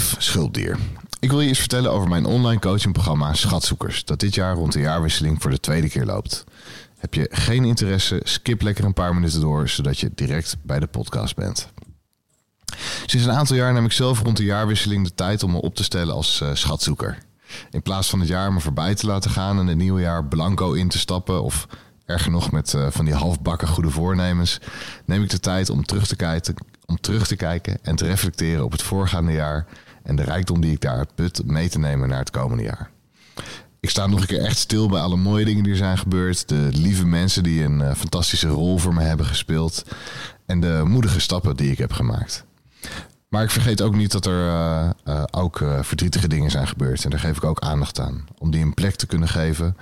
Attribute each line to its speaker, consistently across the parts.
Speaker 1: Lief schulpdier. Ik wil je eens vertellen over mijn online coachingprogramma Schatzoekers, dat dit jaar rond de jaarwisseling voor de tweede keer loopt. Heb je geen interesse, skip lekker een paar minuten door, zodat je direct bij de podcast bent. Sinds een aantal jaar neem ik zelf rond de jaarwisseling de tijd om me op te stellen als uh, schatzoeker. In plaats van het jaar me voorbij te laten gaan en het nieuwe jaar blanco in te stappen of erger nog met uh, van die halfbakken goede voornemens, neem ik de tijd om terug te kijken, om terug te kijken en te reflecteren op het voorgaande jaar en de rijkdom die ik daar put mee te nemen naar het komende jaar. Ik sta nog een keer echt stil bij alle mooie dingen die er zijn gebeurd. De lieve mensen die een uh, fantastische rol voor me hebben gespeeld. En de moedige stappen die ik heb gemaakt. Maar ik vergeet ook niet dat er uh, uh, ook verdrietige dingen zijn gebeurd. En daar geef ik ook aandacht aan. Om die een plek te kunnen geven.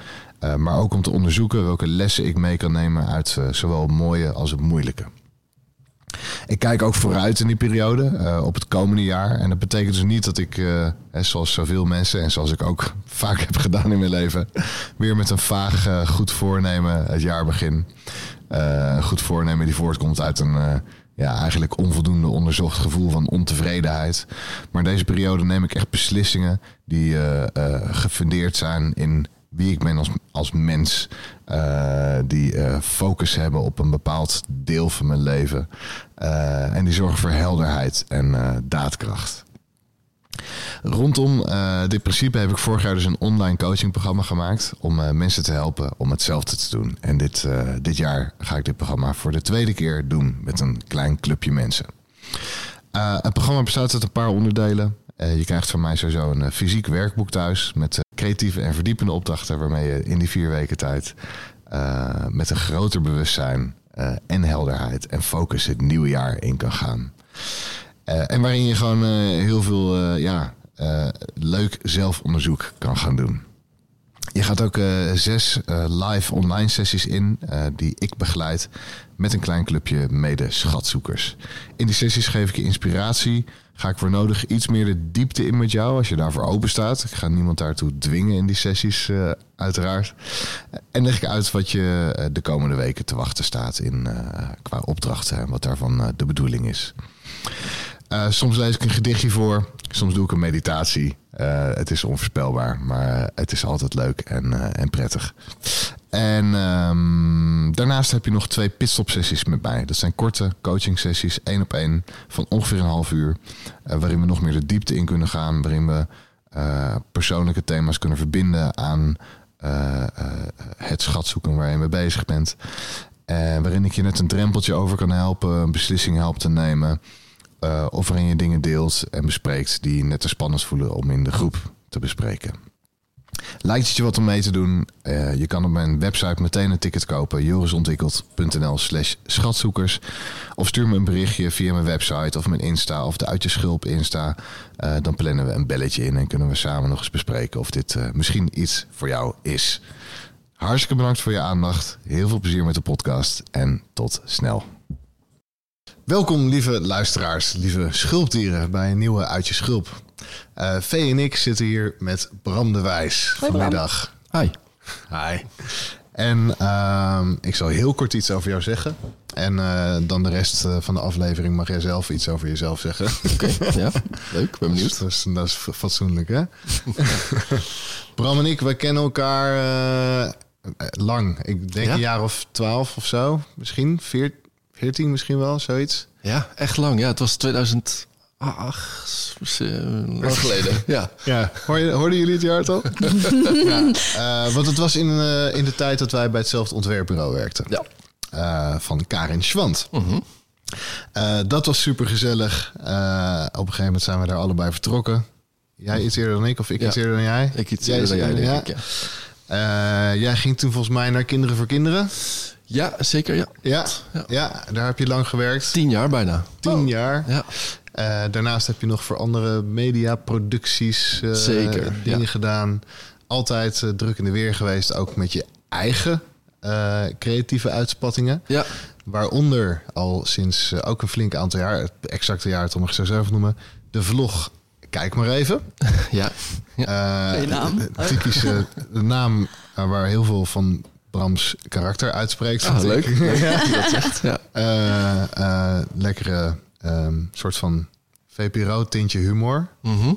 Speaker 1: maar ook om te onderzoeken welke lessen ik mee kan nemen uit zowel het mooie als het moeilijke. Ik kijk ook vooruit in die periode, uh, op het komende jaar. En dat betekent dus niet dat ik, uh, zoals zoveel mensen en zoals ik ook vaak heb gedaan in mijn leven, weer met een vaag uh, goed voornemen het jaar begin. een goed voornemen die voortkomt uit een ja, eigenlijk onvoldoende onderzocht gevoel van ontevredenheid. Maar in deze periode neem ik echt beslissingen die gefundeerd zijn in wie ik ben als, als mens. Uh, die uh, focus hebben op een bepaald deel van mijn leven. Uh, en die zorgen voor helderheid en daadkracht. Rondom dit principe heb ik vorig jaar dus een online coachingprogramma gemaakt. Om mensen te helpen om hetzelfde te doen. En dit, dit jaar ga ik dit programma voor de tweede keer doen met een klein clubje mensen. het programma bestaat uit een paar onderdelen. je krijgt van mij sowieso een fysiek werkboek thuis met creatieve en verdiepende opdrachten waarmee je in die vier weken tijd uh, met een groter bewustzijn uh, en helderheid en focus het nieuwe jaar in kan gaan. Uh, en waarin je gewoon heel veel ja, leuk zelfonderzoek kan gaan doen. Je gaat ook zes live online sessies in die ik begeleid met een klein clubje mede-schatzoekers. In die sessies geef ik je inspiratie, ga ik voor nodig iets meer de diepte in met jou als je daarvoor open staat. Ik ga niemand daartoe dwingen in die sessies, uiteraard. En leg ik uit wat je de komende weken te wachten staat in, qua opdrachten en wat daarvan de bedoeling is. Soms lees ik een gedichtje voor, soms doe ik een meditatie. het is onvoorspelbaar, maar het is altijd leuk en, en prettig. En um, daarnaast heb je nog twee pitstop sessies met mij. Dat zijn korte coaching sessies, één op één, van ongeveer een half uur. Waarin we nog meer de diepte in kunnen gaan. Waarin we persoonlijke thema's kunnen verbinden aan het schatzoeken waar je mee bezig bent. En waarin ik je net een drempeltje over kan helpen, een beslissing helpt te nemen. Of waarin je dingen deelt en bespreekt die net te spannend voelen om in de groep te bespreken. Lijkt het je wat om mee te doen? Uh, je kan op mijn website meteen een ticket kopen. jorisontwikkeld.nl slash schatzoekers. Of stuur me een berichtje via mijn website of mijn Insta of de Uit Je Schulp Insta. Uh, dan plannen we een belletje in en kunnen we samen nog eens bespreken of dit misschien iets voor jou is. Hartstikke bedankt voor je aandacht. Heel veel plezier met de podcast en tot snel. Welkom lieve luisteraars, lieve schulpdieren bij een nieuwe Uit Je Schulp. Uh, Vee en ik zitten hier met Bram de Wijs
Speaker 2: Hoi,
Speaker 1: vanmiddag.
Speaker 3: Hi.
Speaker 1: Hi. En uh, ik zal heel kort iets over jou zeggen. En uh, dan de rest uh, van de aflevering mag jij zelf iets over jezelf zeggen.
Speaker 3: Oké, okay, ja. Leuk, ben benieuwd.
Speaker 1: Dat is, dat is fatsoenlijk, hè? Bram en ik, wij kennen elkaar uh, lang. Ik denk ja? een jaar of twaalf of zo. Misschien, veertien misschien wel, zoiets.
Speaker 3: Ja, echt lang. Ja, het was 2000... Ach, s- eh, lang geleden. ja.
Speaker 1: Ja, Hoor je, hoorden jullie het jaartal? ja, eh, want het was in, eh, in de tijd dat wij bij hetzelfde ontwerpbureau werkten.
Speaker 3: Ja.
Speaker 1: Eh, van Karin Schwant.
Speaker 3: Mhm.
Speaker 1: Eh, dat was super gezellig. op een gegeven moment zijn we daar allebei vertrokken. Jij iets eerder dan ik of ik
Speaker 3: Ja.
Speaker 1: iets eerder dan jij?
Speaker 3: Ik iets
Speaker 1: Jij
Speaker 3: eerder dan jij, denk
Speaker 1: ja.
Speaker 3: ik. Ja.
Speaker 1: Eh, jij ging toen volgens mij naar Kinderen voor Kinderen.
Speaker 3: ja, zeker. Ja.
Speaker 1: Ja,
Speaker 3: Ja.
Speaker 1: ja. daar heb je lang gewerkt.
Speaker 3: Tien jaar bijna.
Speaker 1: Tien jaar.
Speaker 3: Ja.
Speaker 1: Eh, daarnaast heb je nog voor andere mediaproducties eh,
Speaker 3: Zeker,
Speaker 1: dingen
Speaker 3: ja.
Speaker 1: gedaan. Altijd druk in de weer geweest, ook met je eigen creatieve uitspattingen.
Speaker 3: Ja.
Speaker 1: Waaronder al sinds ook een flink aantal jaar, het exacte jaar, om ik zo zelf noemen, de vlog. Kijk maar even.
Speaker 3: Ja.
Speaker 1: Eh,
Speaker 2: Goeie naam.
Speaker 1: typische de naam eh, waar heel veel van Brams karakter uitspreekt.
Speaker 3: Ah, leuk. leuk dat zegt. Ja.
Speaker 1: Eh, eh, lekkere ehm, soort van VPRO-tintje humor.
Speaker 3: Mhm.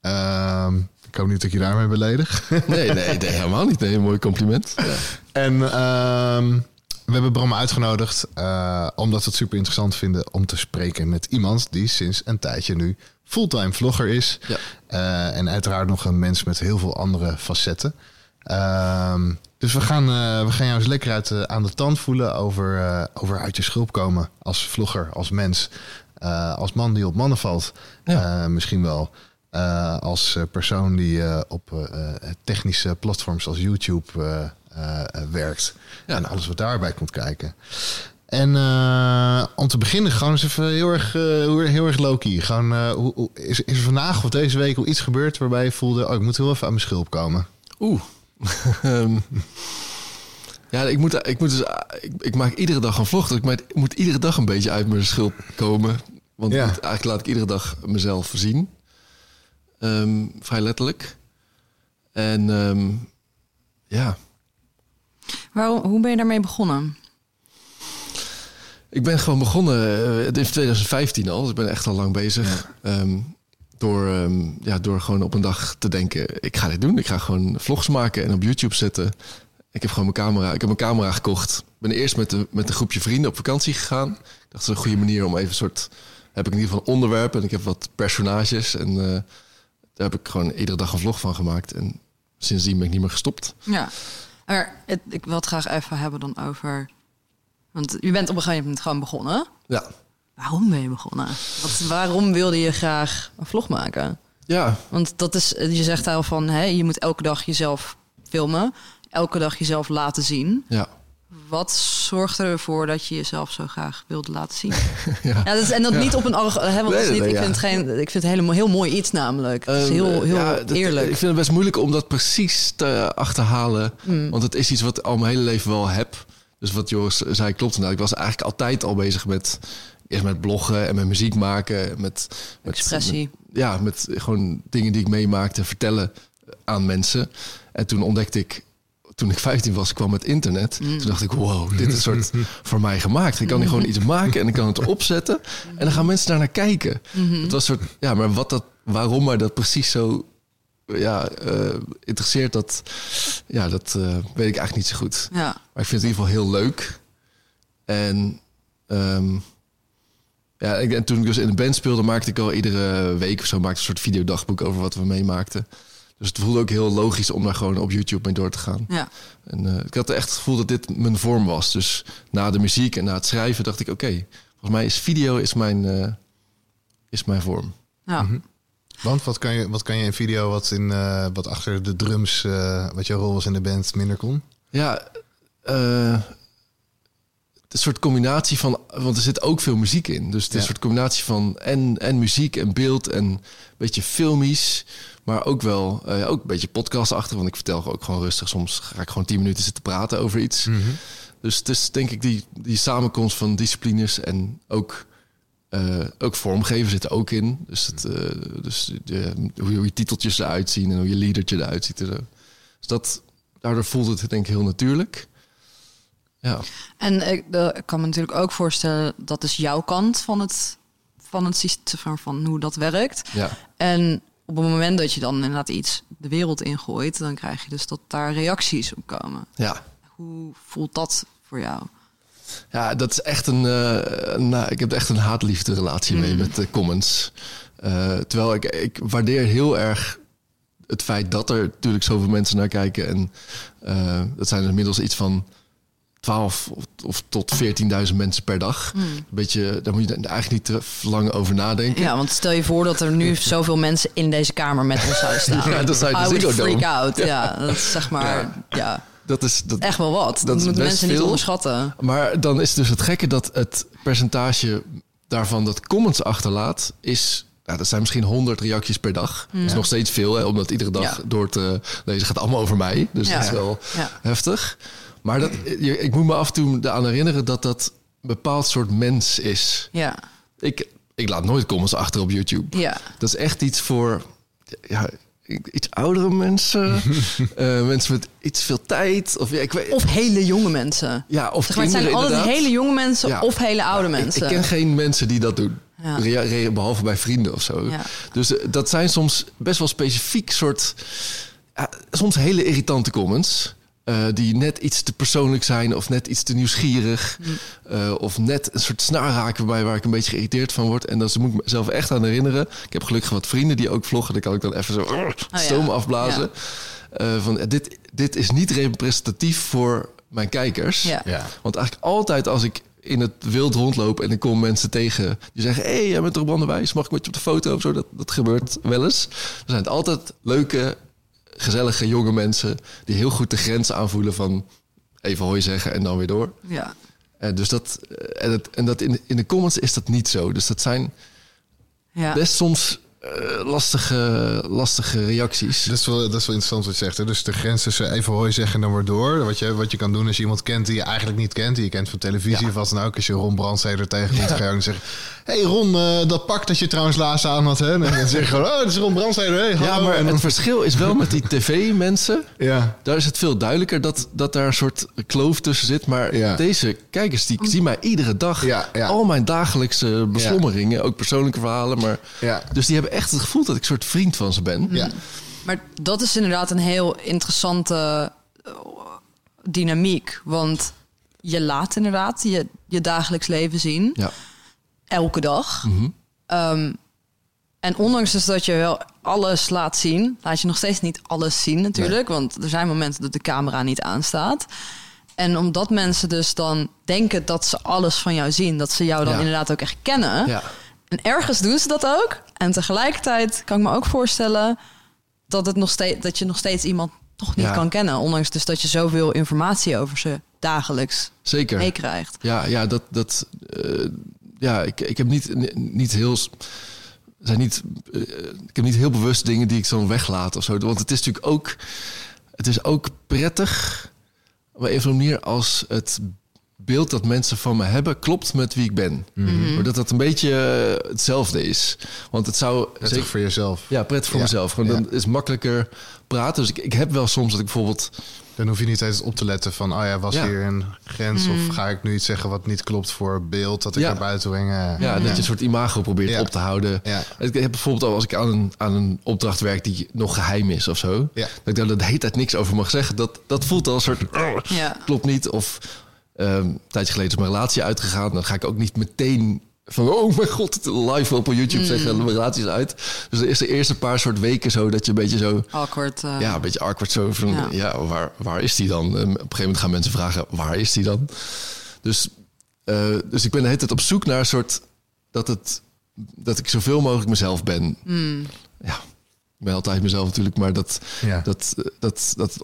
Speaker 1: Ehm, ik hoop niet dat ik je daarmee beledig.
Speaker 3: Nee, nee, nee, helemaal niet. Nee, een mooi compliment. Ja.
Speaker 1: en ehm, we hebben Bram uitgenodigd eh, omdat we het super interessant vinden om te spreken met iemand die sinds een tijdje nu fulltime vlogger is.
Speaker 3: Ja.
Speaker 1: Eh, en uiteraard nog een mens met heel veel andere facetten. Ehm, dus we gaan, eh, we gaan jou eens lekker uit, aan de tand voelen over, over uit je schulp komen als vlogger, als mens. als man die op mannen valt.
Speaker 3: Ja.
Speaker 1: Misschien wel. Als persoon die op technische platforms als YouTube werkt.
Speaker 3: Ja.
Speaker 1: En alles wat daarbij komt kijken. En eh, om te beginnen, gewoon eens even heel erg, eh, heel, erg low-key. Gewoon, eh, hoe, is, is er vandaag of deze week al iets gebeurd waarbij je voelde... oh, ik moet heel even aan mijn schulp komen?
Speaker 3: Oeh. Ehm, ja, ik moet, ik moet dus, ik, ik maak iedere dag een vlog. Dus ik moet, ik moet iedere dag een beetje uit mijn schulp komen. Want
Speaker 1: Ja.
Speaker 3: eigenlijk laat ik iedere dag mezelf zien. Ehm, vrij letterlijk. En ehm, ja,
Speaker 2: Waarom, hoe ben je daarmee begonnen?
Speaker 3: ik ben gewoon begonnen eh, in 2015 al. Dus ik ben echt al lang bezig. Ehm, door, ehm, ja, door gewoon op een dag te denken, ik ga dit doen. Ik ga gewoon vlogs maken en op YouTube zetten. Ik heb gewoon mijn camera, ik heb mijn camera gekocht. Ik ben eerst met, de, met een groepje vrienden op vakantie gegaan. Ik dacht, dat is een goede manier om even een soort... Heb ik in ieder geval een onderwerp en ik heb wat personages. En eh, daar heb ik gewoon iedere dag een vlog van gemaakt. En sindsdien ben ik niet meer gestopt.
Speaker 2: Ja, maar het, ik wil het graag even hebben dan over... Want je bent op een gegeven moment gewoon begonnen.
Speaker 3: Ja,
Speaker 2: Waarom ben je begonnen? Wat, waarom wilde je graag een vlog maken?
Speaker 3: ja
Speaker 2: Want dat is, je zegt al van, hè, je moet elke dag jezelf filmen. Elke dag jezelf laten zien.
Speaker 3: ja.
Speaker 2: Wat zorgde ervoor dat je jezelf zo graag wilde laten zien?
Speaker 3: ja.
Speaker 2: Ja, dat is, en dat
Speaker 3: Ja.
Speaker 2: niet op een arg- hè, want dat is
Speaker 3: Nee,
Speaker 2: niet,
Speaker 3: nee,
Speaker 2: ik,
Speaker 3: ja.
Speaker 2: vind het geen, ik vind het helemaal heel mooi iets namelijk. Het is
Speaker 3: Ehm,
Speaker 2: heel, heel
Speaker 3: ja, dat-
Speaker 2: eerlijk.
Speaker 3: Ik vind het best moeilijk om dat precies te achterhalen.
Speaker 2: Mm.
Speaker 3: Want het is iets wat ik al mijn hele leven wel heb. Dus wat Joris zei klopt. Nou, ik was eigenlijk altijd al bezig met... Eerst met bloggen en met muziek maken. Met, met,
Speaker 2: Expressie.
Speaker 3: met- ja, met gewoon dingen die ik meemaakte vertellen aan mensen. En toen ontdekte ik... Toen ik 15 was, kwam het internet.
Speaker 2: Mm.
Speaker 3: Toen dacht ik, wow, dit is soort voor mij gemaakt. Ik kan hier gewoon iets maken en ik kan het opzetten. En dan gaan mensen daar naar kijken.
Speaker 2: Mhm.
Speaker 3: Het was soort, ja, maar wat dat, waarom mij dat precies zo ja, eh, interesseert, dat, ja, dat eh, weet ik eigenlijk niet zo goed.
Speaker 2: Ja.
Speaker 3: Maar ik vind het in ieder geval heel leuk. En, ehm, ja, en toen ik dus in de band speelde, maakte ik al iedere week of zo maakte een soort videodagboek over wat we meemaakten. Dus het voelde ook heel logisch om daar gewoon op YouTube mee door te gaan.
Speaker 2: Ja.
Speaker 3: En eh, ik had echt het gevoel dat dit mijn vorm was. Dus na de muziek en na het schrijven dacht ik, oké, volgens mij is video is mijn, eh, is mijn vorm.
Speaker 2: Ja.
Speaker 1: Mhm. Want wat kan je, wat kan je in video wat, in, eh, wat achter de drums, eh, wat jouw rol was in de band, minder kon?
Speaker 3: Ja, eh, een soort combinatie van, want er zit ook veel muziek in. Dus het is
Speaker 1: Ja.
Speaker 3: een soort combinatie van en, en muziek en beeld en een beetje filmisch. Maar ook wel eh, ook een beetje podcastachtig. Want ik vertel ook gewoon rustig. Soms ga ik gewoon tien minuten zitten praten over iets. Dus het is denk ik die, die samenkomst van disciplines en ook, eh, ook vormgeven zit er ook in. Dus, het, eh, dus de, hoe, je, hoe je titeltjes eruit zien en hoe je leadertje eruit ziet. en zo. Dus dat, daardoor voelt het denk ik heel natuurlijk. Ja,
Speaker 2: En ik, ik kan me natuurlijk ook voorstellen, dat is jouw kant van het, van het systeem, van, hoe dat werkt.
Speaker 3: ja.
Speaker 2: En op het moment dat je dan inderdaad iets de wereld ingooit, dan krijg je dus dat daar reacties op komen.
Speaker 3: ja.
Speaker 2: Hoe voelt dat voor jou?
Speaker 3: Ja, dat is echt een. eh, nou, ik heb echt een haat-liefde relatie mee met de comments. Eh, terwijl ik, ik waardeer heel erg het feit dat er natuurlijk zoveel mensen naar kijken. En eh, dat zijn er inmiddels iets van 12 of, of tot 14.000 mensen per dag.
Speaker 4: Hmm.
Speaker 3: Een beetje, daar moet je eigenlijk niet te lang over nadenken.
Speaker 4: Ja, want stel je voor dat er nu zoveel mensen in deze kamer met ons zouden staan.
Speaker 3: Ja, dat zou je de
Speaker 4: I would
Speaker 3: Ziggo Dome.
Speaker 4: freak out. Ja, dat is zeg maar, ja,
Speaker 3: Dat is dat,
Speaker 4: echt wel wat. Dat, moeten mensen niet
Speaker 3: veel.
Speaker 4: onderschatten.
Speaker 3: Maar dan is dus het gekke dat het percentage daarvan dat comments achterlaat is. Nou, dat zijn misschien 100 reacties per dag. Dat is nog steeds veel, hè, omdat iedere dag
Speaker 4: Ja.
Speaker 3: door te lezen gaat allemaal over mij. Dus
Speaker 4: Ja.
Speaker 3: dat is wel
Speaker 4: Ja.
Speaker 3: heftig. Maar dat, ik moet me af en toe eraan herinneren dat dat een bepaald soort mens is.
Speaker 4: Ja,
Speaker 3: Ik, ik laat nooit comments achter op YouTube.
Speaker 4: ja.
Speaker 3: Dat is echt iets voor ja, iets oudere mensen. eh, mensen met iets veel tijd. Of, ja, ik weet,
Speaker 4: Of hele jonge mensen.
Speaker 3: ja, of
Speaker 4: Zeg maar, het zijn altijd
Speaker 3: inderdaad.
Speaker 4: hele jonge mensen
Speaker 3: Ja.
Speaker 4: of hele oude mensen.
Speaker 3: Ik, ken geen mensen die dat doen.
Speaker 4: Ja.
Speaker 3: Behalve bij vrienden of zo.
Speaker 4: Ja.
Speaker 3: Dus eh, dat zijn soms best wel specifiek soort... soms hele irritante comments. Eh, die net iets te persoonlijk zijn of net iets te nieuwsgierig.
Speaker 4: Mm.
Speaker 3: eh, of net een soort snaar raken waarbij waar ik een beetje geïrriteerd van word. En dan moet ik mezelf echt aan herinneren. Ik heb gelukkig wat vrienden die ook vloggen. Dan kan ik dan even zo
Speaker 4: Oh ja.
Speaker 3: stoom afblazen. Eh, van, dit, dit is niet representatief voor mijn kijkers.
Speaker 4: Ja.
Speaker 1: Ja.
Speaker 3: Want eigenlijk altijd als ik in het wild rondloop en ik kom mensen tegen die zeggen: Hé, hey, jij bent toch Wijs, mag ik met je op de foto of zo? Dat, dat gebeurt wel eens. Er zijn het altijd leuke, gezellige jonge mensen die heel goed de grens aanvoelen van even hoi zeggen en dan weer door.
Speaker 4: Ja.
Speaker 3: En dus dat, eh, en, het, en dat in, in de comments is dat niet zo. Dus dat zijn
Speaker 4: Ja.
Speaker 3: best soms eh, lastige, lastige reacties.
Speaker 1: Dat is, wel, dat is wel interessant wat je zegt. Hè? Dus de grens tussen even hooi zeggen en dan weer door. Wat je, wat je kan doen als je iemand kent die je eigenlijk niet kent. Die je kent van televisie
Speaker 3: Ja.
Speaker 1: of wat dan ook. Als je Ron Brandsteder tegenkomt, ga je ook zeggen... hey Ron, eh, dat pak dat je trouwens laatst aan had. Hè? En dan zeg je gewoon, oh, dat is Ron Brandsteder. Hey,
Speaker 3: ja, maar
Speaker 1: En dan-
Speaker 3: het verschil is wel met die tv-mensen.
Speaker 1: ja.
Speaker 3: Daar is het veel duidelijker dat, dat daar een soort kloof tussen zit. Maar
Speaker 1: Ja.
Speaker 3: deze kijkers die zien mij iedere dag.
Speaker 1: Ja, ja.
Speaker 3: Al mijn dagelijkse beslommeringen, ook persoonlijke verhalen. Maar,
Speaker 1: Ja.
Speaker 3: Dus die hebben echt het gevoel dat ik een soort vriend van ze ben.
Speaker 1: Ja.
Speaker 4: Maar dat is inderdaad een heel interessante eh, dynamiek. Want je laat inderdaad je, je dagelijks leven zien.
Speaker 3: Ja.
Speaker 4: Elke dag.
Speaker 3: Mhm.
Speaker 4: Ehm, en ondanks dus dat je wel alles laat zien... laat je nog steeds niet alles zien natuurlijk. Want er zijn momenten dat de camera niet aanstaat. En omdat mensen dus dan denken dat ze alles van jou zien... dat ze jou dan
Speaker 3: Ja.
Speaker 4: inderdaad ook echt kennen...
Speaker 3: Ja.
Speaker 4: En ergens doen ze dat ook. En tegelijkertijd kan ik me ook voorstellen dat, het nog steeds, dat je nog steeds iemand toch niet
Speaker 3: Ja.
Speaker 4: kan kennen. Ondanks dus dat je zoveel informatie over ze dagelijks
Speaker 3: Zeker.
Speaker 4: meekrijgt.
Speaker 3: Ja, ja, dat. dat eh, ja, ik, ik heb niet, niet heel. Zijn niet, eh, ik heb niet heel bewust dingen die ik zo weglaat of zo. Want het is natuurlijk ook. Het is ook prettig. Op een of andere manier als het beeld dat mensen van me hebben klopt met wie ik ben.
Speaker 4: Mhm.
Speaker 3: Dat dat een beetje eh, hetzelfde is. Want het zou
Speaker 1: is ook voor jezelf.
Speaker 3: Ja, prettig voor
Speaker 1: Ja.
Speaker 3: mezelf. Gewoon,
Speaker 1: Ja.
Speaker 3: Dan is makkelijker praten. Dus ik, ik heb wel soms dat ik bijvoorbeeld...
Speaker 1: Dan hoef je niet eens op te letten van... oh ja, was
Speaker 3: Ja.
Speaker 1: hier een grens? Of ga ik nu iets zeggen wat niet klopt voor beeld... dat ik
Speaker 3: Ja.
Speaker 1: naar buiten breng? Eh,
Speaker 3: Ja, dat je een soort imago probeert
Speaker 1: Ja.
Speaker 3: op te houden.
Speaker 1: Ja.
Speaker 3: Ik heb bijvoorbeeld al als ik aan een, aan een opdracht werk die nog geheim is of zo.
Speaker 1: Ja.
Speaker 3: Dat ik daar de hele tijd niks over mag zeggen. Dat, dat voelt al een soort...
Speaker 4: Ja.
Speaker 3: Klopt niet. Of ehm, een tijdje geleden is mijn relatie uitgegaan. Dan ga ik ook niet meteen van... Oh mijn god, live op YouTube zeggen. Mijn relatie is uit. Dus er is de eerste paar soort weken zo dat je een beetje zo...
Speaker 4: Awkward. eh,
Speaker 3: Ja, een beetje awkward zo van, ja,
Speaker 4: Ja.
Speaker 3: waar, waar is die dan? En op een gegeven moment gaan mensen vragen, waar is die dan? Dus, eh, dus ik ben de hele tijd op zoek naar een soort, dat, het, dat ik zoveel mogelijk mezelf ben. Ja, ik ben altijd mezelf natuurlijk, maar dat,
Speaker 1: Ja.
Speaker 3: dat, dat, dat,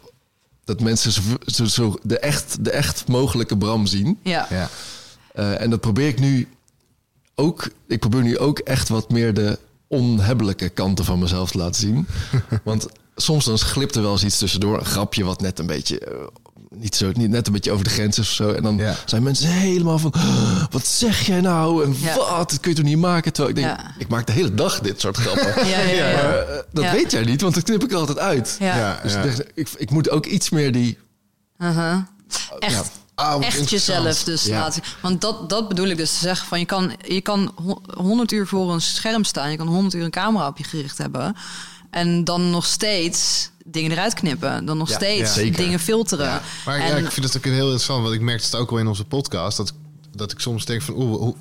Speaker 3: dat mensen zo, zo, zo de, echt, de echt mogelijke Bram zien.
Speaker 4: ja.
Speaker 1: Ja.
Speaker 3: Eh, en dat probeer ik nu ook. Ik probeer nu ook echt wat meer de onhebbelijke kanten van mezelf te laten zien. Want soms dan glipt er wel eens iets tussendoor. Een grapje wat net een beetje. Niet zo, niet net een beetje over de grens is of zo. En dan
Speaker 1: Ja.
Speaker 3: zijn mensen helemaal van... "Oh, wat zeg jij nou? En
Speaker 4: Ja.
Speaker 3: wat? Dat kun je toch niet maken? Terwijl ik denk,
Speaker 4: Ja.
Speaker 3: ik maak de hele dag dit soort grappen.
Speaker 4: Ja, ja, ja.
Speaker 3: Maar eh, dat
Speaker 4: Ja.
Speaker 3: weet jij niet, want dat knip ik er altijd uit.
Speaker 4: Ja.
Speaker 1: Ja,
Speaker 3: Dus
Speaker 1: ja.
Speaker 3: ik, ik, ik moet ook iets meer die...
Speaker 4: Uh-huh. Echt.
Speaker 1: Ah,
Speaker 4: echt jezelf dus
Speaker 3: Ja.
Speaker 4: laten. Want dat, dat bedoel ik dus te zeggen van je kan, je kan ho- 100 uur voor een scherm staan. Je kan 100 uur een camera op je gericht hebben. En dan nog steeds dingen eruit knippen. Dan nog
Speaker 3: Ja,
Speaker 4: steeds
Speaker 3: ja.
Speaker 4: Dingen filteren.
Speaker 1: Ja, maar
Speaker 4: en,
Speaker 1: ja, ik vind het ook een heel interessant, want ik merk het ook wel in onze podcast, dat, dat ik soms denk van, oeh, hoe,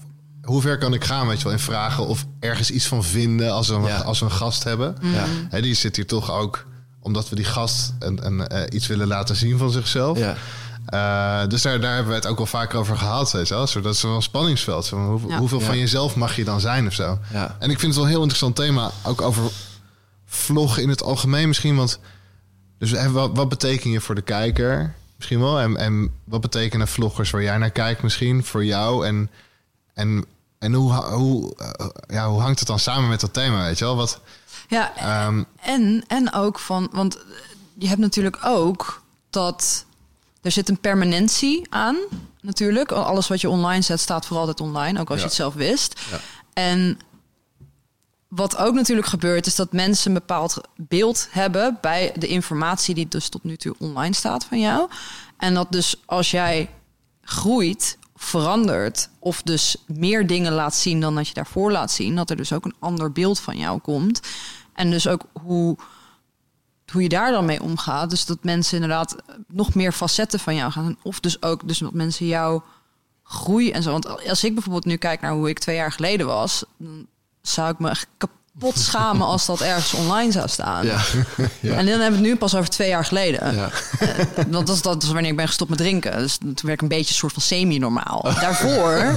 Speaker 1: hoe ver kan ik gaan, weet je wel, in vragen of ergens iets van vinden als we, een-
Speaker 3: Ja.
Speaker 1: als we een gast hebben.
Speaker 3: Ja.
Speaker 1: Hè, die zit hier toch ook omdat we die gast een, een, eh, iets willen laten zien van zichzelf.
Speaker 3: Ja.
Speaker 1: Eh, dus daar, daar hebben we het ook wel vaker over gehad. Weet je wel? Zo, dat is wel een spanningsveld. Zo, hoe-
Speaker 4: Ja.
Speaker 1: Hoeveel
Speaker 3: Ja.
Speaker 1: van jezelf mag je dan zijn of zo?
Speaker 3: Ja.
Speaker 1: En ik vind het wel een heel interessant thema. Ook over vloggen in het algemeen misschien. Want dus wat, wat betekent je voor de kijker misschien wel? En, en wat betekenen vloggers waar jij naar kijkt misschien voor jou? En, en, en hoe, hoe, eh, ja, hoe hangt het dan samen met dat thema? Weet je wel? Wat,
Speaker 4: Ja,
Speaker 1: ehm,
Speaker 4: En, en ook van, want je hebt natuurlijk ook dat er zit een permanentie aan, natuurlijk. Alles wat je online zet staat voor altijd online, ook als
Speaker 3: Ja.
Speaker 4: je het zelf wist.
Speaker 3: Ja.
Speaker 4: En wat ook natuurlijk gebeurt, is dat mensen een bepaald beeld hebben bij de informatie die dus tot nu toe online staat van jou. En dat dus als jij groeit, verandert of dus meer dingen laat zien dan dat je daarvoor laat zien, dat er dus ook een ander beeld van jou komt. En dus ook hoe, hoe je daar dan mee omgaat. Dus dat mensen inderdaad nog meer facetten van jou gaan. Of dus ook dus dat mensen jou groei en zo. Want als ik bijvoorbeeld nu kijk naar hoe ik twee jaar geleden was, zou ik me echt kapot schamen als dat ergens online zou staan.
Speaker 3: Ja. ja.
Speaker 4: En dan hebben we het nu pas over twee jaar geleden.
Speaker 3: Ja.
Speaker 4: Want dat is, dat is wanneer ik ben gestopt met drinken. Dus toen werd ik een beetje een soort van semi-normaal. Daarvoor,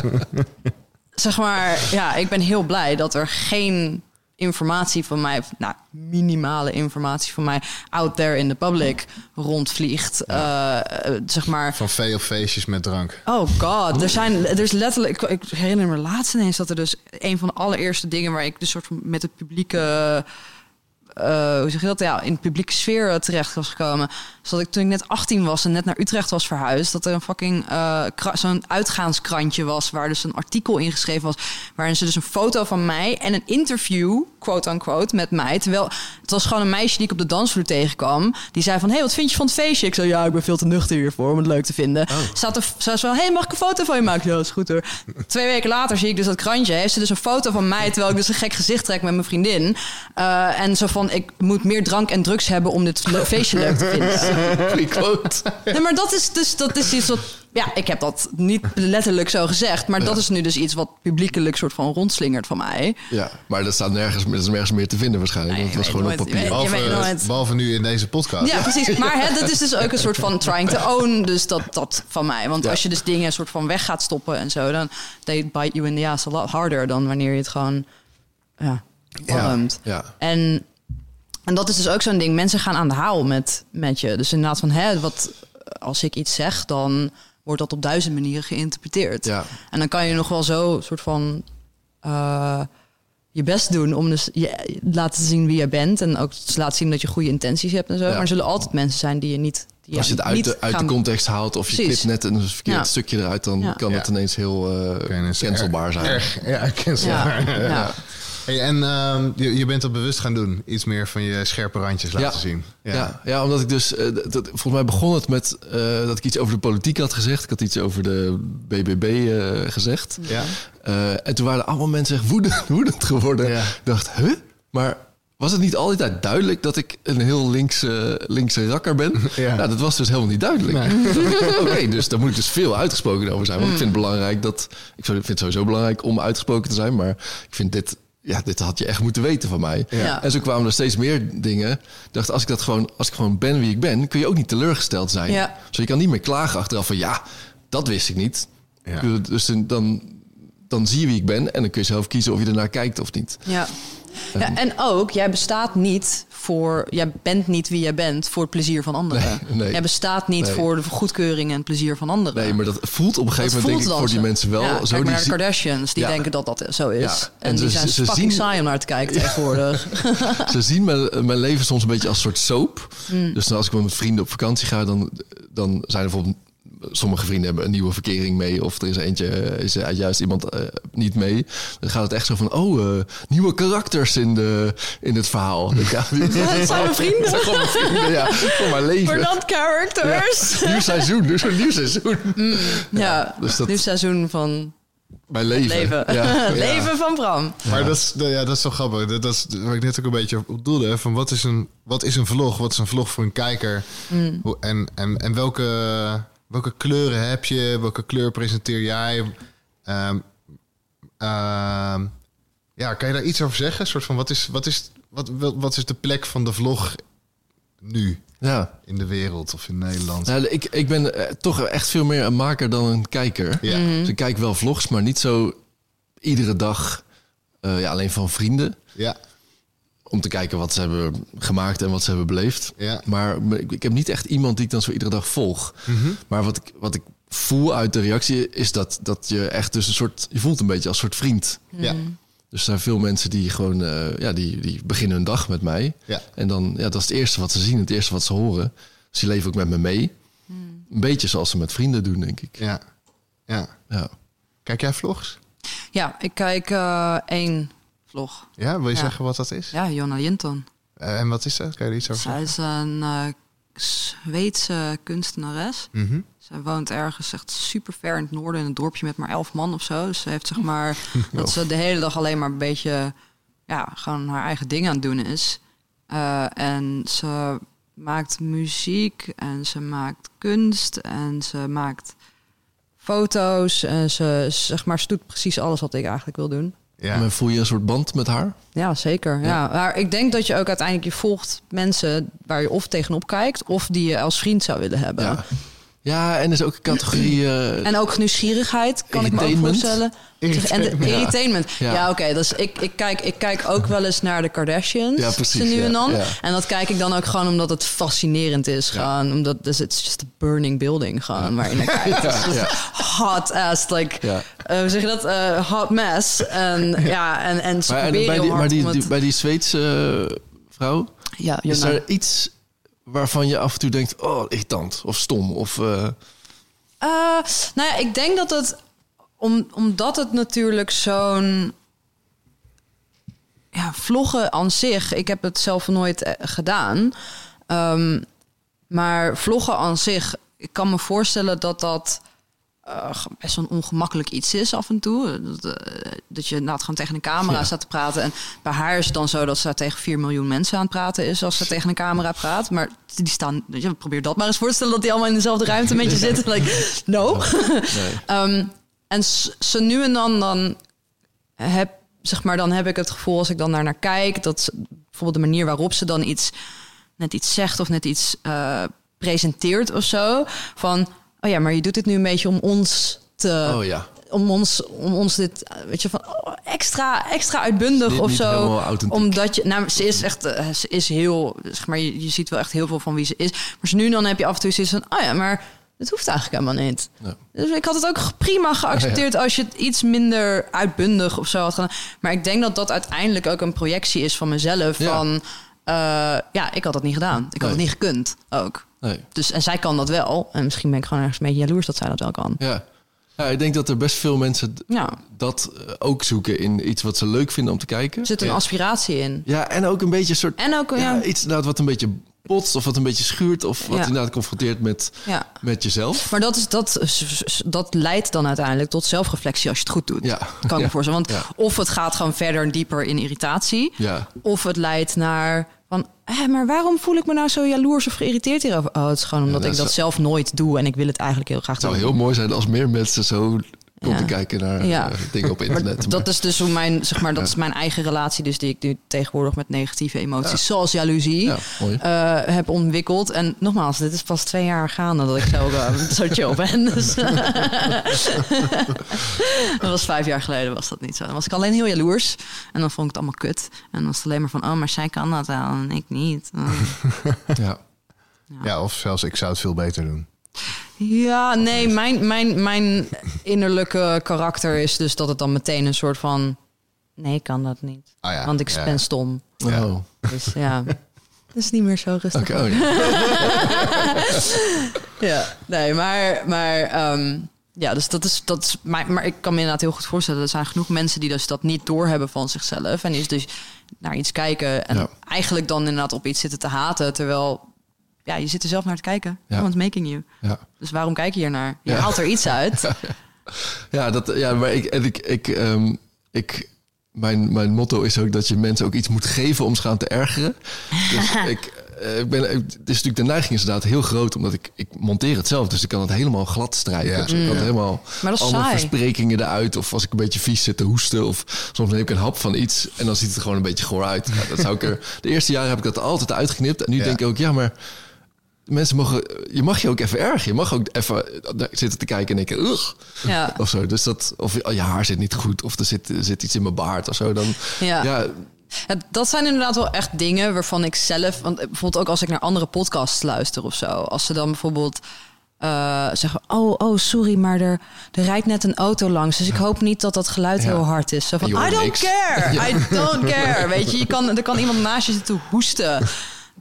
Speaker 4: zeg maar, ja, ik ben heel blij dat er geen informatie van mij, nou, minimale informatie van mij out there in the public rondvliegt. Eh, eh, zeg maar,
Speaker 1: van vee of feestjes met drank.
Speaker 4: Oh god, er zijn, er is letterlijk, ik, ik herinner me laatst ineens dat er dus een van de allereerste dingen waar ik dus soort van met het publieke, eh, hoe zeg je dat, ja, in de publieke sfeer eh, terecht was gekomen. Dus dat ik toen ik net 18 was en net naar Utrecht was verhuisd, dat er een fucking eh, zo'n uitgaanskrantje was waar dus een artikel ingeschreven was, waarin ze dus een foto van mij en een interview, quote unquote, met mij, terwijl het was gewoon een meisje die ik op de dansvloer tegenkwam, die zei van, hey, wat vind je van het feestje? Ik zei, ja, ik ben veel te nuchter hiervoor om het leuk te vinden. Zat er, ze wel, hey, mag ik een foto van je maken? Ja, dat is goed hoor. Twee weken later zie ik dus dat krantje, heeft ze dus een foto van mij, terwijl ik dus een gek gezicht trek met mijn vriendin. En zo van, ik moet meer drank en drugs hebben om dit feestje leuk te vinden.
Speaker 3: Quote.
Speaker 4: Nee, maar dat is dus dat is iets wat. Ja, ik heb dat niet letterlijk zo gezegd. Maar dat is nu dus iets wat publiekelijk soort van rondslingert van mij.
Speaker 3: Ja, maar dat staat nergens, dat is nergens meer te vinden waarschijnlijk.
Speaker 4: Nee,
Speaker 3: want het was gewoon op papier.
Speaker 1: Behalve,
Speaker 4: nooit.
Speaker 1: behalve nu in deze podcast.
Speaker 4: Ja, precies. Maar hè, dat is dus ook een soort van trying to own. Dus dat, dat van mij. Want
Speaker 3: Ja.
Speaker 4: als je dus dingen een soort van weg gaat stoppen en zo, dan they bite you in the ass a lot harder dan wanneer je het gewoon ja,
Speaker 1: Ja.
Speaker 4: palmt.
Speaker 3: Ja.
Speaker 4: En, en dat is dus ook zo'n ding. Mensen gaan aan de haal met, met je. Dus inderdaad van, hè, wat, als ik iets zeg, dan wordt dat op duizend manieren geïnterpreteerd.
Speaker 3: Ja.
Speaker 4: En dan kan je nog wel zo soort van eh, je best doen om dus je laten zien wie je bent. En ook te laten zien dat je goede intenties hebt en zo.
Speaker 3: Ja.
Speaker 4: Maar er zullen altijd mensen zijn die je niet. Die
Speaker 3: Als je het uit
Speaker 4: niet
Speaker 3: de, uit de context haalt of je knipt net een verkeerd
Speaker 4: Ja.
Speaker 3: stukje eruit, dan
Speaker 4: Ja.
Speaker 3: kan
Speaker 1: Ja.
Speaker 3: het ineens heel eh
Speaker 1: Kennis-
Speaker 3: cancelbaar zijn.
Speaker 1: Erg, ja, cancelbaar.
Speaker 4: Ja, ja.
Speaker 1: Hey, en ehm, je, je bent dat bewust gaan doen. Iets meer van je scherpe randjes laten
Speaker 3: Ja.
Speaker 1: zien.
Speaker 3: Ja. Ja, omdat ik dus... dat, dat- volgens mij begon het met eh, dat ik iets over de politiek had gezegd. Ik had iets over de BBB eh, gezegd.
Speaker 1: Ja?
Speaker 3: En toen waren allemaal mensen echt woedend, woedend geworden.
Speaker 1: Ja.
Speaker 3: Ik dacht, huh? Maar was het niet altijd duidelijk dat ik een heel linkse, linkse rakker ben?
Speaker 1: Ja.
Speaker 3: Nou, dat was dus helemaal niet duidelijk. Oké, dus daar moet ik dus veel uitgesproken over zijn. Want ik vind het belangrijk dat... Ik vind het sowieso belangrijk om uitgesproken te zijn. Maar ik vind dit... Ja, dit had je echt moeten weten van mij.
Speaker 4: Ja.
Speaker 3: En zo kwamen er steeds meer dingen. Ik dacht, als ik dat gewoon, als ik gewoon ben wie ik ben, kun je ook niet teleurgesteld zijn.
Speaker 4: Ja.
Speaker 3: Dus je kan niet meer klagen achteraf van ja, dat wist ik niet.
Speaker 1: Ja.
Speaker 3: Dus dan, dan zie je wie ik ben en dan kun je zelf kiezen of je ernaar kijkt of niet.
Speaker 4: Ja. Ja. En ook, jij bestaat niet voor... Jij bent niet wie jij bent voor het plezier van anderen.
Speaker 3: Nee, nee.
Speaker 4: Jij bestaat niet
Speaker 3: Nee.
Speaker 4: voor de goedkeuring en het plezier van anderen.
Speaker 3: Nee, maar dat voelt op een gegeven
Speaker 4: Dat
Speaker 3: moment denk ik voor die mensen wel.
Speaker 4: Ja,
Speaker 3: zo
Speaker 4: kijk
Speaker 3: die
Speaker 4: maar naar de
Speaker 3: zie-
Speaker 4: Kardashians, die
Speaker 3: Ja.
Speaker 4: denken dat dat zo is.
Speaker 3: Ja,
Speaker 4: En,
Speaker 3: en
Speaker 4: die
Speaker 3: ze-
Speaker 4: zijn
Speaker 3: ze
Speaker 4: fucking
Speaker 3: zien-
Speaker 4: saai om naar te kijken tegenwoordig.
Speaker 3: Ze zien mijn, mijn leven soms een beetje als een soort soap.
Speaker 4: Mm.
Speaker 3: Dus als ik met vrienden op vakantie ga, dan, dan zijn er bijvoorbeeld... Sommige vrienden hebben een nieuwe verkering mee. Of er is eentje, eh, is er juist iemand eh, niet mee. Dan gaat het echt zo van, oh, eh, nieuwe karakters in, de, in het verhaal. Ja,
Speaker 4: Dat zijn mijn vrienden.
Speaker 3: Dat zijn gewoon mijn vrienden, ja. Voor mijn leven.
Speaker 4: Not characters.
Speaker 3: Nieuw seizoen, dus een nieuw seizoen.
Speaker 4: Ja,
Speaker 3: dus dat-
Speaker 4: nieuw seizoen van
Speaker 3: Mijn leven.
Speaker 4: leven.
Speaker 3: Ja.
Speaker 4: leven van Bram.
Speaker 1: Maar dat, is, ja, dat is wel grappig. Dat, dat is waar ik net ook een beetje op bedoelde. hè, Van wat, is een, wat is een vlog? Wat is een vlog voor een kijker? Hoe, en en, en welke, welke kleuren heb je? Welke kleur presenteer jij? Ehm, ehm, ja, kan je daar iets over zeggen? Een soort van, wat is, wat, is, wat, wat, is de plek van de vlog nu
Speaker 3: Ja.
Speaker 1: in de wereld of in Nederland?
Speaker 3: Nou, ik, ik ben eh, toch echt veel meer een maker dan een kijker.
Speaker 1: Ja.
Speaker 3: Dus ik kijk wel vlogs, maar niet zo iedere dag. eh, ja, alleen van vrienden.
Speaker 1: Ja,
Speaker 3: Om te kijken wat ze hebben gemaakt en wat ze hebben beleefd.
Speaker 1: ja.
Speaker 3: Maar ik, ik heb niet echt iemand die ik dan zo iedere dag volg.
Speaker 1: Mhm.
Speaker 3: Maar wat ik, wat ik voel uit de reactie is dat, dat je echt dus een soort... Je voelt een beetje als een soort vriend.
Speaker 1: Ja,
Speaker 3: Dus er zijn veel mensen die gewoon... eh, ja, die, die beginnen hun dag met mij.
Speaker 1: ja.
Speaker 3: En dan, ja, dat is het eerste wat ze zien, het eerste wat ze horen. Dus die leven ook met me mee. Een beetje zoals ze met vrienden doen, denk ik.
Speaker 1: ja. ja.
Speaker 3: Ja.
Speaker 1: Kijk jij vlogs?
Speaker 4: Ja, ik kijk eh, één vlog.
Speaker 1: Ja, wil je
Speaker 4: Ja.
Speaker 1: zeggen wat dat is?
Speaker 4: Ja, Jonna Jinton.
Speaker 1: Eh, en wat is dat? Kan je er iets over
Speaker 4: Zij
Speaker 1: zeggen?
Speaker 4: is een eh, Zweedse kunstenares.
Speaker 1: Mhm.
Speaker 4: Zij woont ergens echt super ver in het noorden in een dorpje met maar elf man of zo. Dus ze heeft zeg maar dat ze de hele dag alleen maar een beetje ja, gewoon haar eigen ding aan het doen is. Eh, en ze maakt muziek en ze maakt kunst en ze maakt foto's en ze zeg maar ze doet precies alles wat ik eigenlijk wil doen.
Speaker 1: Ja.
Speaker 3: Maar voel je een soort band met haar?
Speaker 4: Ja, zeker. Ja. Maar ik denk dat je ook uiteindelijk je volgt mensen waar je of tegenop kijkt of die je als vriend zou willen hebben.
Speaker 3: Ja. Ja, en er is ook een categorie... eh,
Speaker 4: En ook nieuwsgierigheid, kan ik me ook
Speaker 3: Irritainment.
Speaker 4: voorstellen. En de
Speaker 1: irritainment.
Speaker 4: Ja,
Speaker 3: Ja.
Speaker 4: oké. dus ik, ik, kijk, ik kijk ook wel eens naar de Kardashians.
Speaker 3: Ja, precies,
Speaker 4: nu
Speaker 3: ja,
Speaker 4: en dan.
Speaker 3: ja.
Speaker 4: En dat kijk ik dan ook gewoon omdat het fascinerend is. Gewoon, omdat dus het is just a burning building gewoon waar je naar kijkt. Het is just Hot ass, like,
Speaker 3: Ja.
Speaker 4: eh, hoe zeg je dat? Eh, hot mess. En ja, en, en ze
Speaker 3: maar, en bij die,
Speaker 4: hard
Speaker 3: maar die, die- bij die Zweedse vrouw...
Speaker 4: ja,
Speaker 3: Is er iets waarvan je af en toe denkt... Oh, irritant of stom of... eh,
Speaker 4: Eh, nou ja, ik denk dat het... Om, omdat het natuurlijk zo'n... Ja, vloggen aan zich... Ik heb het zelf nooit eh, gedaan. Ehm, maar vloggen aan zich... Ik kan me voorstellen dat dat... eh, best wel een ongemakkelijk iets is af en toe. Dat, eh, dat je gewoon tegen een camera
Speaker 3: Ja.
Speaker 4: staat te praten. En bij haar is het dan zo dat ze tegen 4 miljoen mensen aan het praten is als ze tegen een camera praat. Maar die staan, weet je, probeer dat maar eens voor te stellen dat die allemaal in dezelfde ruimte met je zitten. Like, no.
Speaker 3: nee.
Speaker 4: Ehm, en zo nu en dan, dan heb, zeg maar, dan heb ik het gevoel als ik dan daar naar kijk, dat ze- bijvoorbeeld de manier waarop ze dan iets, net iets zegt of net iets eh, presenteert of zo, van, oh ja, maar je doet dit nu een beetje om ons te,
Speaker 3: Oh ja.
Speaker 4: om ons, om ons dit, weet je, van oh, extra, extra uitbundig of zo. Omdat je, nou, ze is echt, eh, ze is heel, zeg maar, je, je ziet wel echt heel veel van wie ze is. Maar zo nu dan heb je af en toe zoiets van, oh ja, maar het hoeft eigenlijk helemaal niet.
Speaker 3: Ja.
Speaker 4: Dus ik had het ook prima geaccepteerd als je het iets minder uitbundig of zo had gedaan. Maar ik denk dat dat uiteindelijk ook een projectie is van mezelf.
Speaker 3: Ja.
Speaker 4: Van, eh, ja, ik had dat niet gedaan. Ik had
Speaker 3: Nee.
Speaker 4: het niet gekund ook.
Speaker 3: Nee.
Speaker 4: Dus, en zij kan dat wel. En misschien ben ik gewoon ergens een beetje jaloers dat zij dat wel kan.
Speaker 3: Ja. ja, ik denk dat er best veel mensen
Speaker 4: Ja,
Speaker 3: dat eh, ook zoeken in iets wat ze leuk vinden om te kijken.
Speaker 4: er zit een aspiratie in.
Speaker 3: Ja, en ook een beetje een soort...
Speaker 4: En ook, ja,
Speaker 3: ja, iets wat een beetje botst of wat een beetje schuurt... of wat
Speaker 4: Ja.
Speaker 3: inderdaad confronteert met,
Speaker 4: ja.
Speaker 3: met jezelf.
Speaker 4: Maar dat, is, dat, dat leidt dan uiteindelijk tot zelfreflectie als je het goed doet.
Speaker 3: Ja.
Speaker 4: Kan ik me voorstellen. Want of het gaat gewoon verder en dieper in irritatie.
Speaker 3: Ja,
Speaker 4: Of het leidt naar van, hé, maar waarom voel ik me nou zo jaloers of geïrriteerd hierover? Oh, het is gewoon omdat
Speaker 3: dat
Speaker 4: ik dat zelf nooit doe en ik wil het eigenlijk heel graag
Speaker 3: het zou
Speaker 4: doen.
Speaker 3: heel mooi zijn als meer mensen zo
Speaker 4: Ja.
Speaker 3: te kijken naar
Speaker 4: Ja.
Speaker 3: eh, dingen op internet.
Speaker 4: Dat is dus hoe mijn, zeg maar, dat is mijn eigen relatie, dus die ik nu tegenwoordig met negatieve emoties, zoals jaloezie, eh, heb ontwikkeld. En nogmaals, dit is pas twee jaar gaande dat ik zo, eh, zo chill ben. Dus dat was vijf jaar geleden, was dat niet zo. Dan was ik alleen heel jaloers en dan vond ik het allemaal kut. En dan was het alleen maar van, oh, maar zij kan dat wel en ik niet.
Speaker 3: ja.
Speaker 1: Ja, of zelfs ik zou het veel beter doen.
Speaker 4: Ja, nee, mijn, mijn, mijn innerlijke karakter is dus dat het dan meteen een soort van... Nee, ik kan dat niet.
Speaker 1: Ah ja,
Speaker 4: Want ik
Speaker 1: ja.
Speaker 4: ben stom.
Speaker 1: Ja.
Speaker 3: Oh,
Speaker 4: Dus ja, dat is niet meer zo rustig.
Speaker 3: oké. oh, ja.
Speaker 4: Ja, nee, maar... maar ehm, ja, dus dat is... Dat is maar, maar ik kan me inderdaad heel goed voorstellen... er zijn genoeg mensen die dus dat niet doorhebben van zichzelf... en die dus naar iets kijken... en
Speaker 3: Ja. eigenlijk
Speaker 4: dan inderdaad op iets zitten te haten... terwijl ja, je zit er zelf naar te kijken.
Speaker 3: Ja.
Speaker 4: One's making you.
Speaker 3: Ja.
Speaker 4: Dus waarom kijk je hier naar? Je
Speaker 3: Ja.
Speaker 4: haalt er iets uit.
Speaker 3: Ja, dat, ja, maar ik, en ik, ik, ehm, ik, mijn, mijn motto is ook dat je mensen ook iets moet geven om ze gaan te ergeren. Dus ik, eh, ik ben, het is natuurlijk de neiging is inderdaad heel groot, omdat ik, ik monteer het zelf, dus ik kan het helemaal glad strijken.
Speaker 1: Ja.
Speaker 3: Dus ik kan het helemaal
Speaker 4: Maar dat is
Speaker 3: alle
Speaker 4: saai.
Speaker 3: versprekingen eruit, of als ik een beetje vies zit te hoesten, of soms neem ik een hap van iets en dan ziet het er gewoon een beetje goor uit. Ja, dat zou ik er, de eerste jaren heb ik dat altijd uitgeknipt en nu
Speaker 1: Ja.
Speaker 3: denk ik ook, ja, maar mensen mogen, je mag je ook even erg, je mag ook even daar zitten te kijken en denken, ugh,
Speaker 4: Ja.
Speaker 3: of zo. Dus dat, of oh, je haar zit niet goed, of er zit, er zit iets in mijn baard of zo. Dan,
Speaker 4: Ja.
Speaker 3: ja,
Speaker 4: dat zijn inderdaad wel echt dingen waarvan ik zelf... Want bijvoorbeeld ook als ik naar andere podcasts luister of zo. Als ze dan bijvoorbeeld eh, zeggen... Oh, oh, sorry, maar er, er rijdt net een auto langs. Dus ik hoop niet dat dat geluid
Speaker 3: Ja.
Speaker 4: heel hard is. Zo van,
Speaker 3: je
Speaker 4: I don't
Speaker 3: niks.
Speaker 4: care,
Speaker 3: Ja.
Speaker 4: I don't care. Weet je, je kan, er kan iemand naast je zitten hoesten.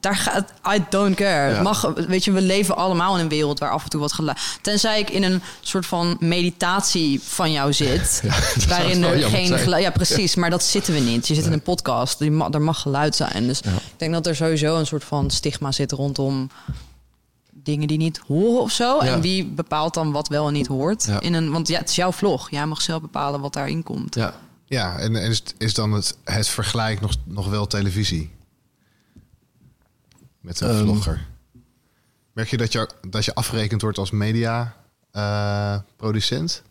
Speaker 4: Daar gaat, I don't care.
Speaker 3: Ja.
Speaker 4: Mag, weet je, we leven allemaal in een wereld waar af en toe wat geluid... Tenzij ik in een soort van meditatie van jou zit...
Speaker 3: Ja,
Speaker 4: waarin er geen geluid... Ja, precies. Maar dat zitten we niet. Je zit in een podcast. Die ma- er mag geluid zijn. Dus ik denk dat er sowieso een soort van stigma zit rondom dingen die niet horen of zo. En wie bepaalt dan wat wel en niet hoort? In een, want ja, het is jouw vlog. Jij mag zelf bepalen wat daarin komt.
Speaker 3: ja.
Speaker 1: Ja, en, en is, is dan het, het vergelijk nog, nog wel televisie? Met een
Speaker 3: Ehm.
Speaker 1: vlogger. Merk je dat je, dat je afgerekend wordt als media eh, producent?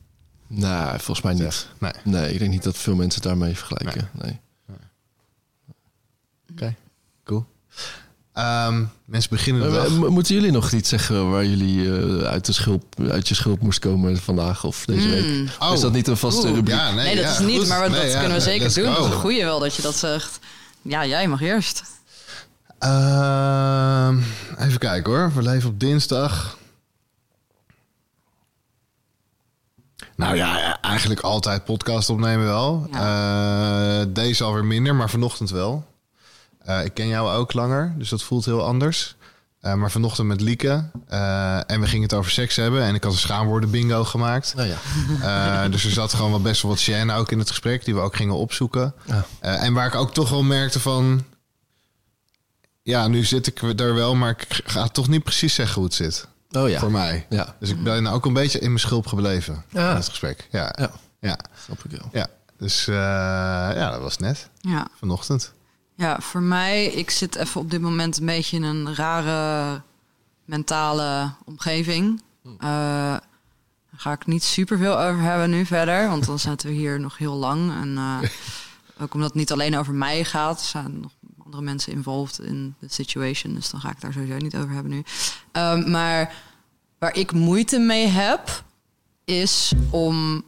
Speaker 3: Nee, volgens mij niet.
Speaker 1: Nee.
Speaker 3: Nee, ik denk niet dat veel mensen het daarmee vergelijken. Nee.
Speaker 1: Oké, cool. Ehm, mensen beginnen de dag.
Speaker 3: mo- Moeten jullie nog iets zeggen waar jullie eh, uit, de schulp, uit je schulp moest komen vandaag of deze week?
Speaker 1: Oh.
Speaker 3: Is dat niet een vaste
Speaker 4: Oeh.
Speaker 3: rubriek?
Speaker 1: Ja, nee,
Speaker 4: Nee, dat
Speaker 1: ja,
Speaker 4: is niet.
Speaker 1: goed.
Speaker 4: Maar dat
Speaker 1: ja,
Speaker 4: kunnen we zeker doen. Dat is een goeie wel dat je dat zegt. Ja, jij mag eerst.
Speaker 1: Ehm, even kijken hoor. We leven op dinsdag. Nou ja, eigenlijk altijd podcast opnemen wel. Eh, deze alweer minder, maar vanochtend wel. Eh, ik ken jou ook langer, dus dat voelt heel anders. Eh, maar vanochtend met Lieke. eh, en we gingen het over seks hebben. En ik had een schaamwoorden bingo gemaakt.
Speaker 3: Nou ja.
Speaker 1: Eh, dus er zat gewoon wel best wel wat gêne ook in het gesprek. Die we ook gingen opzoeken.
Speaker 3: Ja.
Speaker 1: Eh, en waar ik ook toch wel merkte van... Ja, nu zit ik er wel, maar ik ga toch niet precies zeggen hoe het zit.
Speaker 3: Oh ja.
Speaker 1: Voor mij.
Speaker 3: Ja,
Speaker 1: Dus ik ben ook een beetje in mijn schulp gebleven
Speaker 3: Ja.
Speaker 1: in het gesprek. Ja, ja.
Speaker 3: ja,
Speaker 1: ja,
Speaker 3: snap ik wel.
Speaker 1: ja. Dus eh, ja, dat was net
Speaker 4: Ja.
Speaker 1: vanochtend.
Speaker 4: Ja, voor mij, ik zit even op dit moment een beetje in een rare mentale omgeving. Eh, daar ga ik niet super veel over hebben nu verder, want dan zaten we hier nog heel lang. En eh, ook omdat het niet alleen over mij gaat, er zijn nog andere mensen involved in de situation, dus dan ga ik daar sowieso niet over hebben nu. Ehm, maar waar ik moeite mee heb, is om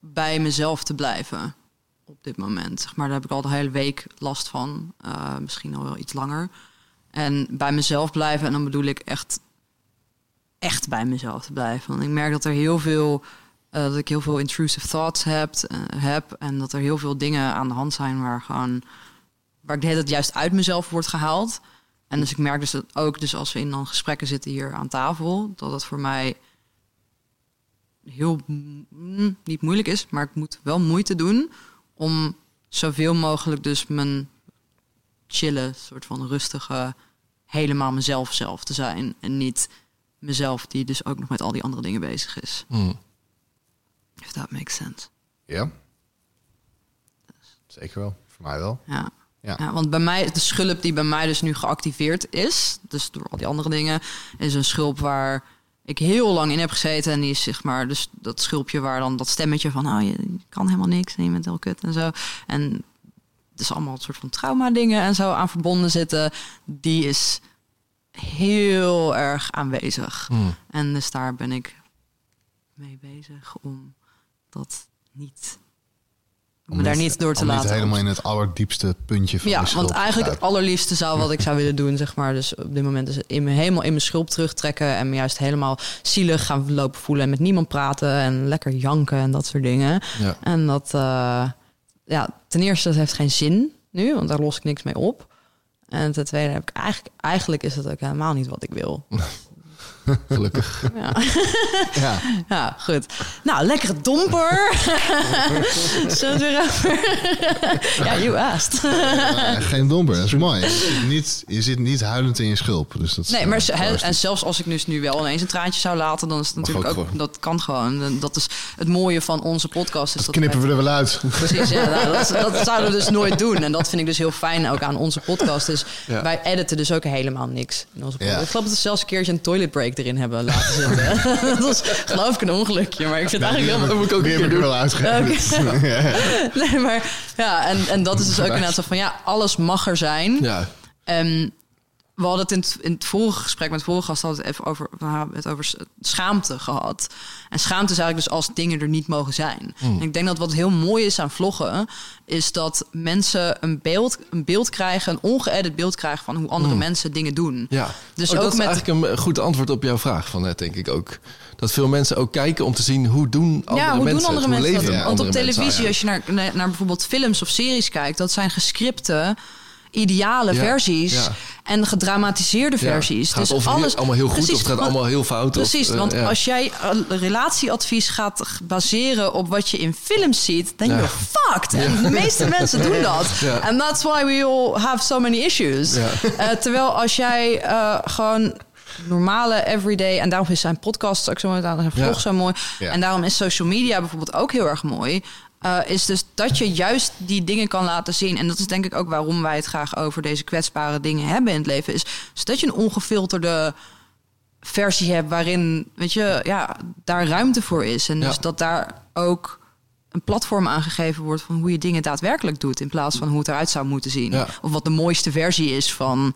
Speaker 4: bij mezelf te blijven op dit moment. Zeg maar, daar heb ik al de hele week last van. Eh, misschien al wel iets langer. En bij mezelf blijven, en dan bedoel ik echt, echt bij mezelf te blijven. Want ik merk dat er heel veel, eh, dat ik heel veel intrusive thoughts eh, heb. En dat er heel veel dingen aan de hand zijn waar gewoon, waar ik de hele tijd juist uit mezelf wordt gehaald. En dus ik merk dus dat ook, dus als we in dan gesprekken zitten hier aan tafel, dat het voor mij heel mm, niet moeilijk is, maar ik moet wel moeite doen om zoveel mogelijk dus mijn chillen, soort van rustige, helemaal mezelf zelf te zijn. En niet mezelf die dus ook nog met al die andere dingen bezig is.
Speaker 3: Hm.
Speaker 4: If that makes sense.
Speaker 1: Ja. Zeker wel. Voor mij wel.
Speaker 4: Ja.
Speaker 1: Ja.
Speaker 4: Ja, want bij mij, de schulp die bij mij dus nu geactiveerd is, dus door al die andere dingen, is een schulp waar ik heel lang in heb gezeten. En die is zeg maar, dus dat schulpje waar dan dat stemmetje van, oh, je kan helemaal niks en je bent heel kut en zo. En dus allemaal een soort van trauma dingen en zo aan verbonden zitten. Die is heel erg aanwezig.
Speaker 3: Hm.
Speaker 4: En dus daar ben ik mee bezig om dat niet, om me daar niet door te laten.
Speaker 1: Niet helemaal in het allerdiepste puntje van
Speaker 4: Ja,
Speaker 1: de
Speaker 4: want eigenlijk het allerliefste zou wat ik zou willen doen, zeg maar. Dus op dit moment is het in me, helemaal in mijn schulp terugtrekken en me juist helemaal zielig gaan lopen voelen en met niemand praten en lekker janken en dat soort dingen.
Speaker 3: Ja.
Speaker 4: En dat, eh, ja, ten eerste, dat heeft geen zin nu, want daar los ik niks mee op. En ten tweede heb ik eigenlijk, eigenlijk is het ook helemaal niet wat ik wil.
Speaker 3: Gelukkig.
Speaker 4: Ja.
Speaker 1: Ja.
Speaker 4: ja, goed. Nou, lekkere domper. Zullen we het weer over... ja, you asked.
Speaker 1: Eh, geen domper, dat is mooi. Je zit, niet, je zit niet huilend in je schulp. Dus dat
Speaker 4: Nee,
Speaker 1: eh,
Speaker 4: maar
Speaker 1: proost.
Speaker 4: en zelfs als ik dus nu wel ineens een traantje zou laten, dan is het natuurlijk
Speaker 3: ook
Speaker 4: dat kan gewoon. Dat is het mooie van onze podcast. Is
Speaker 1: dat
Speaker 4: dat
Speaker 1: knippen we er wel uit.
Speaker 4: Precies, ja, nou, dat, dat zouden we dus nooit doen. En dat vind ik dus heel fijn ook aan onze podcast.
Speaker 3: Ja.
Speaker 4: wij editen dus ook helemaal niks in onze podcast. Ik geloof dat we zelfs een keertje een toilet break erin hebben laten zitten. dat was geloof ik een ongelukje, maar ik vind het eigenlijk heel
Speaker 3: Dat moet ik ook een keer
Speaker 1: er wel.
Speaker 4: Nee, maar ja, en, en dat is dus ook inderdaad zo van ja, alles mag er zijn.
Speaker 3: Ja,
Speaker 4: Ehm, we hadden het in het, in het vorige gesprek met de vorige gast hadden het even over, het over schaamte gehad. En schaamte is eigenlijk dus als dingen er niet mogen zijn. En ik denk dat wat heel mooi is aan vloggen, is dat mensen een beeld, een beeld krijgen, een ongeëdit beeld krijgen van hoe andere mensen dingen doen.
Speaker 3: ja.
Speaker 4: Dus
Speaker 3: Oh,
Speaker 4: ook
Speaker 3: dat is
Speaker 4: met-
Speaker 3: eigenlijk een goed antwoord op jouw vraag van net, denk ik ook. Dat veel mensen ook kijken om te zien hoe doen andere
Speaker 4: ja, hoe
Speaker 3: mensen
Speaker 4: doen andere
Speaker 3: het, hoe
Speaker 4: mensen dat?
Speaker 3: leven
Speaker 4: Want op televisie, als je naar, naar, naar bijvoorbeeld films of series kijkt, dat zijn gescripte, ideale
Speaker 3: Ja,
Speaker 4: versies
Speaker 3: ja.
Speaker 4: en gedramatiseerde versies.
Speaker 3: Gaat
Speaker 4: dus
Speaker 3: of
Speaker 4: alles
Speaker 3: allemaal heel goed
Speaker 4: precies,
Speaker 3: of het gaat allemaal heel fout.
Speaker 4: Precies,
Speaker 3: of, eh,
Speaker 4: want als jij relatieadvies gaat baseren op wat je in films ziet, dan you're fucked. En de meeste mensen doen dat. And that's why we all have so many issues. Eh, terwijl als jij eh, gewoon normale everyday en daarom is zijn podcast ook zo mooi, daarom zijn vlog
Speaker 3: Ja.
Speaker 4: zo mooi
Speaker 1: Ja.
Speaker 4: en daarom is social media bijvoorbeeld ook heel erg mooi. Eh, is dus dat je juist die dingen kan laten zien. En dat is denk ik ook waarom wij het graag over deze kwetsbare dingen hebben in het leven. Is zodat je een ongefilterde versie hebt waarin, weet je, ja, daar ruimte voor is. En dus
Speaker 3: Ja.
Speaker 4: dat daar ook een platform aangegeven wordt van hoe je dingen daadwerkelijk doet. In plaats van hoe het eruit zou moeten zien.
Speaker 3: Ja.
Speaker 4: Of wat de mooiste versie is van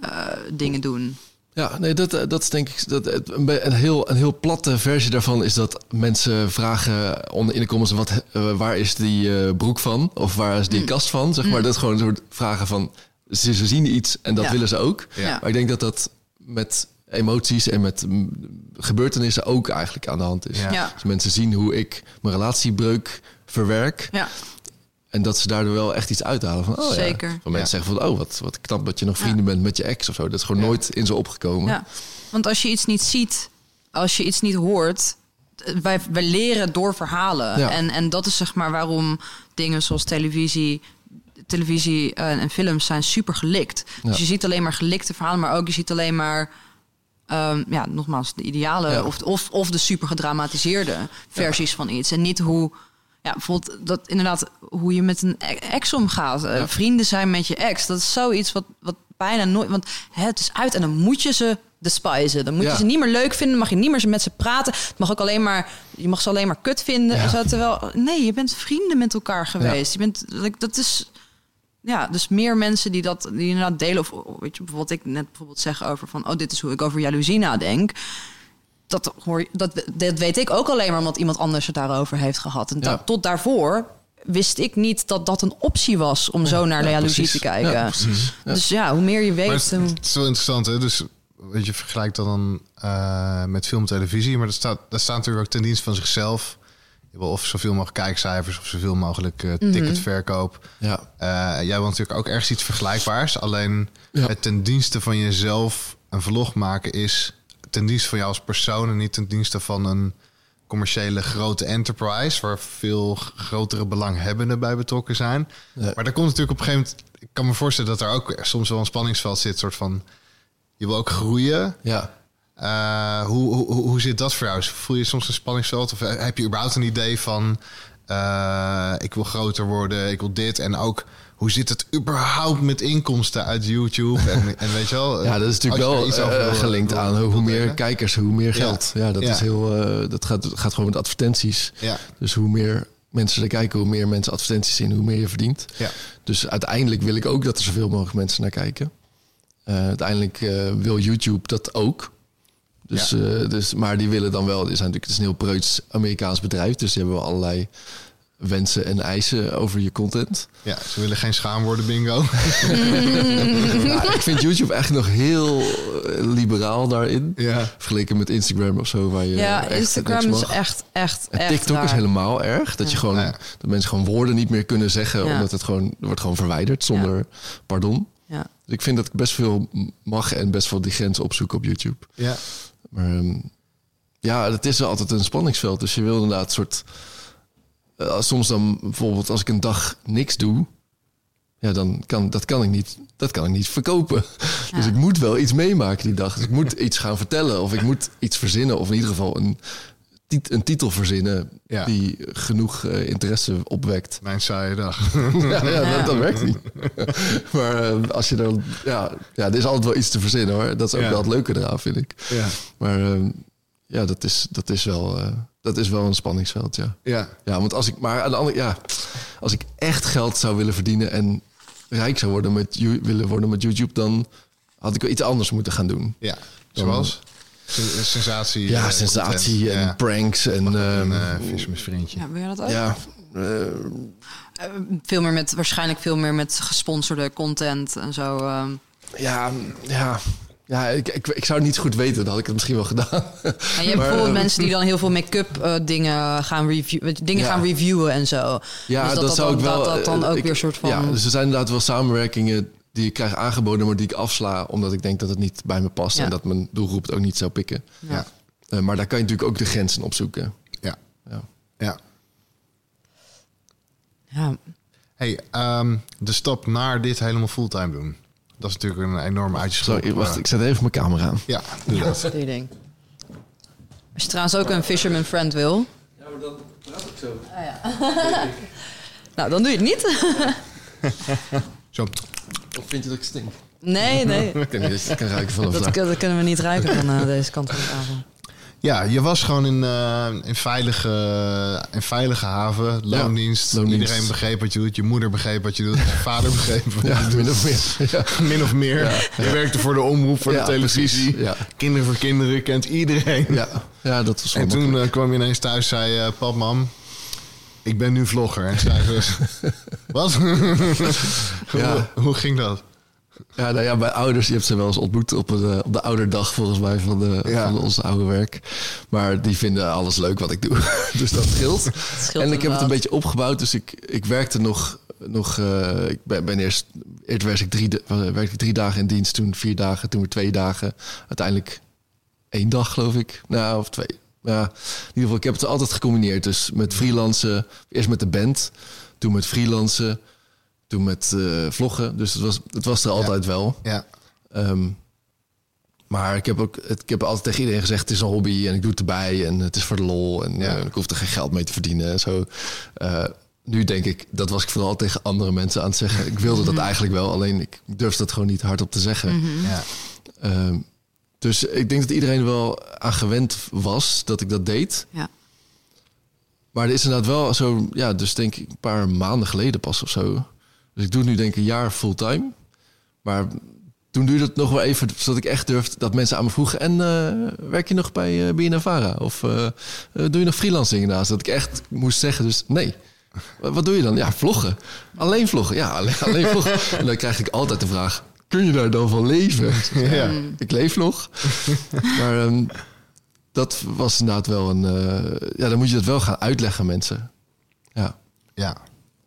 Speaker 4: eh, dingen doen.
Speaker 3: Ja, nee, dat, eh, dat is denk ik dat het- een, heel, een heel platte versie daarvan is dat mensen vragen onder in de comments wat, eh, waar is die eh, broek van of waar is die
Speaker 4: Mm.
Speaker 3: kast van, zeg maar. Dat is gewoon een soort vragen van ze, ze zien iets en dat
Speaker 4: Ja.
Speaker 3: willen ze ook.
Speaker 4: Ja.
Speaker 3: Maar ik denk dat dat met emoties en met mm, gebeurtenissen ook eigenlijk aan de hand is.
Speaker 1: Ja.
Speaker 4: Ja.
Speaker 3: Dus mensen zien hoe ik mijn relatiebreuk verwerk
Speaker 4: Ja,
Speaker 3: en dat ze daardoor wel echt iets uithalen van oh ja.
Speaker 4: Zeker.
Speaker 3: Van mensen zeggen van oh wat, wat knap dat je nog vrienden bent met je ex of zo. Dat is gewoon
Speaker 1: Ja.
Speaker 3: nooit in ze opgekomen.
Speaker 4: ja. Want als je iets niet ziet, als je iets niet hoort... eh, Wij, wij leren door verhalen.
Speaker 3: Ja.
Speaker 4: En, en dat is zeg maar waarom dingen zoals televisie... Televisie eh, en films zijn super gelikt. Dus
Speaker 3: Ja.
Speaker 4: je ziet alleen maar gelikte verhalen, maar ook je ziet alleen maar... ehm, ja, nogmaals, de ideale
Speaker 3: Ja.
Speaker 4: of, of, of de super gedramatiseerde versies van iets. En niet hoe, ja, bijvoorbeeld dat inderdaad, hoe je met een ex omgaat. Eh,
Speaker 3: Ja.
Speaker 4: Vrienden zijn met je ex. Dat is zoiets wat, wat bijna nooit, want hè, het is uit en dan moet je ze despisen. Dan moet
Speaker 3: Ja.
Speaker 4: je ze niet meer leuk vinden, mag je niet meer met ze praten. Het mag ook alleen maar, je mag ze alleen maar kut vinden.
Speaker 3: Ja.
Speaker 4: Zo, terwijl, nee, je bent vrienden met elkaar geweest. Je bent, dat is, ja, dus meer mensen die dat die inderdaad delen. Of weet je, bijvoorbeeld ik net bijvoorbeeld zeg over van, oh, dit is hoe ik over jaloezie nadenk. Dat, hoor, je- dat, dat weet ik ook alleen maar omdat iemand anders het daarover heeft gehad. En
Speaker 3: Ja.
Speaker 4: tot daarvoor wist ik niet dat dat een optie was om zo naar
Speaker 3: Ja,
Speaker 4: te kijken.
Speaker 3: Ja.
Speaker 4: Dus ja, hoe meer je weet.
Speaker 1: het,
Speaker 4: hoe-
Speaker 1: het is wel interessant, hè? Dus weet je, vergelijkt dat dan eh, met film en televisie. Maar dat staat, dat staat natuurlijk ook ten dienste van zichzelf. Je wil of zoveel mogelijk kijkcijfers of zoveel mogelijk eh,
Speaker 4: Mhm.
Speaker 1: ticketverkoop.
Speaker 3: Ja.
Speaker 1: Eh, jij wil natuurlijk ook ergens iets vergelijkbaars. Alleen
Speaker 3: Ja.
Speaker 1: het ten dienste van jezelf een vlog maken is ten dienste van jou als persoon en niet ten dienste van een commerciële grote enterprise waar veel grotere belanghebbenden bij betrokken zijn.
Speaker 3: Ja.
Speaker 1: Maar daar komt natuurlijk op een gegeven moment. Ik kan me voorstellen dat er ook soms wel een spanningsveld zit, soort van. Je wil ook groeien.
Speaker 3: Ja.
Speaker 1: Hoe, hoe, hoe hoe zit dat voor jou? Voel je soms een spanningsveld? Of heb je überhaupt een idee van... eh, ik wil groter worden, ik wil dit. En ook, hoe zit het überhaupt met inkomsten uit YouTube? En, en weet je wel?
Speaker 3: Ja, dat is natuurlijk wel
Speaker 1: iets over
Speaker 3: eh, gelinkt aan hoe meer kijkers, hoe meer geld. Ja, dat
Speaker 1: Ja.
Speaker 3: is heel. eh, dat gaat, gaat gewoon met advertenties.
Speaker 1: Ja,
Speaker 3: Dus hoe meer mensen er kijken, hoe meer mensen advertenties zien, hoe meer je verdient.
Speaker 1: ja.
Speaker 3: Dus uiteindelijk wil ik ook dat er zoveel mogelijk mensen naar kijken. Eh, uiteindelijk wil YouTube dat ook. Dus, dus, maar die willen dan wel. Het is natuurlijk het is een heel preuts Amerikaans bedrijf. Dus die hebben wel allerlei wensen en eisen over je content.
Speaker 1: ja, ze willen geen schaamwoorden bingo.
Speaker 3: Nou, ik vind YouTube echt nog heel eh, liberaal daarin.
Speaker 1: ja.
Speaker 3: Vergeleken met Instagram of zo. Waar je
Speaker 4: ja, Instagram is echt, echt,
Speaker 3: En
Speaker 4: echt
Speaker 3: TikTok is helemaal erg. Dat, je gewoon,
Speaker 1: Ja.
Speaker 3: dat mensen gewoon woorden niet meer kunnen zeggen.
Speaker 4: Ja.
Speaker 3: Omdat het gewoon wordt gewoon verwijderd zonder pardon.
Speaker 4: Ja.
Speaker 3: Dus ik vind dat ik best veel mag en best wel die grens opzoeken op YouTube.
Speaker 1: ja.
Speaker 3: Maar ehm, ja, het is wel altijd een spanningsveld. Dus je wil inderdaad een soort... eh, soms dan bijvoorbeeld als ik een dag niks doe... Ja, dan kan dat kan ik niet, dat kan ik niet verkopen. Dus ik moet wel iets meemaken die dag. Dus ik moet iets gaan vertellen of ik moet iets verzinnen. Of in ieder geval een, tit- een titel verzinnen
Speaker 1: Ja.
Speaker 3: die genoeg eh, interesse opwekt.
Speaker 1: Mijn saaie dag.
Speaker 3: Ja, ja, Dat, dat werkt niet. maar eh, als je dan... Ja, ja, er is altijd wel iets te verzinnen hoor. Dat is ook
Speaker 1: Ja.
Speaker 3: wel het leuke eraan, vind ik.
Speaker 1: ja.
Speaker 3: Maar eh, ja, dat is, dat, is wel, eh, dat is wel een spanningsveld, ja.
Speaker 1: Ja.
Speaker 3: Ja, want als ik... Maar aan de andere... Ja, als ik echt geld zou willen verdienen... en rijk zou worden met, willen worden met YouTube... dan had ik wel iets anders moeten gaan doen.
Speaker 1: Ja. Zoals? Sen- Sensatie.
Speaker 3: Ja,
Speaker 1: eh,
Speaker 3: sensatie
Speaker 1: content.
Speaker 3: en
Speaker 1: Ja.
Speaker 3: pranks en...
Speaker 1: Een
Speaker 3: ehm,
Speaker 1: uh, Fisherman's vriendje.
Speaker 4: Ja, wil je dat ook?
Speaker 3: ja, eh,
Speaker 4: Eh, veel meer met, waarschijnlijk veel meer met gesponsorde content en zo. ehm.
Speaker 3: ja, ja, ja ik, ik, ik zou het niet goed weten. Dan had ik het misschien wel gedaan.
Speaker 4: En je hebt
Speaker 3: Maar,
Speaker 4: bijvoorbeeld
Speaker 3: ehm,
Speaker 4: mensen die dan heel veel make-up eh, dingen gaan reviewen, dingen
Speaker 3: Ja.
Speaker 4: gaan reviewen en zo.
Speaker 3: Ja,
Speaker 4: Dus
Speaker 3: dat,
Speaker 4: dat
Speaker 3: zou
Speaker 4: dan-
Speaker 3: ik wel.
Speaker 4: dat- dat dan
Speaker 3: eh,
Speaker 4: ook
Speaker 3: ik-
Speaker 4: weer soort van-
Speaker 3: Ja, dus er zijn inderdaad wel samenwerkingen die ik krijg aangeboden, maar die ik afsla omdat ik denk dat het niet bij me past
Speaker 4: Ja.
Speaker 3: en dat mijn doelgroep het ook niet zou pikken.
Speaker 1: Ja.
Speaker 3: Eh, maar daar kan je natuurlijk ook de grenzen opzoeken.
Speaker 1: Ja.
Speaker 3: Ja.
Speaker 1: ja.
Speaker 4: Ja,
Speaker 1: Hey, ehm, de stap naar dit helemaal fulltime doen. Dat is natuurlijk een enorm uitschot.
Speaker 3: Sorry, wacht, ik zet even mijn camera aan.
Speaker 1: Ja, doe dat.
Speaker 4: die ding. Als je trouwens ook een fisherman friend wil,
Speaker 3: Ja, maar dan praat ik zo.
Speaker 4: nou dan doe je het niet.
Speaker 1: Zo.
Speaker 3: Of vind je dat ik stink?
Speaker 4: nee, nee.
Speaker 3: Ik niet kan ruiken vanaf
Speaker 4: Dat, kunnen we niet ruiken van eh, deze kant van de tafel.
Speaker 1: Ja, je was gewoon in, eh, in, veilige, in veilige haven, loondienst.
Speaker 3: loondienst.
Speaker 1: Iedereen begreep wat je doet. Je moeder begreep wat je doet. Je vader begreep wat je
Speaker 3: Ja,
Speaker 1: doet.
Speaker 3: min of meer. Ja.
Speaker 1: Min of meer. Je werkte voor de omroep, voor de televisie. Kinderen voor kinderen, kent iedereen.
Speaker 3: Ja. ja, dat was
Speaker 1: En toen eh, kwam je ineens thuis zei eh pap, mam, ik ben nu vlogger. En zei dus, wat? Hoe ging dat?
Speaker 3: Ja, nou ja, bij ouders, je hebt ze wel eens ontmoet op, een, eh, op de ouderdag volgens mij van, de,
Speaker 1: Ja.
Speaker 3: van onze oude werk. Maar die vinden alles leuk wat ik doe. dus dat scheelt.
Speaker 4: scheelt
Speaker 3: en ik heb het een beetje opgebouwd. Dus ik, ik werkte nog, nog eh, ik ben, ben eerst, eerst werkte ik, drie, werkte ik drie dagen in dienst, toen vier dagen, toen weer twee dagen. Uiteindelijk één dag geloof ik. Nou, of twee. Ja, in ieder geval, ik heb het altijd gecombineerd. Dus met freelancen, eerst met de band, toen met freelancen, toen met eh, vloggen. Dus het was, het was er altijd wel.
Speaker 1: Ja,
Speaker 3: Ehm, maar ik heb ook, het- ik heb altijd tegen iedereen gezegd: het is een hobby en ik doe het erbij en het is voor de lol en
Speaker 1: Ja.
Speaker 3: eh, ik hoef er geen geld mee te verdienen en zo. Eh, nu denk ik, dat was ik vooral tegen andere mensen aan het zeggen. Ik wilde dat eigenlijk wel, alleen ik durfde dat gewoon niet hardop te zeggen.
Speaker 1: ja,
Speaker 3: Ehm, dus ik denk dat iedereen wel aan gewend was dat ik dat deed.
Speaker 4: Ja.
Speaker 3: Maar er is inderdaad wel zo, ja, dus denk ik een paar maanden geleden pas of zo. Dus ik doe het nu denk ik een jaar fulltime. Maar toen duurde het nog wel even, zodat ik echt durfde dat mensen aan me vroegen... en eh, werk je nog bij uh, BNNVARA? Of eh, doe je nog freelancing naast? Dat ik echt moest zeggen, dus nee. Wat, doe je dan? Ja, vloggen. Alleen vloggen? Ja, alleen, alleen vloggen. En dan krijg ik altijd de vraag, kun je daar dan van leven?
Speaker 1: ja.
Speaker 3: Ik leef nog. maar ehm, dat was inderdaad wel een... ja, dan moet je dat wel gaan uitleggen aan mensen. Ja.
Speaker 1: ja,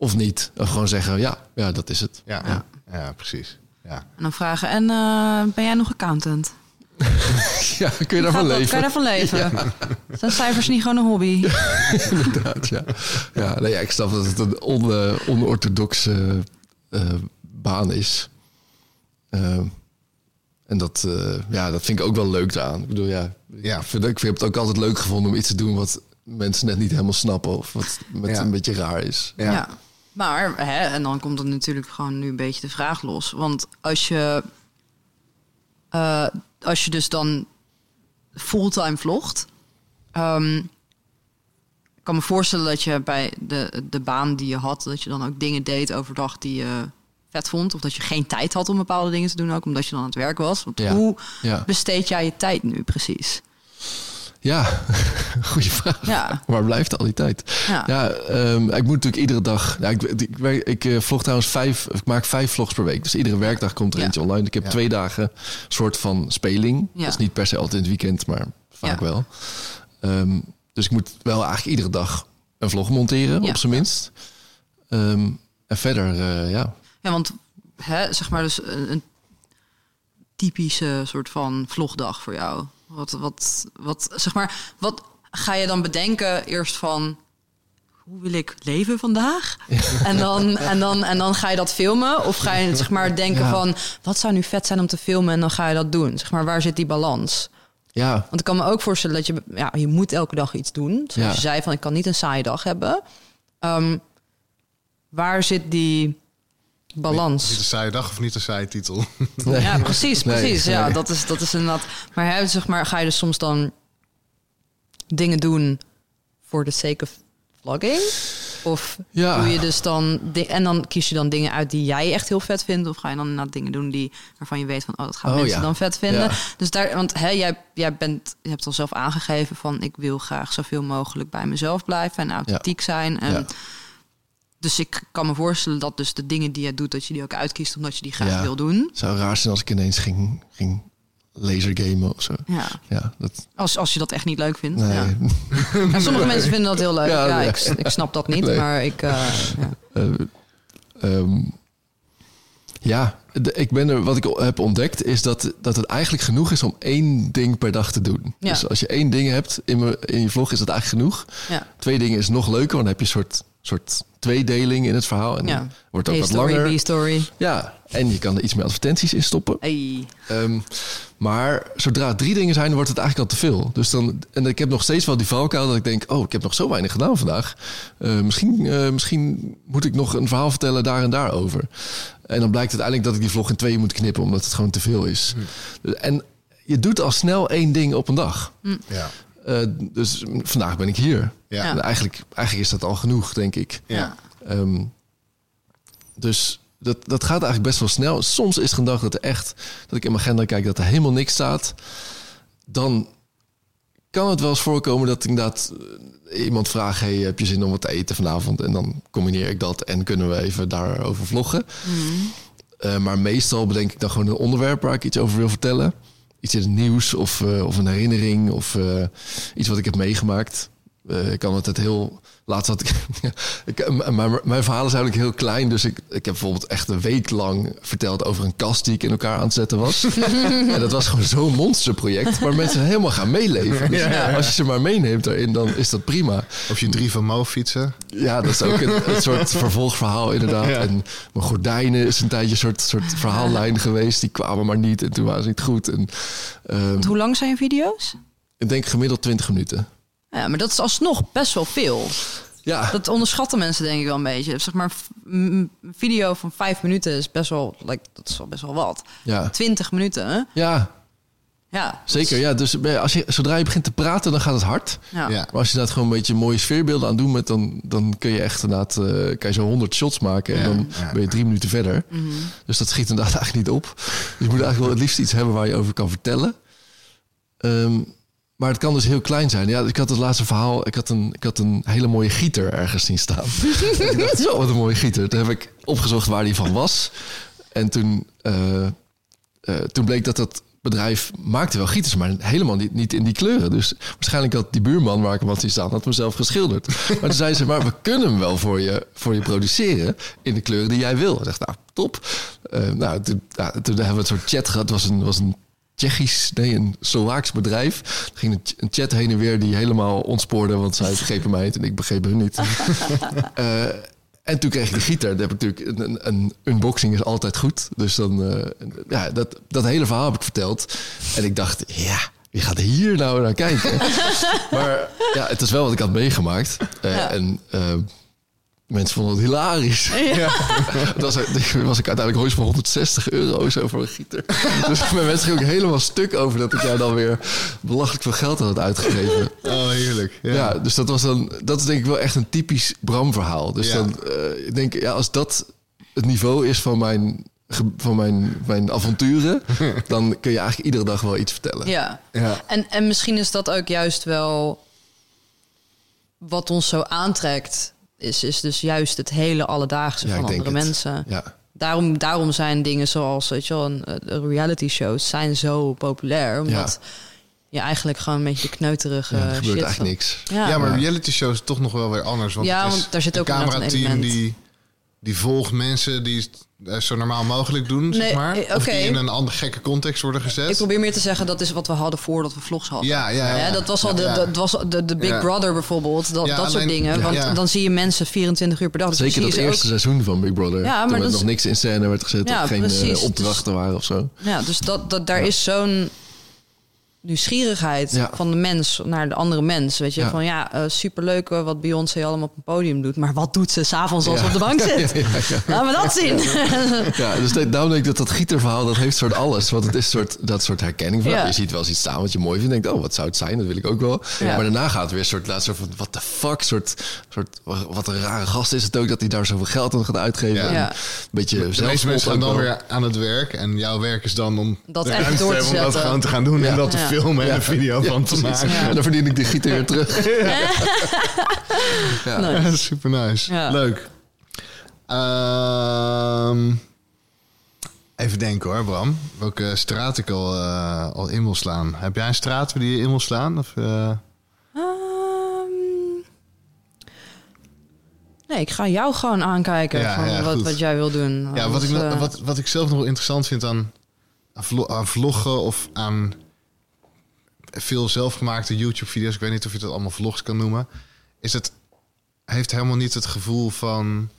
Speaker 3: Of niet. Of gewoon zeggen, ja, ja dat is het.
Speaker 1: ja, ja, ja, precies. Ja.
Speaker 4: En dan vragen, en eh, ben jij nog accountant?
Speaker 3: Ja, kun je daarvan leven?
Speaker 4: Kan je daarvan leven? Zijn cijfers niet gewoon een hobby?
Speaker 3: Inderdaad, ja. Ja, nee, ja, ik snap dat het een on, onorthodoxe eh, baan is. Ehm, en dat, eh, ja, dat vind ik ook wel leuk aan. Ik bedoel, ja,
Speaker 1: Ja.
Speaker 3: Ik, vind, ik heb het ook altijd leuk gevonden om iets te doen wat mensen net niet helemaal snappen. Of wat met
Speaker 1: Ja.
Speaker 3: een beetje raar is.
Speaker 1: Ja.
Speaker 4: Maar, hè, en dan komt er natuurlijk gewoon nu een beetje de vraag los. Want als je, eh, als je dus dan fulltime vlogt... ehm, ik kan me voorstellen dat je bij de, de baan die je had... dat je dan ook dingen deed overdag die je vet vond. Of dat je geen tijd had om bepaalde dingen te doen ook... omdat je dan aan het werk was. Want
Speaker 3: Ja.
Speaker 4: hoe
Speaker 3: Ja,
Speaker 4: besteed jij je tijd nu precies?
Speaker 3: Ja. goede vraag.
Speaker 4: Ja,
Speaker 3: Waar blijft al die tijd?
Speaker 4: ja.
Speaker 3: Ja, ehm, ik moet natuurlijk iedere dag. Ja, ik, ik, ik eh, vlog trouwens vijf. Ik maak vijf vlogs per week. Dus iedere werkdag komt er
Speaker 4: Ja.
Speaker 3: eentje online. Ik heb
Speaker 1: Ja.
Speaker 3: twee dagen soort van speling.
Speaker 4: Ja.
Speaker 3: Dat is niet per se altijd in het weekend, maar vaak
Speaker 4: Ja.
Speaker 3: wel. Ehm, dus ik moet wel eigenlijk iedere dag een vlog monteren,
Speaker 4: Ja.
Speaker 3: op zijn minst. Ehm, en verder, eh, ja.
Speaker 4: Ja, want hè, zeg maar dus een, een typische soort van vlogdag voor jou. Wat, wat, wat, zeg maar, wat ga je dan bedenken eerst van... Hoe wil ik leven vandaag? En, dan, en, dan, en dan ga je dat filmen? Of ga je zeg maar denken
Speaker 3: Ja.
Speaker 4: van... Wat zou nu vet zijn om te filmen? En dan ga je dat doen. Zeg maar, waar zit die balans?
Speaker 3: Ja,
Speaker 4: Want ik kan me ook voorstellen dat je... Ja, je moet elke dag iets doen. Zoals
Speaker 3: Ja.
Speaker 4: je zei van, ik kan niet een saaie dag hebben. Ehm, waar zit die balans?
Speaker 1: Niet een saaie dag of niet een saaie titel.
Speaker 3: Nee.
Speaker 4: Ja, precies,
Speaker 3: Nee,
Speaker 4: precies. Ja,
Speaker 3: nee.
Speaker 4: dat is, dat is inderdaad. Maar, hè, zeg maar ga je dus soms dan dingen doen voor de sake of vlogging? Of
Speaker 3: Ja.
Speaker 4: doe je dus dan... En dan kies je dan dingen uit die jij echt heel vet vindt? Of ga je dan inderdaad dingen doen die, waarvan je weet van... Oh, dat gaan
Speaker 3: Oh,
Speaker 4: mensen
Speaker 3: ja.
Speaker 4: dan vet vinden?
Speaker 3: Ja.
Speaker 4: Dus daar... Want hè, jij, jij bent... Je hebt al zelf aangegeven van... Ik wil graag zoveel mogelijk bij mezelf blijven en authentiek zijn. En
Speaker 3: Ja.
Speaker 4: Dus ik kan me voorstellen dat dus de dingen die je doet... dat je die ook uitkiest omdat je die graag
Speaker 3: Ja.
Speaker 4: wil doen.
Speaker 3: Het zou raar zijn als ik ineens ging, ging lasergamen of zo.
Speaker 4: Ja.
Speaker 3: Ja, dat...
Speaker 4: Als, als je dat echt niet leuk vindt.
Speaker 3: Nee.
Speaker 4: Ja. Sommige mensen vinden dat heel leuk.
Speaker 3: Ja,
Speaker 4: ik, ik snap dat niet,
Speaker 3: Nee.
Speaker 4: maar ik... eh, ja.
Speaker 3: Ja, de- ik ben er, wat ik heb ontdekt is dat, dat het eigenlijk genoeg is om één ding per dag te doen. Dus als je één ding hebt in, me, in je vlog, is dat eigenlijk genoeg.
Speaker 4: Ja.
Speaker 3: Twee dingen is nog leuker, want dan heb je een soort, soort tweedeling in het verhaal. En
Speaker 4: Ja.
Speaker 3: dan wordt het ook wat
Speaker 4: A-story,
Speaker 3: langer. Ja, en je kan er iets meer advertenties in stoppen.
Speaker 4: Hey.
Speaker 3: Ehm, maar zodra het drie dingen zijn, wordt het eigenlijk al te veel. Dus dan, en ik heb nog steeds wel die valkuil dat ik denk... oh, ik heb nog zo weinig gedaan vandaag. Eh, misschien, eh, misschien moet ik nog een verhaal vertellen daar en daar over. En dan blijkt uiteindelijk dat ik die vlog in tweeën moet knippen... omdat het gewoon te veel is. En je doet al snel één ding op een dag.
Speaker 1: Ja.
Speaker 3: Eh, dus vandaag ben ik hier.
Speaker 1: Ja.
Speaker 3: En eigenlijk, eigenlijk is dat al genoeg, denk ik.
Speaker 1: Ja.
Speaker 3: Ehm, dus dat, dat gaat eigenlijk best wel snel. Soms is een dag dat er echt, dat ik in mijn agenda kijk dat er helemaal niks staat. Dan kan het wel eens voorkomen dat inderdaad eh, iemand vraagt: hey, heb je zin om wat te eten vanavond? En dan combineer ik dat en kunnen we even daarover vloggen. Eh, maar meestal bedenk ik dan gewoon een onderwerp waar ik iets over wil vertellen. Iets in het nieuws of, eh, of een herinnering of eh, iets wat ik heb meegemaakt. Eh, ik kan altijd heel... Laatst had ik... mijn, mijn verhaal is eigenlijk heel klein. Dus ik, ik heb bijvoorbeeld echt een week lang verteld over een kast die ik in elkaar aan het zetten was. en dat was gewoon zo'n monsterproject. Waar mensen helemaal gaan meeleven. Dus als je ze maar meeneemt daarin, dan is dat prima.
Speaker 1: Of je drie van Mo fietsen.
Speaker 3: Ja, dat is ook een, een soort vervolgverhaal inderdaad. En mijn gordijnen is een tijdje een soort, soort verhaallijn geweest. Die kwamen maar niet en toen waren ze niet goed. En, ehm,
Speaker 4: hoe lang zijn je video's?
Speaker 3: ik denk gemiddeld 20 minuten.
Speaker 4: Ja, maar dat is alsnog best wel veel.
Speaker 3: Ja,
Speaker 4: Dat onderschatten mensen denk ik wel een beetje. Zeg maar, een video van vijf minuten is best wel, like, dat is wel best wel wat.
Speaker 3: ja.
Speaker 4: 20 minuten, hè?
Speaker 3: ja
Speaker 4: Ja.
Speaker 3: zeker. Ja, dus bij- als je, zodra je begint te praten, dan gaat het hard.
Speaker 4: Ja.
Speaker 1: Ja.
Speaker 3: Maar als je dat gewoon een beetje mooie sfeerbeelden aan doet, met, dan, dan kun je echt inderdaad eh, kan je zo 100 shots maken. En
Speaker 1: Ja,
Speaker 3: dan
Speaker 1: ja.
Speaker 3: ben je drie minuten verder.
Speaker 4: Mhm.
Speaker 3: Dus dat schiet inderdaad eigenlijk niet op. Dus je moet eigenlijk wel het liefst iets hebben waar je over kan vertellen. Ehm, maar het kan dus heel klein zijn. Ja, ik had het laatste verhaal. Ik had een, ik had een hele mooie gieter ergens zien staan. En ik dacht, zo, wat een mooie gieter. Toen heb ik opgezocht waar die van was. En toen, eh, eh, toen bleek dat dat bedrijf maakte wel gieters, maar helemaal niet, niet in die kleuren. Dus waarschijnlijk had die buurman waar ik hem had zien staan, had hem zelf geschilderd. Maar toen zei ze, maar we kunnen hem wel voor je, voor je produceren in de kleuren die jij wil. Ik dacht, nou, top. Eh, nou, toen hebben we een soort chat gehad. Het was een, was een Tsjechisch, nee, een Slovaaks bedrijf. Er ging een, ch- een chat heen en weer die helemaal ontspoorde, want zij begrepen mij het en ik begreep hun niet. Eh, en toen kreeg ik de gieter. Dat heb ik natuurlijk een, een, unboxing is altijd goed. Dus dan, eh, ja, dat, dat hele verhaal heb ik verteld. En ik dacht, ja, wie gaat hier nou naar kijken? maar ja, het is wel wat ik had meegemaakt.
Speaker 4: Ja.
Speaker 3: En eh, mensen vonden het hilarisch. Dat was, was ik uiteindelijk ooit voor 160 euro zo voor een gieter. dus mijn mensen gingen ook helemaal stuk over dat ik jou dan weer belachelijk veel geld had uitgegeven.
Speaker 1: Oh, heerlijk. Ja.
Speaker 3: Ja. dus dat was dan, dat is denk ik wel echt een typisch Bram-verhaal. Dus
Speaker 1: Ja.
Speaker 3: dan, eh, ik denk, ja, als dat het niveau is van mijn, van mijn, mijn avonturen, dan kun je eigenlijk iedere dag wel iets vertellen.
Speaker 4: Ja.
Speaker 1: Ja.
Speaker 4: En, en misschien is dat ook juist wel wat ons zo aantrekt. Is, is dus juist het hele alledaagse
Speaker 3: Ja,
Speaker 4: van andere
Speaker 3: het.
Speaker 4: mensen.
Speaker 3: Ja,
Speaker 4: Daarom, daarom zijn dingen zoals weet je wel, een, een reality shows zijn zo populair. Omdat je eigenlijk gewoon een beetje de kneuterige
Speaker 3: ja er gebeurt
Speaker 4: shit
Speaker 3: eigenlijk
Speaker 4: van-
Speaker 3: niks.
Speaker 4: Ja,
Speaker 1: Ja, maar reality shows is toch nog wel weer anders. Want
Speaker 4: Ja,
Speaker 1: het is
Speaker 4: want daar zit ook
Speaker 1: een camerateam die die volgt mensen die eh, zo normaal mogelijk doen, zeg maar.
Speaker 4: eh,
Speaker 1: Of die in een andere gekke context worden gezet.
Speaker 4: Ik probeer meer te zeggen, dat is wat we hadden voordat we vlogs hadden.
Speaker 1: Ja, ja,
Speaker 4: dat was al de,
Speaker 1: Ja.
Speaker 4: dat was de, de Big
Speaker 1: Ja.
Speaker 4: Brother bijvoorbeeld. Dat,
Speaker 1: Ja,
Speaker 4: dat soort dingen. Want
Speaker 1: ja.
Speaker 4: dan zie je mensen 24 uur per dag. Dus
Speaker 3: Zeker dat eerste seizoen van Big Brother.
Speaker 4: Ja, maar
Speaker 3: toen er nog niks in scène werd gezet.
Speaker 4: Ja,
Speaker 3: of geen eh,
Speaker 4: precies.
Speaker 3: opdrachten waren of zo.
Speaker 4: Ja, dus dat, dat, daar is zo'n nieuwsgierigheid
Speaker 3: Ja.
Speaker 4: van de mens naar de andere mens. Weet je,
Speaker 3: Ja.
Speaker 4: van ja, eh, superleuk wat Beyoncé allemaal op een podium doet. Maar wat doet ze s'avonds als
Speaker 3: Ja.
Speaker 4: ze op de bank zit?
Speaker 3: Ja, ja, ja.
Speaker 4: Laten we dat zien.
Speaker 3: Ja, dus dat- daarom denk ik dat dat gieterverhaal, dat heeft soort alles. Want het is soort, dat soort herkenning van,
Speaker 4: Ja.
Speaker 3: je ziet wel eens iets staan wat je mooi vindt. denkt, oh, wat zou het zijn? Dat wil ik ook wel.
Speaker 4: Ja.
Speaker 3: Maar daarna gaat het weer een soort, laatst soort van, what the fuck? Soort, soort, wat een rare gast is het ook dat hij daar zoveel geld aan gaat uitgeven. Een beetje
Speaker 1: de meeste mensen gaan dan
Speaker 3: wel.
Speaker 1: weer aan het werk. En jouw werk is dan om
Speaker 4: Dat echt door
Speaker 1: te
Speaker 4: te
Speaker 1: hebben om dat
Speaker 4: zetten.
Speaker 1: gewoon te gaan doen. En dat te
Speaker 4: Ja.
Speaker 1: filmen en een video van te maken.
Speaker 3: En dan verdien ik weer terug.
Speaker 1: Super nice. Leuk. Ehm, even denken hoor, Bram. Welke straat ik al, eh, al in wil slaan. Heb jij een straat die je in wil slaan? Of, eh?
Speaker 4: Ehm, nee, ik ga jou gewoon aankijken
Speaker 1: Ja,
Speaker 4: van
Speaker 1: ja,
Speaker 4: wat, wat jij wil doen.
Speaker 1: Ja, wat ik, nog-
Speaker 4: eh,
Speaker 1: wat, wat ik zelf nog wel interessant vind aan, aan vloggen of aan veel zelfgemaakte YouTube-video's, ik weet niet of je dat allemaal vlogs kan noemen, is het heeft helemaal niet het gevoel van,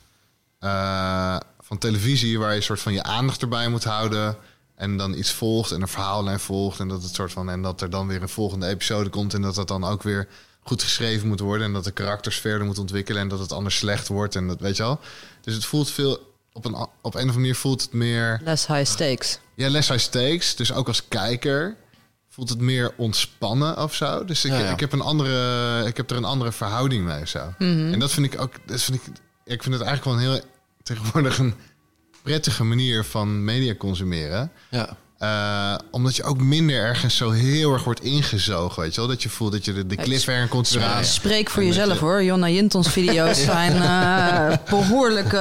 Speaker 1: eh, van televisie waar je soort van je aandacht erbij moet houden en dan iets volgt en een verhaallijn volgt en dat het soort van en dat er dan weer een volgende episode komt en dat dat dan ook weer goed geschreven moet worden en dat de karakters verder moeten ontwikkelen en dat het anders slecht wordt en dat weet je al. Dus het voelt veel op een, op een of andere manier voelt het meer
Speaker 4: Less high stakes.
Speaker 1: ja, less high stakes. Dus ook als kijker voelt het meer ontspannen of zo. Dus ik,
Speaker 3: Ja, ja.
Speaker 1: ik, heb een andere, ik heb er een andere verhouding mee of zo. En dat vind ik ook, dat vind ik, ik vind het eigenlijk wel een heel tegenwoordig een prettige manier van media consumeren.
Speaker 3: Ja.
Speaker 1: Eh, omdat je ook minder ergens zo heel erg wordt ingezogen, weet je wel? Dat je voelt dat je de, de cliffhanger komt.
Speaker 4: Spreek voor jezelf
Speaker 1: je-
Speaker 4: hoor. Jonna Jintons video's zijn eh behoorlijke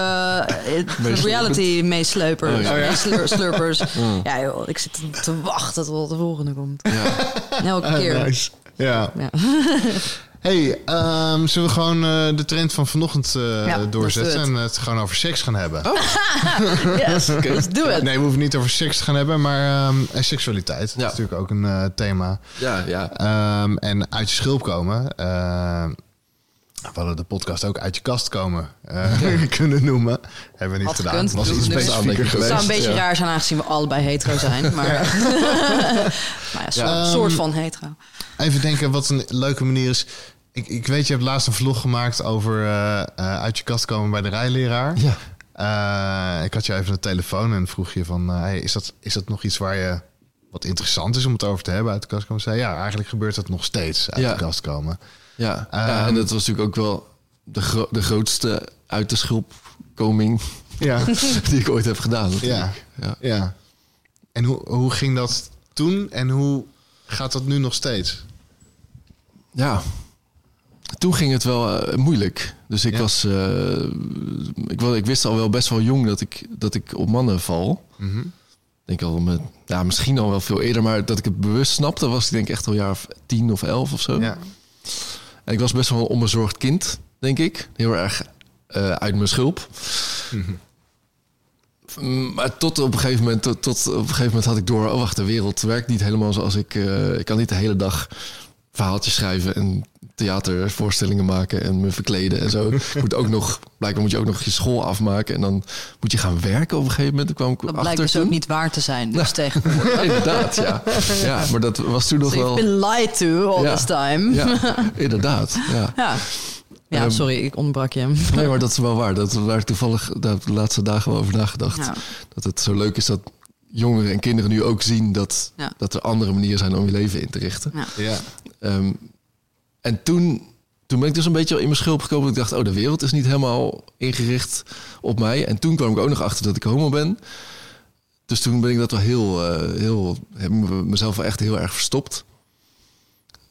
Speaker 4: eh, reality meesleupers.
Speaker 3: Oh, ja.
Speaker 4: meeslur- slurpers. Ja joh, ik zit te wachten tot de volgende komt.
Speaker 3: Ja.
Speaker 4: Elke keer.
Speaker 1: Ah, nice. Ja. Hey, ehm, zullen we gewoon eh, de trend van vanochtend eh,
Speaker 4: Ja, let's
Speaker 1: doorzetten en het gewoon over seks gaan hebben?
Speaker 4: Yes, let's do it.
Speaker 1: Nee, we hoeven niet over seks te gaan hebben, maar ehm, en seksualiteit. Dat
Speaker 3: Ja.
Speaker 1: is natuurlijk ook een eh, thema.
Speaker 3: Ja, ja.
Speaker 1: Ehm, en uit je schulp komen. Ehm, we hadden de podcast ook uit je kast komen eh, kunnen noemen. Hebben we niet
Speaker 4: Had
Speaker 1: gedaan. Was iets specifieker
Speaker 3: Het
Speaker 4: Het
Speaker 1: geweest.
Speaker 4: zou een beetje
Speaker 3: ja.
Speaker 4: raar zijn aangezien we allebei hetero zijn. Maar, maar ja, soort,
Speaker 1: Ja.
Speaker 4: soort
Speaker 1: Ehm,
Speaker 4: van hetero.
Speaker 1: Even denken wat een leuke manier is. Ik, ik weet, je hebt laatst een vlog gemaakt over eh, eh, uit je kast komen bij de rijleraar.
Speaker 3: Ja.
Speaker 1: Eh, ik had je even de telefoon en vroeg je van... hey, is, dat, is dat nog iets waar je wat interessant is om het over te hebben uit de kast komen? Zei ja, eigenlijk gebeurt dat nog steeds uit
Speaker 3: Ja.
Speaker 1: de kast komen.
Speaker 3: Ja, ja,
Speaker 1: Ehm,
Speaker 3: en dat was natuurlijk ook wel de, gro- de grootste uit de schulpkoming
Speaker 1: Ja,
Speaker 3: die ik ooit heb gedaan. natuurlijk. Ja.
Speaker 1: ja. En hoe, hoe ging dat toen en hoe gaat dat nu nog steeds?
Speaker 3: ja. Toen ging het wel eh, moeilijk. Dus ik
Speaker 1: Ja.
Speaker 3: was... eh, ik, ik wist al wel best wel jong dat ik, dat ik op mannen val. Ik denk al met... Ja, misschien al wel veel eerder. Maar dat ik het bewust snapte was ik denk echt al jaar of tien of elf of zo.
Speaker 1: Ja.
Speaker 3: En ik was best wel een onbezorgd kind, denk ik. Heel erg eh, uit mijn schulp. Mm, Maar tot op een gegeven moment, tot, tot op een gegeven moment had ik door, oh wacht, de wereld werkt niet helemaal zoals ik. eh, ik kan niet de hele dag verhaaltjes schrijven en theatervoorstellingen maken en me verkleden en zo. Ik moet ook nog, blijkbaar moet je ook nog je school afmaken en dan moet je gaan werken op een gegeven moment. Kwam ik
Speaker 4: Dat
Speaker 3: achter
Speaker 4: blijkt dus ook niet waar te zijn. Dus tegenwoordig.
Speaker 3: Ja, inderdaad, ja. Ja, maar dat was toen nog
Speaker 4: So
Speaker 3: wel...
Speaker 4: been lied to all
Speaker 3: Ja.
Speaker 4: this time. Ja.
Speaker 3: Inderdaad, ja.
Speaker 4: ja.
Speaker 3: Ehm,
Speaker 4: sorry, ik onderbrak je.
Speaker 3: Nee, maar dat is wel waar. Dat waar ik toevallig daar de laatste dagen wel over nagedacht.
Speaker 4: Ja.
Speaker 3: Dat het zo leuk is dat jongeren en kinderen nu ook zien dat,
Speaker 4: Ja.
Speaker 3: dat er andere manieren zijn om je leven in te richten.
Speaker 4: Ja.
Speaker 1: Ja.
Speaker 3: En toen, toen ben ik dus een beetje in mijn schulp gekomen. Ik dacht, oh, de wereld is niet helemaal ingericht op mij. En toen kwam ik ook nog achter dat ik homo ben. Dus toen ben ik dat wel heel, eh, heel heb ik mezelf wel echt heel erg verstopt.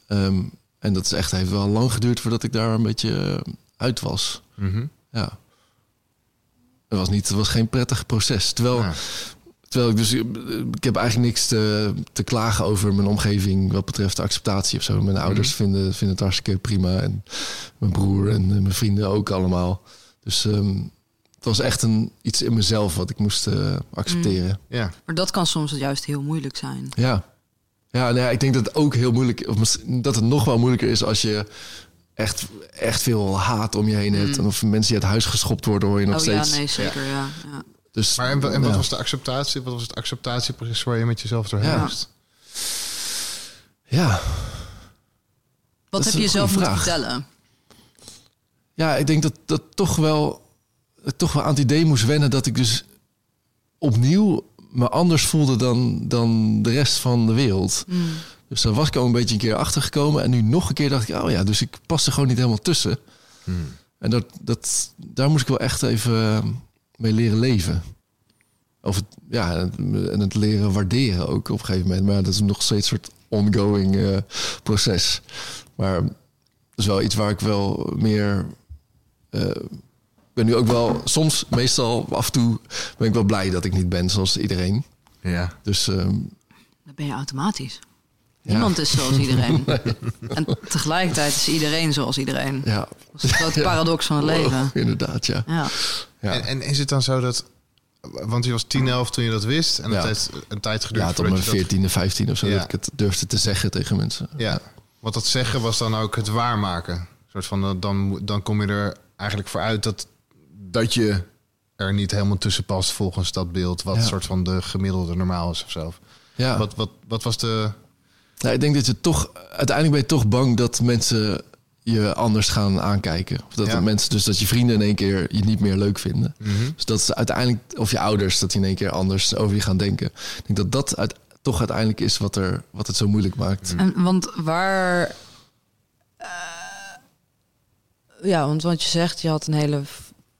Speaker 3: Ehm, en dat is echt, heeft wel lang geduurd voordat ik daar een beetje eh, uit was.
Speaker 1: Mhm.
Speaker 3: Ja. Het was, niet, het was geen prettig proces. Terwijl,
Speaker 1: Ja.
Speaker 3: Terwijl ik dus... Ik heb eigenlijk niks te, te klagen over mijn omgeving... wat betreft de acceptatie of zo. Mijn ouders vinden, vinden het hartstikke prima. En mijn broer en eh, mijn vrienden ook allemaal. Dus ehm, het was echt een, iets in mezelf wat ik moest eh, accepteren.
Speaker 1: Ja.
Speaker 4: Maar dat kan soms juist heel moeilijk zijn.
Speaker 3: Ja. Ja, nou ja, ik denk dat het ook heel moeilijk of dat het nog wel moeilijker is als je echt, echt veel haat om je heen hebt. En of mensen die uit huis geschopt worden, hoor je nog
Speaker 4: oh
Speaker 3: steeds.
Speaker 4: ja, nee, zeker. Ja. Ja.
Speaker 3: Dus,
Speaker 1: Maar en, wa- en wat
Speaker 3: ja.
Speaker 1: was de acceptatie? Wat was het acceptatieproces waar je met jezelf doorheen
Speaker 3: Ja.
Speaker 1: moest?
Speaker 3: Ja.
Speaker 4: Wat heb je jezelf
Speaker 3: goede
Speaker 4: moeten vertellen?
Speaker 3: Ja, ik denk dat dat toch wel, ik toch wel aan het idee moest wennen dat ik dus opnieuw me anders voelde dan, dan de rest van de wereld.
Speaker 4: Mm.
Speaker 3: Dus daar was ik al een beetje een keer achter gekomen. En nu nog een keer dacht ik, oh ja, dus ik pas er gewoon niet helemaal tussen. En dat, dat, daar moest ik wel echt even mee leren leven. Of het, ja, en het- en het leren waarderen ook op een gegeven moment. Maar dat is nog steeds een soort ongoing eh, proces. Maar dat is wel iets waar ik wel meer... eh, ik ben nu ook wel, soms, meestal, af en toe ben ik wel blij dat ik niet ben zoals iedereen.
Speaker 1: Ja.
Speaker 3: Dus ehm,
Speaker 4: Dan ben je automatisch.
Speaker 3: Ja.
Speaker 4: Niemand is zoals iedereen. En tegelijkertijd is iedereen zoals iedereen.
Speaker 3: ja,
Speaker 4: Dat is een grote paradox van het leven.
Speaker 3: inderdaad, ja.
Speaker 4: Ja.
Speaker 3: ja.
Speaker 1: En, en is het dan zo dat... Want je was 10, 11 toen je dat wist. En
Speaker 3: Ja.
Speaker 1: het heeft een tijd geduurd
Speaker 3: Ja, tot mijn
Speaker 1: je dat...
Speaker 3: 14e, 15 of zo,
Speaker 1: Ja.
Speaker 3: dat ik het durfde te zeggen tegen mensen.
Speaker 1: Ja. Want dat zeggen was dan ook het waarmaken. Een soort van, dan, dan kom je er eigenlijk voor uit dat, dat je er niet helemaal tussen past volgens dat beeld. Wat
Speaker 3: Ja.
Speaker 1: soort van de gemiddelde normaal is of zo.
Speaker 3: Ja,
Speaker 1: Wat, wat, wat was de...
Speaker 3: Nou, ik denk dat je toch, uiteindelijk ben je toch bang dat mensen je anders gaan aankijken. Of dat
Speaker 1: Ja.
Speaker 3: mensen, dus dat je vrienden in één keer je niet meer leuk vinden.
Speaker 1: Mhm.
Speaker 3: Dus dat is uiteindelijk, of je ouders, dat die in één keer anders over je gaan denken. Ik denk dat dat uit, toch uiteindelijk is wat, er, wat het zo moeilijk maakt.
Speaker 4: En, want waar... eh, ja, want wat je zegt, je had een hele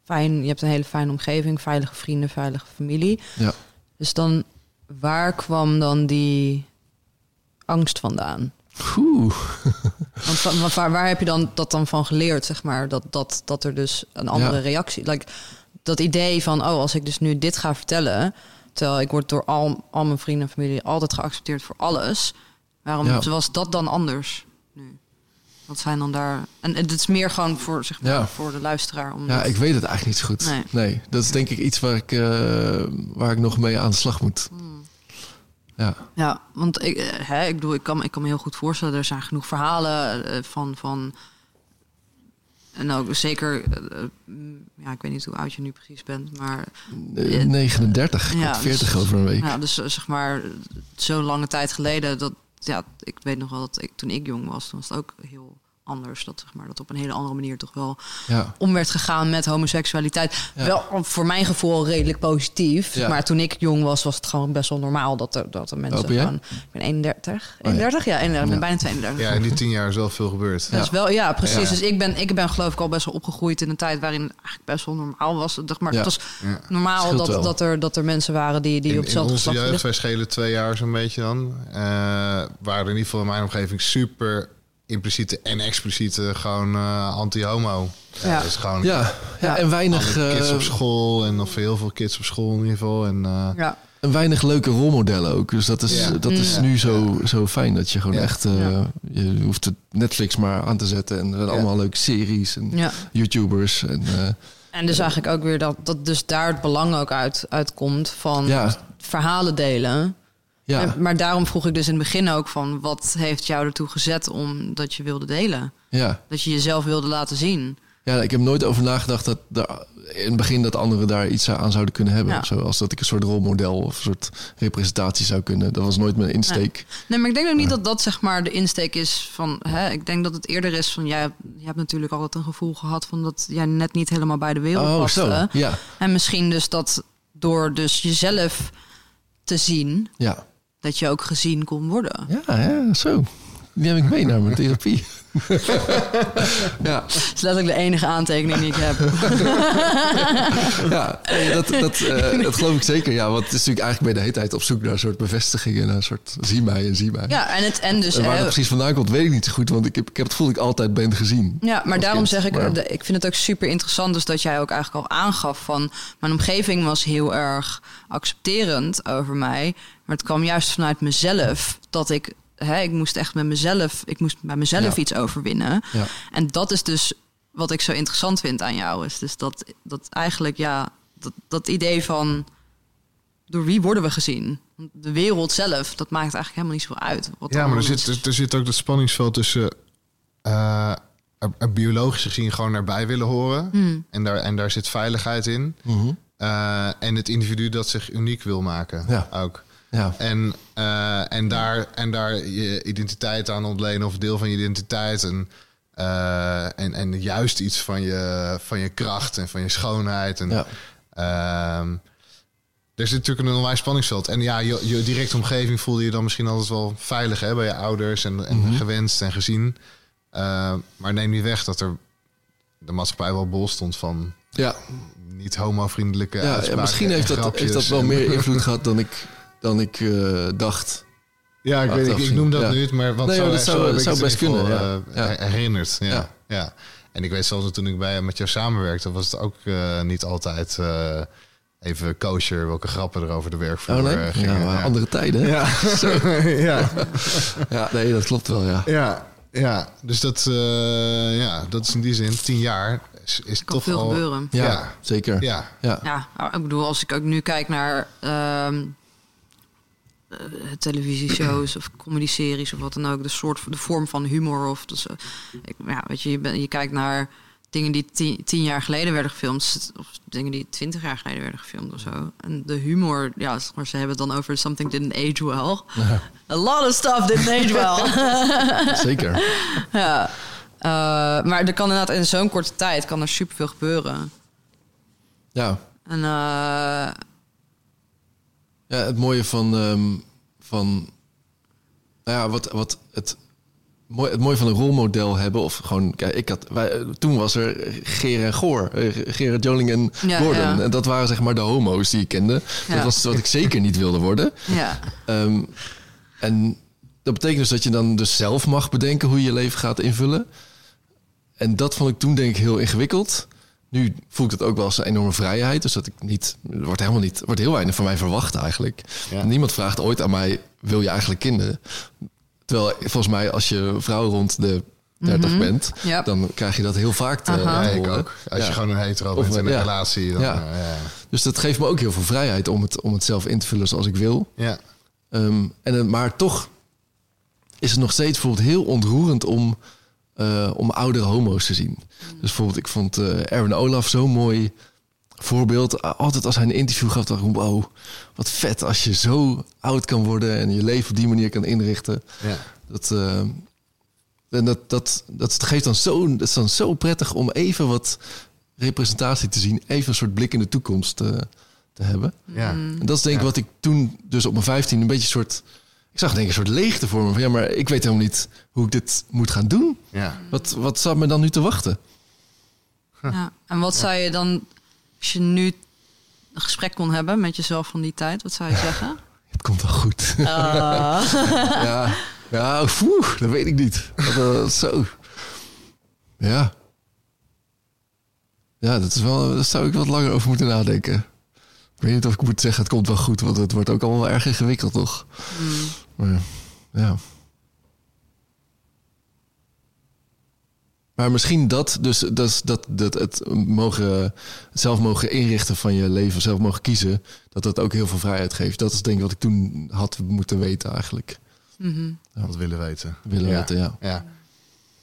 Speaker 4: fijn, je hebt een hele fijne omgeving, veilige vrienden, veilige familie.
Speaker 3: Ja.
Speaker 4: Dus dan, waar kwam dan die angst vandaan?
Speaker 3: Oeh.
Speaker 4: Want waar, waar heb je dan dat dan van geleerd, zeg maar? Dat, dat, dat er dus een andere
Speaker 3: Ja.
Speaker 4: reactie... Like, dat idee van, oh, als ik dus nu dit ga vertellen... terwijl ik word door al, al mijn vrienden en familie altijd geaccepteerd voor alles... waarom
Speaker 3: Ja.
Speaker 4: was dat dan anders nu? Wat zijn dan daar... En het is meer gewoon voor, zeg maar,
Speaker 3: Ja.
Speaker 4: voor de luisteraar. Om
Speaker 3: Ja, ik weet het eigenlijk niet zo goed.
Speaker 4: Nee.
Speaker 3: Nee, dat is denk ik iets waar ik, eh, waar ik nog mee aan de slag moet. Ja,
Speaker 4: Ja, want ik, eh, hè, ik bedoel, ik kan, ik kan me heel goed voorstellen, er zijn genoeg verhalen eh, van, van. En ook zeker, eh, ja, ik weet niet hoe oud je nu precies bent, maar
Speaker 3: Eh, 39, ik
Speaker 4: Ja,
Speaker 3: word 40
Speaker 4: dus-
Speaker 3: over een week.
Speaker 4: ja, dus zeg maar, zo'n lange tijd geleden, dat, ja, ik weet nog wel dat ik toen ik jong was, toen was het ook heel anders. Dat, zeg maar, dat op een hele andere manier toch wel
Speaker 3: Ja,
Speaker 4: om werd gegaan met homoseksualiteit.
Speaker 3: Ja.
Speaker 4: Wel voor mijn gevoel redelijk positief.
Speaker 3: Ja.
Speaker 4: Maar toen ik jong was, was het gewoon best wel normaal dat er, dat er mensen gewoon... Ik ben 31.
Speaker 3: ja.
Speaker 4: 31? Ja, 31. Ik ben bijna 32.
Speaker 1: Ja, in die 10 jaar is wel veel gebeurd.
Speaker 4: Dat is wel, ja, precies.
Speaker 1: Ja.
Speaker 4: Dus ik ben, ik ben geloof ik al best wel opgegroeid in een tijd waarin het eigenlijk best wel normaal was. Dacht, Maar
Speaker 3: Ja.
Speaker 4: het was
Speaker 1: Ja.
Speaker 4: normaal dat,
Speaker 3: wel.
Speaker 4: dat, er, dat er mensen waren die, die
Speaker 1: In,
Speaker 4: op
Speaker 1: in
Speaker 4: hetzelfde
Speaker 1: onze
Speaker 4: geslacht
Speaker 1: jeugd,
Speaker 4: vielen.
Speaker 1: wij schelen twee jaar zo'n beetje dan. eh, waren in ieder geval in mijn omgeving super impliciete en expliciete gewoon eh, anti-homo. Ja.
Speaker 4: Ja.
Speaker 1: Dat is gewoon
Speaker 3: ja, en weinig,
Speaker 1: kids
Speaker 3: eh,
Speaker 1: op school en of heel veel kids op school in ieder geval. En, eh,
Speaker 4: Ja.
Speaker 3: en weinig leuke rolmodellen ook. Dus dat is,
Speaker 1: Ja.
Speaker 3: dat is
Speaker 1: Mm.
Speaker 3: nu zo, zo fijn dat je gewoon
Speaker 1: Ja.
Speaker 3: echt... eh,
Speaker 4: Ja.
Speaker 3: Je hoeft het Netflix maar aan te zetten. En er zijn
Speaker 1: Ja.
Speaker 3: allemaal leuke series en
Speaker 4: ja.
Speaker 3: YouTubers. En, eh,
Speaker 4: En dus eigenlijk ook weer dat, dat dus daar het belang ook uit, uitkomt van
Speaker 3: ja,
Speaker 4: verhalen delen.
Speaker 3: Ja,
Speaker 4: En- maar daarom vroeg ik dus in het begin ook van... wat heeft jou ertoe gezet om dat je wilde delen?
Speaker 3: ja.
Speaker 4: Dat je jezelf wilde laten zien.
Speaker 3: ja, ik heb nooit over nagedacht dat daar, in het begin dat anderen daar iets aan zouden kunnen hebben.
Speaker 4: Ja.
Speaker 3: Zoals dat ik een soort rolmodel of een soort representatie zou kunnen. Dat was nooit mijn insteek.
Speaker 4: Nee, maar ik denk ook niet dat dat zeg maar de insteek is van... Hè, ik denk dat het eerder is van... Jij, je hebt natuurlijk altijd een gevoel gehad van... dat jij net niet helemaal bij de wereld
Speaker 3: Oh,
Speaker 4: paste.
Speaker 3: zo. Ja,
Speaker 4: En misschien dus dat door dus jezelf te zien...
Speaker 3: ja.
Speaker 4: Dat je ook gezien kon worden.
Speaker 3: Ja, ja, zo. Die heb ik mee naar mijn therapie. ja,
Speaker 4: Dat is letterlijk de enige aantekening die ik heb.
Speaker 3: ja dat, dat, eh, dat geloof ik zeker. Ja, want het is natuurlijk eigenlijk bij de hele tijd op zoek naar een soort bevestiging en een soort zie mij en zie mij.
Speaker 4: Ja, en, het, en dus...
Speaker 3: en waar dat precies vandaan komt, weet ik niet zo goed. Want ik heb, ik heb het gevoel dat ik altijd ben gezien.
Speaker 4: Ja, maar daarom
Speaker 3: kind.
Speaker 4: zeg ik,
Speaker 3: Maar-
Speaker 4: ik vind het ook super interessant, dus dat jij ook eigenlijk al aangaf van mijn omgeving was heel erg accepterend over mij, maar het kwam juist vanuit mezelf dat ik, hè, ik moest echt met mezelf, ik moest bij mezelf
Speaker 3: Ja.
Speaker 4: iets overwinnen.
Speaker 3: Ja.
Speaker 4: En dat is dus wat ik zo interessant vind aan jou. Is dus dat, dat eigenlijk, ja, dat, dat idee van door wie worden we gezien? De wereld zelf, dat maakt eigenlijk helemaal niet zo uit. Wat
Speaker 1: Ja, maar er zit, er, er zit ook dat spanningsveld tussen er biologisch gezien gewoon erbij willen horen.
Speaker 4: Hmm.
Speaker 1: En, daar, en daar zit veiligheid in.
Speaker 3: Mhm.
Speaker 1: Eh, en het individu dat zich uniek wil maken
Speaker 3: Ja.
Speaker 1: ook.
Speaker 3: Ja.
Speaker 1: En, eh, en, daar, en daar je identiteit aan ontlenen of deel van je identiteit. En, eh, en, en juist iets van je, van je kracht en van je schoonheid. En,
Speaker 3: Ja.
Speaker 1: ehm, er zit natuurlijk een onwijs spanningsveld. En ja, je, je directe omgeving voelde je dan misschien altijd wel veilig hè, bij je ouders en, en
Speaker 3: Mhm.
Speaker 1: gewenst en gezien. Eh, maar neem niet weg dat er de maatschappij wel bol stond van
Speaker 3: Ja.
Speaker 1: niet homo-vriendelijke
Speaker 3: Ja, ja, misschien
Speaker 1: en
Speaker 3: heeft dat, heeft dat wel
Speaker 1: en-
Speaker 3: meer invloed gehad dan ik, dan ik eh, dacht.
Speaker 1: Ja, ik, weet, ik, noem dat
Speaker 3: ja.
Speaker 1: nu, maar want
Speaker 3: Nee,
Speaker 1: zo,
Speaker 3: maar dat
Speaker 1: zo
Speaker 3: zou-
Speaker 1: heb
Speaker 3: dat
Speaker 1: ik
Speaker 3: zou
Speaker 1: het
Speaker 3: best kunnen, ja.
Speaker 1: eh,
Speaker 3: Ja.
Speaker 1: herinnerd. Ja, ja.
Speaker 3: Ja.
Speaker 1: En ik weet zelfs dat toen ik bij, met jou samenwerkte, was het ook eh, niet altijd eh, even kosher welke grappen er over de werkvloer
Speaker 3: Oh nee?
Speaker 1: gingen.
Speaker 3: Ja, maar
Speaker 1: ja.
Speaker 3: andere tijden. Ja.
Speaker 1: ja.
Speaker 3: ja, nee, dat klopt wel, ja.
Speaker 1: ja, ja, dus dat, eh, ja, dat is in die zin tien jaar is, toch
Speaker 4: veel
Speaker 1: al...
Speaker 4: gebeuren.
Speaker 3: Ja,
Speaker 1: Ja.
Speaker 3: zeker.
Speaker 1: Ja,
Speaker 3: Ja.
Speaker 4: Ja, ik bedoel, als ik ook nu kijk naar eh, televisieshows of comedy-series of wat dan ook, de soort, de vorm van humor of dus, ik, ja, weet je, je, ben, je kijkt naar dingen die tien, tien jaar geleden werden gefilmd of dingen die twintig jaar geleden werden gefilmd of zo. En de humor, ja, zeg maar, ze hebben het dan over something didn't age well. A lot of stuff didn't age well.
Speaker 3: Zeker.
Speaker 4: ja. Eh, maar er kan inderdaad in zo'n korte tijd kan er superveel gebeuren.
Speaker 3: Ja.
Speaker 4: En eh,
Speaker 3: Ja, het mooie van, ehm, van nou ja, wat, wat het, mooi, het mooie van een rolmodel hebben, of gewoon, kijk, ik had, wij, toen was er Geer en Goor, eh, Gerard Joling en
Speaker 4: Ja,
Speaker 3: Gordon.
Speaker 4: ja.
Speaker 3: En dat waren zeg maar de homo's die ik kende.
Speaker 4: Ja.
Speaker 3: Dat was wat ik zeker niet wilde worden.
Speaker 4: ja.
Speaker 3: Ehm, en dat betekent dus dat je dan dus zelf mag bedenken hoe je je leven gaat invullen. En dat vond ik toen denk ik heel ingewikkeld. Nu voel ik dat ook wel als een enorme vrijheid. Dus dat ik niet, er wordt helemaal niet, er wordt heel weinig van mij verwacht eigenlijk.
Speaker 1: Ja.
Speaker 3: Niemand vraagt ooit aan mij, wil je eigenlijk kinderen? Terwijl volgens mij als je vrouw rond de 30 bent,
Speaker 4: Ja.
Speaker 3: dan krijg je dat heel vaak te,
Speaker 1: ja, ik ook. Als
Speaker 3: Ja.
Speaker 1: je gewoon een hetero
Speaker 3: Of
Speaker 1: bent in een
Speaker 3: ja.
Speaker 1: relatie, dan...
Speaker 3: Ja.
Speaker 1: eh, ja.
Speaker 3: Dus dat geeft me ook heel veel vrijheid om het, om het zelf in te vullen zoals ik wil.
Speaker 1: ja.
Speaker 3: Ehm, en, maar toch is het nog steeds bijvoorbeeld heel ontroerend om, eh, om oudere homo's te zien. Dus bijvoorbeeld, ik vond Erwin Olaf zo'n mooi voorbeeld. Altijd als hij een interview gaf, dacht ik, wow, wat vet als je zo oud kan worden en je leven op die manier kan inrichten.
Speaker 1: Ja.
Speaker 3: Dat, eh, en dat, dat, dat geeft dan zo, dat is dan zo prettig om even wat representatie te zien, even een soort blik in de toekomst te hebben.
Speaker 1: Ja.
Speaker 3: En dat is denk ik
Speaker 1: Ja.
Speaker 3: wat ik toen dus op mijn 15 een beetje een soort... Ik zag denk ik een soort leegte voor me. Van, ja, maar ik weet helemaal niet hoe ik dit moet gaan doen.
Speaker 1: Ja.
Speaker 3: Wat, wat staat me dan nu te wachten?
Speaker 4: Ja. En wat zou je dan, als je nu een gesprek kon hebben met jezelf van die tijd, wat zou je zeggen?
Speaker 3: Het komt wel goed.
Speaker 4: Ah.
Speaker 3: ja, ja dat weet ik niet. Dat, eh, zo. Ja. Ja, dat is wel, daar zou ik wat langer over moeten nadenken. Ik weet niet of ik moet zeggen, het komt wel goed. Want het wordt ook allemaal wel erg ingewikkeld, toch? Maar, ja. Maar misschien dat, dus dat, dat, dat het mogen, zelf mogen inrichten van je leven, zelf mogen kiezen, dat dat ook heel veel vrijheid geeft. Dat is denk ik wat ik toen had moeten weten eigenlijk.
Speaker 1: Dat willen weten.
Speaker 3: Willen
Speaker 1: ja.
Speaker 3: weten, ja.
Speaker 1: ja.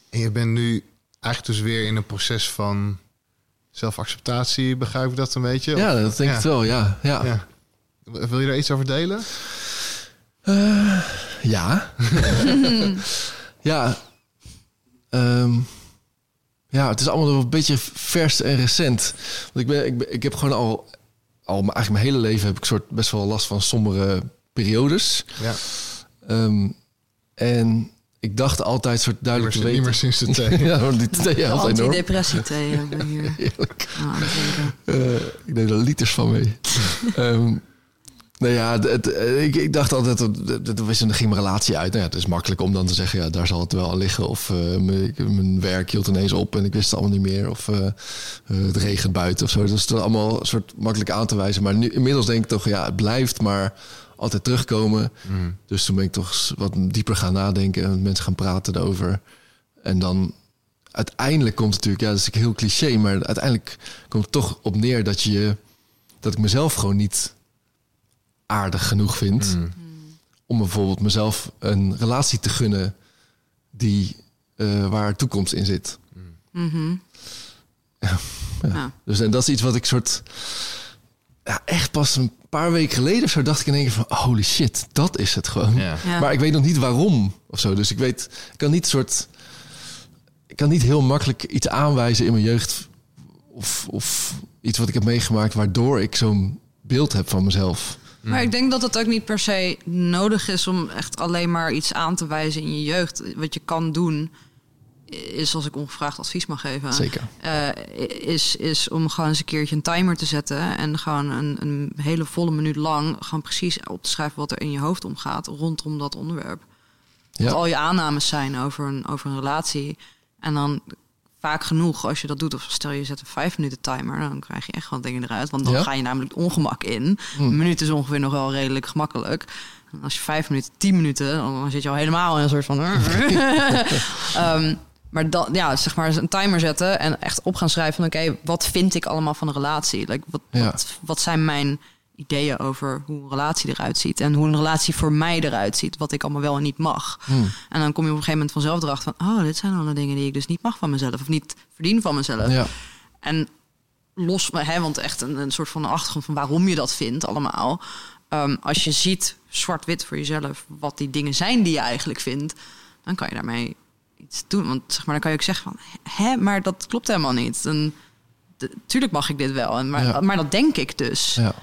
Speaker 1: En je bent nu eigenlijk dus weer in een proces van zelfacceptatie, begrijp ik dat een beetje?
Speaker 3: Ja, dat denk ik wel, ja. Ja.
Speaker 1: Ja. Wil je daar iets over delen?
Speaker 3: Ja. ja. Ehm, ja, het is allemaal een beetje vers en recent. Want ik, ben, ik, ben, ik heb gewoon al, al mijn- eigenlijk mijn hele leven heb ik soort best wel last van sombere periodes.
Speaker 1: Ja.
Speaker 3: Ehm, en ik dacht altijd soort duidelijk te
Speaker 1: meer, niet
Speaker 3: weten.
Speaker 1: meer sinds de thee.
Speaker 3: ja, want die thee helpt enorm.
Speaker 4: Antidepressie-thee hebben we hier
Speaker 3: Heerlijk.
Speaker 4: drinken.
Speaker 3: Eh, ik neem er liters van mee. Ehm nou ja, het, ik, ik dacht altijd, dat- was een ging mijn relatie uit. Nou ja, het is makkelijk om dan te zeggen, ja, daar zal het wel aan liggen. Of eh, mijn, werk hield ineens op en ik wist het allemaal niet meer. Of eh, eh, het regent buiten of zo. Dus het is allemaal een soort makkelijk aan te wijzen. Maar nu, inmiddels denk ik toch, ja, het blijft maar altijd terugkomen. Dus toen ben ik toch wat dieper gaan nadenken en met mensen gaan praten erover. En dan uiteindelijk komt het natuurlijk, ja, dat is heel cliché, maar uiteindelijk komt het toch op neer dat je dat ik mezelf gewoon niet aardig genoeg vind
Speaker 1: Mm.
Speaker 3: om bijvoorbeeld mezelf een relatie te gunnen die eh, waar toekomst in zit.
Speaker 4: Mhm.
Speaker 3: Ja.
Speaker 4: Ja.
Speaker 3: Dus en dat is iets wat ik soort ja, echt pas een paar weken geleden of zo dacht ik in één keer van holy shit, dat is het gewoon.
Speaker 1: Ja.
Speaker 4: Ja.
Speaker 3: Maar ik weet nog niet waarom of zo. Dus ik weet, ik kan niet soort, ik kan niet heel makkelijk iets aanwijzen in mijn jeugd of, of iets wat ik heb meegemaakt waardoor ik zo'n beeld heb van mezelf.
Speaker 4: Maar ik denk dat het ook niet per se nodig is om echt alleen maar iets aan te wijzen in je jeugd. Wat je kan doen, is als ik ongevraagd advies mag geven.
Speaker 3: Zeker.
Speaker 4: eh, is, is om gewoon eens een keertje een timer te zetten. En gewoon een, een hele volle minuut lang gewoon precies op te schrijven wat er in je hoofd omgaat rondom dat onderwerp. Wat
Speaker 3: Ja.
Speaker 4: al je aannames zijn over een, over een relatie. En dan vaak genoeg, als je dat doet, of stel je zet een vijf minuten timer, dan krijg je echt wat dingen eruit. Want dan
Speaker 3: Ja?
Speaker 4: ga je namelijk ongemak in.
Speaker 3: Hm.
Speaker 4: Een minuut is ongeveer nog wel redelijk gemakkelijk. En als je vijf minuten, tien minuten, dan zit je al helemaal in een soort van. Ehm, maar dan, ja, zeg maar een timer zetten en echt op gaan schrijven van oké, wat vind ik allemaal van een relatie? Like, wat,
Speaker 3: Ja.
Speaker 4: wat, wat zijn mijn ideeën over hoe een relatie eruit ziet en hoe een relatie voor mij eruit ziet, wat ik allemaal wel en niet mag.
Speaker 3: Hm.
Speaker 4: En dan kom je op een gegeven moment vanzelf erachter van, oh, dit zijn alle dingen die ik dus niet mag van mezelf of niet verdien van mezelf.
Speaker 3: Ja.
Speaker 4: En los, hè, want echt een, een soort van achtergrond van waarom je dat vindt allemaal. Ehm, als je ziet zwart-wit voor jezelf wat die dingen zijn die je eigenlijk vindt, dan kan je daarmee iets doen. Want zeg maar, dan kan je ook zeggen van, hè, maar dat klopt helemaal niet. En, de- tuurlijk mag ik dit wel, en, maar,
Speaker 3: Ja.
Speaker 4: maar dat denk ik dus.
Speaker 3: Ja.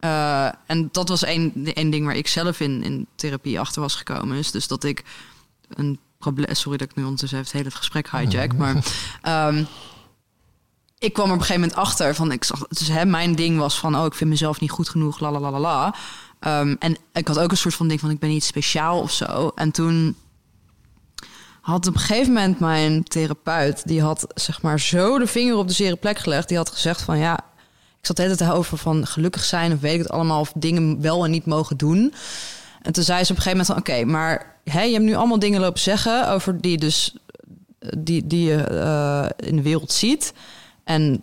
Speaker 4: Eh, en dat was één, één ding waar ik zelf in, in therapie achter was gekomen. Is dus dat ik een probleem. Sorry dat ik nu ondertussen even het hele gesprek hijack. Maar ehm, ik kwam er op een gegeven moment achter van. Ik zag, dus hè, mijn ding was van. Oh, ik vind mezelf niet goed genoeg. La la la la la. Ehm, en ik had ook een soort van ding van. Ik ben niet speciaal of zo. En toen had op een gegeven moment mijn therapeut. Die had zeg maar zo de vinger op de zere plek gelegd. Die had gezegd van ja. Ik zat hele tijd over van gelukkig zijn of weet ik het allemaal, of dingen wel en niet mogen doen. En toen zei ze op een gegeven moment van oké, maar hè, je hebt nu allemaal dingen lopen zeggen over die dus die, die je eh, in de wereld ziet en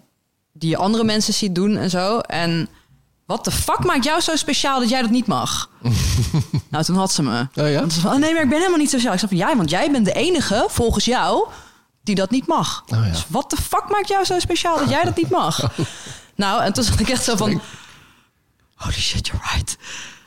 Speaker 4: die je andere mensen ziet doen en zo. En wat de fuck maakt jou zo speciaal dat jij dat niet mag? nou, toen had ze me.
Speaker 3: Oh ja?
Speaker 4: Van, oh nee, maar ik ben helemaal niet speciaal. Ik zei van ja, want jij bent de enige volgens jou die dat niet mag.
Speaker 3: Oh ja.
Speaker 4: Dus wat de fuck maakt jou zo speciaal dat jij dat niet mag? Nou, en toen zat ik echt zo van... Holy shit, you're right.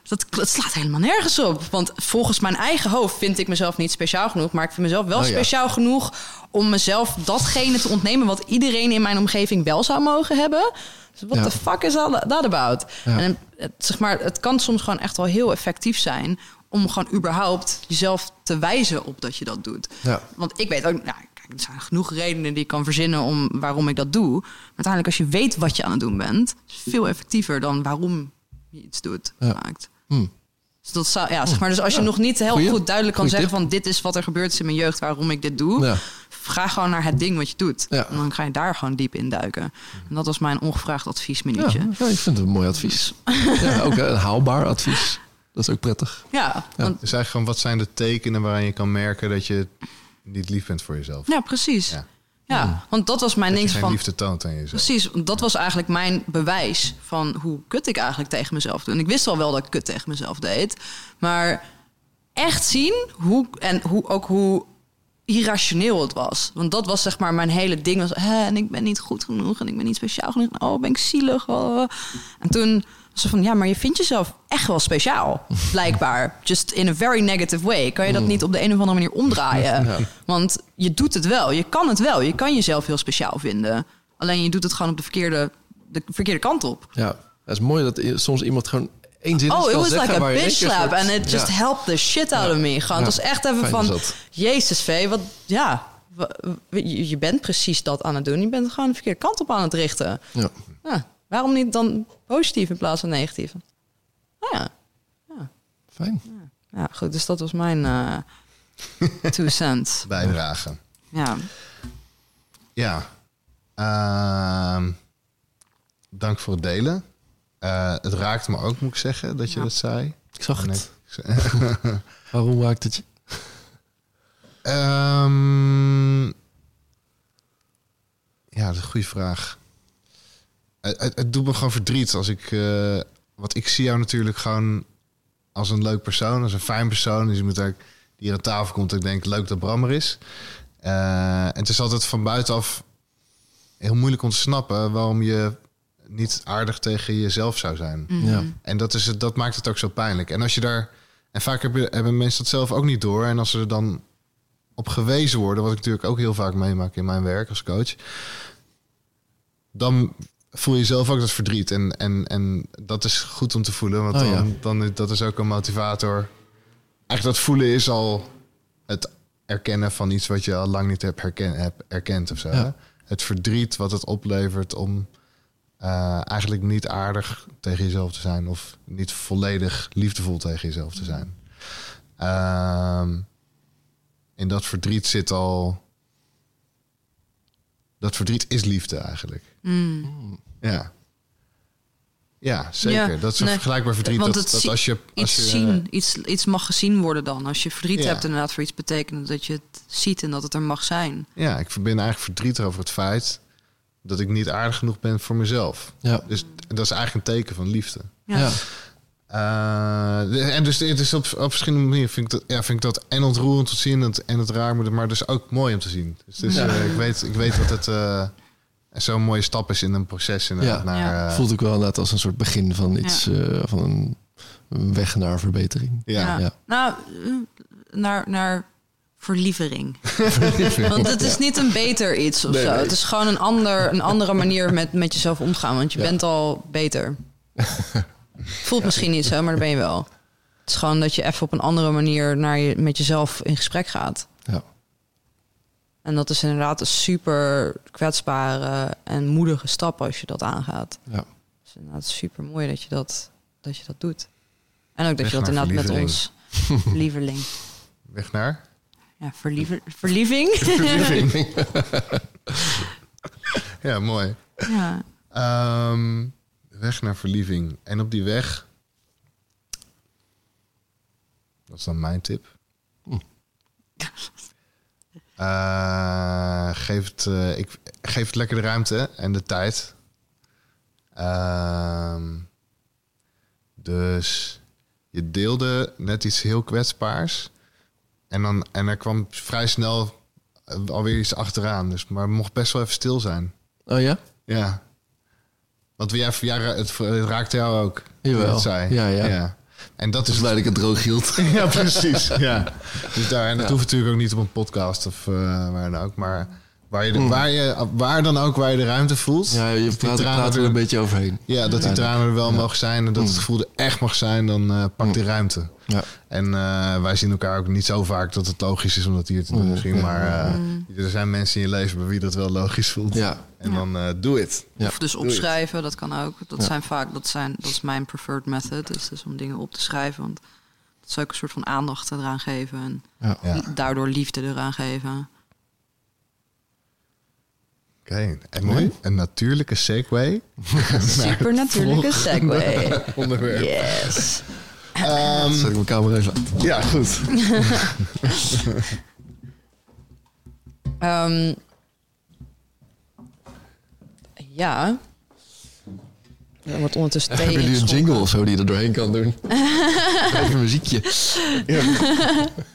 Speaker 4: Dat, dat slaat helemaal nergens op. Want volgens mijn eigen hoofd vind ik mezelf niet speciaal genoeg. Maar ik vind mezelf wel
Speaker 3: Oh ja.
Speaker 4: speciaal genoeg om mezelf datgene te ontnemen... wat iedereen in mijn omgeving wel zou mogen hebben. Dus what
Speaker 3: Ja.
Speaker 4: the fuck is that about?
Speaker 3: Ja.
Speaker 4: En het, zeg maar, het kan soms gewoon echt wel heel effectief zijn... om gewoon überhaupt jezelf te wijzen op dat je dat doet.
Speaker 3: Ja.
Speaker 4: Want ik weet ook, nou, er zijn genoeg redenen die ik kan verzinnen om waarom ik dat doe. Maar uiteindelijk, als je weet wat je aan het doen bent, is het veel effectiever dan waarom je iets doet.
Speaker 3: Ja.
Speaker 4: Maakt.
Speaker 3: Hm.
Speaker 4: Dus dat zou, ja, zeg maar, dus als je nog niet heel
Speaker 3: Goeie.
Speaker 4: goed duidelijk kan
Speaker 3: Goeie
Speaker 4: zeggen van dit is wat er gebeurd is in mijn jeugd, waarom ik dit doe.
Speaker 3: Ja.
Speaker 4: Ga gewoon naar het ding wat je doet.
Speaker 3: Ja.
Speaker 4: En dan ga je daar gewoon diep in duiken. En dat was mijn ongevraagd adviesminuutje.
Speaker 3: ja, ik vind het een mooi advies. Ja, ook een haalbaar advies. Dat is ook prettig.
Speaker 4: Ja, want,
Speaker 1: Dus eigenlijk gewoon, wat zijn de tekenen waarin je kan merken dat je niet lief bent voor jezelf?
Speaker 4: ja precies.
Speaker 1: Ja.
Speaker 4: Ja. want dat was mijn
Speaker 1: Dat
Speaker 4: ding van...
Speaker 1: liefde toont aan jezelf.
Speaker 4: Precies, want dat was eigenlijk mijn bewijs van hoe kut ik eigenlijk tegen mezelf doe. En ik wist al wel dat ik kut tegen mezelf deed. Maar echt zien hoe, en hoe, ook hoe irrationeel het was. Want dat was zeg maar mijn hele ding. Was, en ik ben niet goed genoeg en ik ben niet speciaal genoeg. Oh, ben ik zielig. oh. En toen ze van, ja, maar je vindt jezelf echt wel speciaal. Blijkbaar. Just in a very negative way. Kan je dat niet op de een of andere manier omdraaien?
Speaker 3: Ja.
Speaker 4: Want je doet het wel. Je kan het wel. Je kan jezelf heel speciaal vinden. Alleen je doet het gewoon op de verkeerde, de verkeerde kant op.
Speaker 3: Ja, het is mooi dat soms iemand gewoon één zin
Speaker 4: Oh, it was like a bitch slap. And it just
Speaker 3: Ja.
Speaker 4: helped the shit out
Speaker 3: Ja.
Speaker 4: of me. Gewoon, het was echt even
Speaker 3: Fijn
Speaker 4: van... Jezus, Vee, wat... Ja, je, bent precies dat aan het doen. Je bent gewoon de verkeerde kant op aan het richten.
Speaker 3: Ja.
Speaker 4: Ja, waarom niet dan positief in plaats van negatief? Nou ja.
Speaker 3: Fijn.
Speaker 4: ja, goed. Dus dat was mijn eh two cents.
Speaker 1: Bijdrage.
Speaker 4: Ja.
Speaker 1: Ja. Ehm, dank voor het delen. Eh, het raakte me ook, moet ik zeggen, dat je
Speaker 4: Ja.
Speaker 1: dat zei.
Speaker 3: Ik zag het. Waarom raakt het je?
Speaker 1: Ehm, Ja, dat is een goede vraag. Het, het, het doet me gewoon verdriet als ik... eh want ik zie jou natuurlijk gewoon als een leuk persoon, als een fijn persoon. Dus iemand die hier aan tafel komt en ik denk, leuk dat Bram er is. Eh, en het is altijd van buitenaf heel moeilijk om te snappen waarom je niet aardig tegen jezelf zou zijn.
Speaker 3: Ja.
Speaker 1: En dat, is het, dat maakt het ook zo pijnlijk. En als je daar. En vaak hebben, hebben mensen dat zelf ook niet door. En als ze er dan op gewezen worden, wat ik natuurlijk ook heel vaak meemaak in mijn werk als coach, dan voel je zelf ook dat verdriet. En, en, en dat is goed om te voelen, want
Speaker 3: Oh,
Speaker 1: dan,
Speaker 3: ja.
Speaker 1: dan dat is ook een motivator. Eigenlijk dat voelen is al het erkennen van iets wat je al lang niet hebt, herken, hebt erkend of zo.
Speaker 3: Ja.
Speaker 1: hè? Het verdriet wat het oplevert om eh, eigenlijk niet aardig tegen jezelf te zijn of niet volledig liefdevol tegen jezelf te zijn. Ehm, in dat verdriet zit al. Dat verdriet is liefde eigenlijk.
Speaker 4: Mm.
Speaker 1: Ja. Ja, zeker.
Speaker 4: Ja,
Speaker 1: dat is een
Speaker 4: nee,
Speaker 1: vergelijkbaar verdriet.
Speaker 4: want
Speaker 1: Dat,
Speaker 4: het
Speaker 1: dat
Speaker 4: zie-
Speaker 1: als je, als
Speaker 4: Iets
Speaker 1: je,
Speaker 4: zien, iets, iets mag gezien worden dan. Als je verdriet
Speaker 1: Ja.
Speaker 4: hebt inderdaad voor iets betekent dat je het ziet en dat het er mag zijn.
Speaker 1: Ja, ik ben eigenlijk verdrietig over het feit dat ik niet aardig genoeg ben voor mezelf.
Speaker 3: Ja.
Speaker 1: Dus dat is eigenlijk een teken van liefde.
Speaker 4: Ja.
Speaker 3: Ja.
Speaker 1: Eh, de- en dus het is op, op verschillende manieren vind ik dat, ja, vind ik dat en ontroerend te zien en, het- en het raar, maar- maar dus ook mooi om te zien. Dus, dus
Speaker 3: Ja.
Speaker 1: eh, ik, weet, ik weet dat het eh, zo'n mooie stap is in een proces. inderdaad,
Speaker 3: Ja.
Speaker 1: naar,
Speaker 4: Ja.
Speaker 1: eh,
Speaker 3: Voelt ook wel inderdaad als een soort begin van iets, eh, van een, weg naar verbetering.
Speaker 1: ja.
Speaker 3: Ja.
Speaker 4: Nou, eh, naar, naar verlievering. Want het is niet een beter iets of
Speaker 1: Nee,
Speaker 4: zo.
Speaker 1: nee.
Speaker 4: Het is gewoon een, ander, een andere manier met, met jezelf omgaan. Want je
Speaker 3: Ja.
Speaker 4: bent al beter. Voelt misschien niet zo, maar dat ben je wel. Het is gewoon dat je even op een andere manier naar je, met jezelf in gesprek gaat. En dat is inderdaad een super kwetsbare en moedige stap als je dat aangaat.
Speaker 3: Ja.
Speaker 4: Het is inderdaad super mooi dat je dat, dat je dat doet. En ook dat
Speaker 1: Weg
Speaker 4: je dat inderdaad met ons lieveling.
Speaker 1: Weg naar?
Speaker 4: Ja, verliever, verlieving.
Speaker 1: Ja, mooi.
Speaker 4: ja.
Speaker 1: Ehm, weg naar verlieving. En op die weg... Dat is dan mijn tip.
Speaker 3: Hm.
Speaker 1: Eh, geef, het, eh, ik, geef het lekker de ruimte en de tijd. Ehm, dus je deelde net iets heel kwetsbaars. En, dan, en er kwam vrij snel eh, alweer iets achteraan. Dus, maar het mocht best wel even stil zijn.
Speaker 3: Oh ja?
Speaker 1: Ja. Want jij, het, het raakte jou ook.
Speaker 3: Jawel.
Speaker 1: het zei.
Speaker 3: Ja, ja.
Speaker 1: En dat
Speaker 3: Dus
Speaker 1: is
Speaker 3: blij dat ik het droog hield.
Speaker 1: ja, precies. Ja. Dus daar, en dat
Speaker 3: Ja.
Speaker 1: hoeft natuurlijk ook niet op een podcast of eh, waar dan ook. Maar waar, je de,
Speaker 3: Mm.
Speaker 1: waar, je, waar dan ook waar je de ruimte voelt.
Speaker 3: Ja, je praat,
Speaker 1: tranen
Speaker 3: praat er een beetje overheen.
Speaker 1: Ja, dat die tranen er wel
Speaker 3: Ja.
Speaker 1: mogen zijn. En dat het
Speaker 3: Mm.
Speaker 1: gevoel er echt mag zijn. Dan eh pak die ruimte.
Speaker 3: Ja.
Speaker 1: En eh, wij zien elkaar ook niet zo vaak dat het logisch is om dat hier te doen
Speaker 3: Mm,
Speaker 1: misschien.
Speaker 3: ja.
Speaker 1: Maar eh, er zijn mensen in je leven bij wie dat wel logisch voelt.
Speaker 3: Ja.
Speaker 1: En dan eh doe het.
Speaker 3: Ja.
Speaker 4: Of dus opschrijven, dat kan ook. Dat
Speaker 3: Ja.
Speaker 4: zijn vaak, dat, zijn, dat is mijn preferred method. Dus, dus om dingen op te schrijven. Want dat is ook een soort van aandacht eraan geven. En
Speaker 3: Ja.
Speaker 1: Ja.
Speaker 4: daardoor liefde eraan geven.
Speaker 1: Oké, en
Speaker 3: Mooi.
Speaker 1: een natuurlijke segue.
Speaker 4: Super natuurlijke segue.
Speaker 1: Onderwerp.
Speaker 4: Yes.
Speaker 1: Ehm,
Speaker 3: Zet ik mijn camera even uit.
Speaker 1: ja, goed.
Speaker 4: Ehm, ja. Ondertussen thee
Speaker 3: Hebben jullie een jingle of zo die je er doorheen kan doen? Even een muziekje.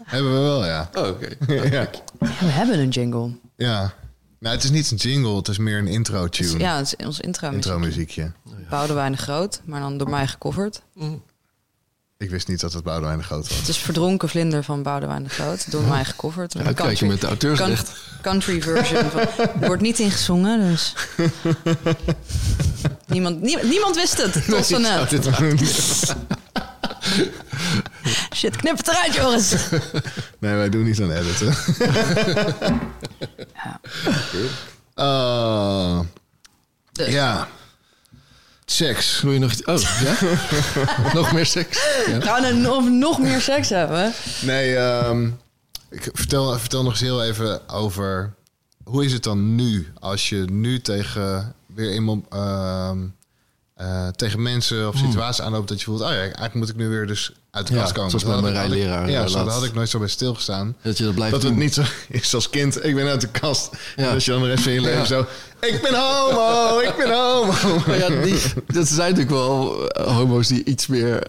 Speaker 1: Hebben we wel, ja.
Speaker 3: Oh, oké.
Speaker 1: ja.
Speaker 4: We hebben een jingle.
Speaker 1: Ja. Nou, het is niet een jingle, het is meer een intro
Speaker 4: Het is-
Speaker 1: tune.
Speaker 4: ja, het is ons intro.
Speaker 1: intro muziekje.
Speaker 4: Boudewijn de Groot, maar dan door mij gecoverd.
Speaker 1: Ik wist niet dat het Boudewijn de Groot was.
Speaker 4: Het is Verdronken Vlinder van Boudewijn de Groot, door mij gecoverd.
Speaker 3: Ja, kijk je met de auteursrecht.
Speaker 4: country version. Van, er wordt niet ingezongen, dus... niemand, nie- niemand wist het, tot zo net. Shit, knip het eruit, jongens.
Speaker 1: Nee, wij doen niet aan editen.
Speaker 4: Ja.
Speaker 1: Oh,
Speaker 4: Dus,
Speaker 1: ja. Seks.
Speaker 3: Wil je nog iets? Oh, ja? nog meer seks? Ja.
Speaker 4: Gaan we nog, nog meer seks hebben?
Speaker 1: Nee, ehm, ik vertel, vertel nog eens heel even over... Hoe is het dan nu? Als je nu tegen weer iemand... ehm, eh, tegen mensen of situaties aanloopt dat je voelt, oh ja, eigenlijk moet ik nu weer dus uit de
Speaker 3: Ja,
Speaker 1: kast komen.
Speaker 3: zoals
Speaker 1: Dat had
Speaker 3: mijn rijleraar,
Speaker 1: Ja,
Speaker 3: eh,
Speaker 1: zo, daar
Speaker 3: laatst.
Speaker 1: had ik nooit zo bij stilgestaan.
Speaker 3: Dat je dat blijft
Speaker 1: Dat het niet zo is als kind, ik ben uit de kast.
Speaker 3: Ja.
Speaker 1: En dat je dan de rest van je leven
Speaker 3: Ja.
Speaker 1: zo, ik ben homo, ik ben homo.
Speaker 3: Ja, die, dat zijn natuurlijk wel eh, homo's die iets meer,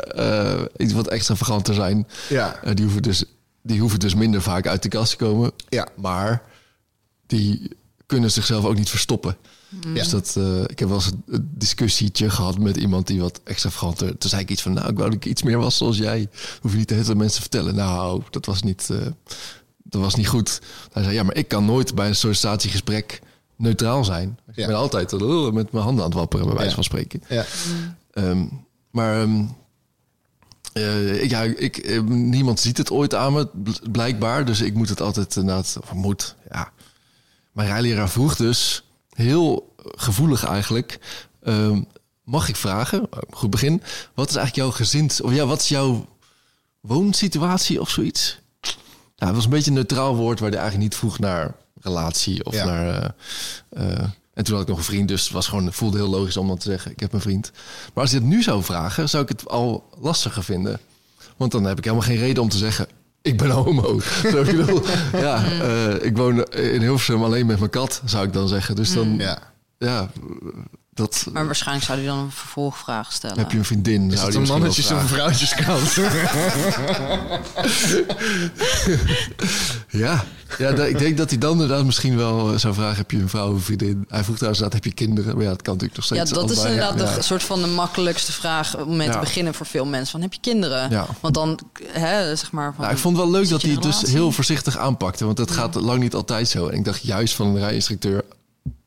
Speaker 3: iets wat extravaganter zijn.
Speaker 1: Ja,
Speaker 3: die, hoeven dus, die hoeven dus minder vaak uit de kast te komen.
Speaker 1: ja.
Speaker 3: Maar die kunnen zichzelf ook niet verstoppen.
Speaker 1: Ja.
Speaker 3: Dus dat, eh, ik heb wel eens een, discussietje gehad met iemand die wat extravaganter... Toen zei ik iets van, nou, ik wou dat ik iets meer was zoals jij. Hoef je niet de hele tijd mensen te vertellen. Nou, dat was niet, eh, dat was niet goed. Hij zei, ja, maar ik kan nooit bij een sollicitatiegesprek neutraal zijn. Ik ben altijd eh, met mijn handen aan het wapperen, bij wijze
Speaker 1: Ja.
Speaker 3: van spreken.
Speaker 1: ja.
Speaker 3: Ehm, maar eh, ik, ja, ik, eh, niemand ziet het ooit aan me, bl- blijkbaar. Dus ik moet het altijd inderdaad... Of moet, ja. Mijn rijleraar vroeg dus, heel gevoelig eigenlijk... ehm, mag ik vragen, goed begin... wat is eigenlijk jouw gezins... of ja, wat is jouw woonsituatie of zoiets? Ja, het was een beetje een neutraal woord... waar hij eigenlijk niet vroeg naar relatie of
Speaker 1: Ja.
Speaker 3: naar... eh, eh, en toen had ik nog een vriend, dus het was gewoon, het voelde heel logisch om dan te zeggen: ik heb een vriend. Maar als je het nu zou vragen, zou ik het al lastiger vinden. Want dan heb ik helemaal geen reden om te zeggen: ik ben homo. Zo, ik bedoel, ja, eh, ik woon in Hilversum alleen met mijn kat, zou ik dan zeggen. Dus dan, ja,
Speaker 1: ja.
Speaker 3: Dat
Speaker 4: Maar waarschijnlijk zou hij dan een vervolgvraag stellen.
Speaker 3: heb je een vriendin.
Speaker 1: Is
Speaker 3: die
Speaker 1: een mannetjes- of vrouwtjeskant?
Speaker 3: Ja, ja da- ik denk dat hij dan inderdaad misschien wel eh, zou vragen: heb je een vrouw of een vriendin? Hij vroeg trouwens: inderdaad, heb je kinderen? Maar ja, dat kan natuurlijk nog
Speaker 4: Ja,
Speaker 3: steeds.
Speaker 4: dat is
Speaker 3: allebei.
Speaker 4: inderdaad
Speaker 3: Ja.
Speaker 4: de soort van de makkelijkste vraag om mee te
Speaker 3: Ja.
Speaker 4: beginnen voor veel mensen. Van, heb je kinderen?
Speaker 3: Ja.
Speaker 4: Want dan, hè, zeg maar... Van,
Speaker 3: Nou, ik vond het wel leuk dat hij het dus heel voorzichtig aanpakte. Want dat gaat lang niet altijd zo. En ik dacht juist van een rijinstructeur...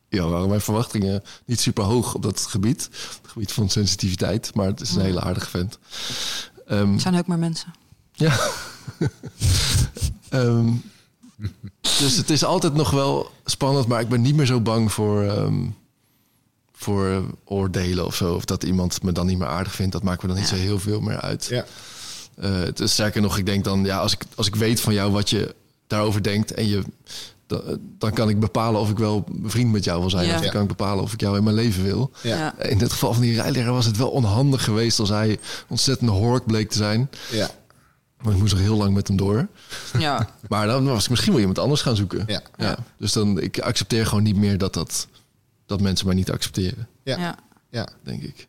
Speaker 3: Ja, waren mijn verwachtingen niet super hoog op dat gebied. Het gebied van sensitiviteit. Maar het is een hele aardige vent. Ehm,
Speaker 4: Het zijn ook maar mensen.
Speaker 3: ja. Ehm, dus het is altijd nog wel spannend. Maar ik ben niet meer zo bang voor... ehm, voor oordelen of zo. Of dat iemand me dan niet meer aardig vindt. Dat maakt me dan niet
Speaker 4: Ja.
Speaker 3: zo heel veel meer uit.
Speaker 1: Ja.
Speaker 3: Eh, het is sterker nog, ik denk dan, ja, als ik, als ik weet van jou wat je daarover denkt en je, dan, dan kan ik bepalen of ik wel bevriend met jou wil zijn.
Speaker 4: Ja.
Speaker 3: Of dan kan ik bepalen of ik jou in mijn leven wil.
Speaker 1: Ja.
Speaker 3: In het geval van die rijleraar was het wel onhandig geweest als hij ontzettend hork bleek te zijn.
Speaker 1: Ja.
Speaker 3: Want ik moest er heel lang met hem door.
Speaker 4: Ja.
Speaker 3: Maar dan was ik misschien wel iemand anders gaan zoeken.
Speaker 1: Ja.
Speaker 3: Ja. Dus dan, ik accepteer gewoon niet meer dat, dat, dat mensen mij niet accepteren,
Speaker 1: Ja.
Speaker 4: ja.
Speaker 1: Ja.
Speaker 3: denk ik.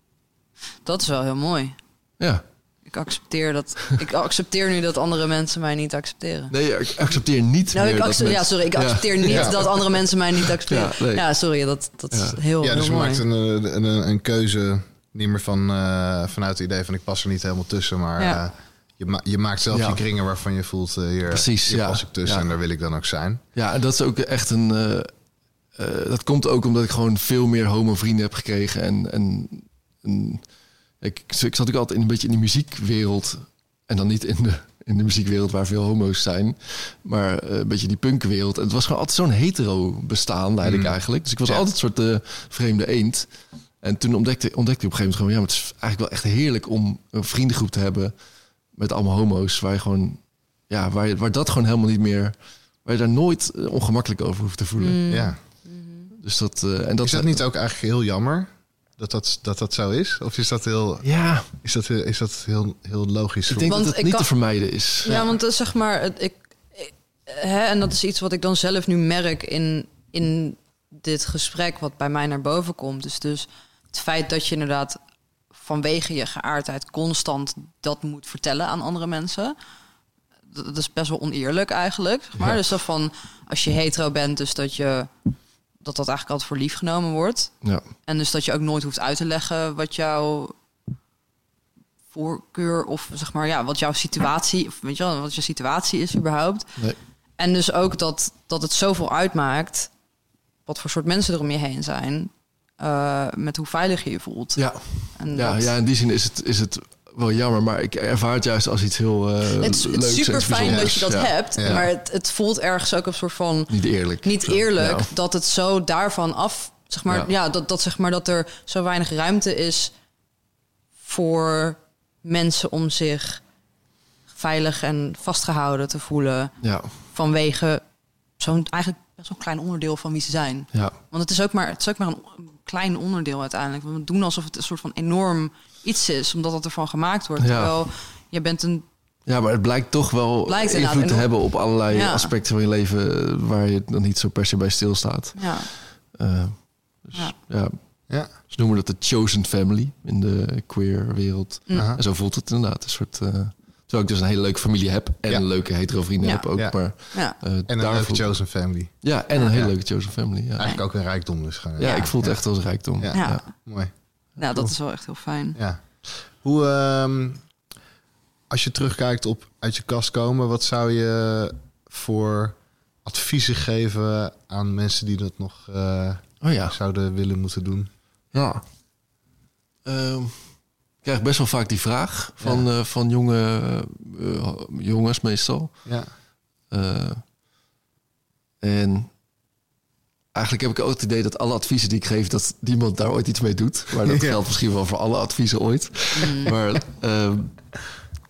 Speaker 4: Dat is wel heel mooi.
Speaker 3: Ja.
Speaker 4: Ik accepteer, dat, ik accepteer nu dat andere mensen mij niet accepteren.
Speaker 3: Nee, ik accepteer niet
Speaker 4: Nou,
Speaker 3: meer
Speaker 4: ik accepteer, ja, sorry, ik
Speaker 3: Ja.
Speaker 4: accepteer niet
Speaker 1: Ja.
Speaker 4: dat andere mensen mij niet accepteren.
Speaker 3: Ja, nee.
Speaker 4: sorry, dat, dat is heel,
Speaker 1: Ja, dus
Speaker 4: heel
Speaker 1: je
Speaker 4: mooi.
Speaker 1: maakt een, een, een, een keuze niet meer van, eh, vanuit het idee van ik pas er niet helemaal tussen, maar
Speaker 4: Ja.
Speaker 1: eh, je, ma- je maakt zelf
Speaker 3: Ja.
Speaker 1: je kringen waarvan je voelt eh, hier,
Speaker 3: Precies,
Speaker 1: hier
Speaker 3: ja.
Speaker 1: pas ik tussen
Speaker 3: Ja.
Speaker 1: en daar wil ik dan ook zijn.
Speaker 3: Ja, en dat is ook echt een. eh, eh, dat komt ook omdat ik gewoon veel meer homo-vrienden heb gekregen. En, en, en ik, ik zat ook altijd in een beetje in de muziekwereld. En dan niet in de, in de muziekwereld waar veel homo's zijn. Maar eh, een beetje die punkwereld. En het was gewoon altijd zo'n hetero bestaan, leid ik
Speaker 1: Mm.
Speaker 3: eigenlijk. Dus ik was
Speaker 1: Ja.
Speaker 3: altijd een soort eh, vreemde eend. En toen ontdekte, ontdekte ik op een gegeven moment gewoon... ja, maar het is eigenlijk wel echt heerlijk om een vriendengroep te hebben... met allemaal homo's, waar je gewoon... ja, waar, je, waar dat gewoon helemaal niet meer... waar je daar nooit eh, ongemakkelijk over hoeft te voelen.
Speaker 4: Mm.
Speaker 1: Ja.
Speaker 3: Dus dat... en dat
Speaker 1: Is dat niet ook eigenlijk heel jammer dat dat, dat, dat zo is? Of is dat heel,
Speaker 3: Ja,
Speaker 1: is dat heel, is dat heel, heel logisch?
Speaker 3: ik denk
Speaker 4: Want
Speaker 3: dat het niet
Speaker 4: kan-
Speaker 3: te vermijden is.
Speaker 4: Ja, want dat is zeg maar, het, ik, ik- hè, en dat is iets wat ik dan zelf nu merk in, in dit gesprek, wat bij mij naar boven komt. Is dus het feit dat je inderdaad vanwege je geaardheid constant dat moet vertellen aan andere mensen. Dat dat is best wel oneerlijk eigenlijk. Zeg maar.
Speaker 3: Ja.
Speaker 4: Dus dat van als je hetero bent, dus dat je dat dat eigenlijk altijd voor lief genomen wordt.
Speaker 3: Ja.
Speaker 4: En dus dat je ook nooit hoeft uit te leggen wat jouw voorkeur of zeg maar ja, wat jouw situatie, of weet je wel, wat je situatie is überhaupt.
Speaker 3: Nee.
Speaker 4: En dus ook dat, dat het zoveel uitmaakt wat voor soort mensen er om je heen zijn. eh, met hoe veilig je je voelt.
Speaker 3: Ja,
Speaker 4: En
Speaker 3: ja,
Speaker 4: dat-
Speaker 3: ja, in die zin is het, is het wel jammer, maar ik ervaar het juist als iets heel eh
Speaker 4: het is, het
Speaker 3: leuks
Speaker 4: super fijn dat je dat.
Speaker 3: Ja.
Speaker 4: hebt,
Speaker 1: Ja.
Speaker 4: maar het, het voelt ergens ook een soort van
Speaker 3: Niet eerlijk.
Speaker 4: niet
Speaker 3: Zo,
Speaker 4: eerlijk dat het zo daarvan af, zeg maar,
Speaker 3: Ja.
Speaker 4: ja, dat, dat zeg maar dat er zo weinig ruimte is voor mensen om zich veilig en vastgehouden te voelen vanwege zo'n eigenlijk best wel een klein onderdeel van wie ze zijn.
Speaker 3: ja,
Speaker 4: Want het is ook maar, het is ook maar een klein onderdeel uiteindelijk. We doen alsof het een soort van enorm iets is, omdat het ervan gemaakt wordt.
Speaker 3: Ja.
Speaker 4: Terwijl je bent een
Speaker 3: Ja, maar het blijkt toch wel
Speaker 4: Blijkt
Speaker 3: invloed te hebben op allerlei
Speaker 4: Ja.
Speaker 3: aspecten van je leven... waar je dan niet zo per se bij stilstaat.
Speaker 4: ja,
Speaker 3: Eh, dus,
Speaker 4: Ja.
Speaker 3: ja.
Speaker 1: Ja.
Speaker 3: Ze noemen dat de chosen family in de queer wereld.
Speaker 4: Mm.
Speaker 3: En zo voelt het inderdaad. Een soort, eh, terwijl ik dus een hele leuke familie heb en
Speaker 1: Ja.
Speaker 3: een leuke hetero vrienden
Speaker 4: Ja.
Speaker 3: heb ook.
Speaker 1: Ja.
Speaker 3: Maar,
Speaker 4: ja.
Speaker 3: eh,
Speaker 1: En een
Speaker 3: daar
Speaker 1: leuke chosen family.
Speaker 3: Ja, en een hele
Speaker 1: Ja.
Speaker 3: leuke chosen family. Ja,
Speaker 1: Eigenlijk ook een rijkdom dus.
Speaker 3: Ja,
Speaker 4: Ja.
Speaker 3: ik voel het echt als rijkdom.
Speaker 1: Ja.
Speaker 4: Ja.
Speaker 1: Mooi.
Speaker 4: Nou, dat is wel echt heel fijn.
Speaker 1: Ja. Hoe, ehm, als je terugkijkt op uit je kast komen, wat zou je voor adviezen geven aan mensen die dat nog eh,
Speaker 3: Oh ja.
Speaker 1: zouden willen moeten doen?
Speaker 3: Ja. Ehm, ik krijg best wel vaak die vraag van, eh, van jonge eh, jongens meestal.
Speaker 1: Ja.
Speaker 3: Eh, en eigenlijk heb ik ook het idee dat alle adviezen die ik geef, dat niemand daar ooit iets mee doet. Maar dat
Speaker 1: Ja.
Speaker 3: geldt misschien wel voor alle adviezen ooit. Maar ehm,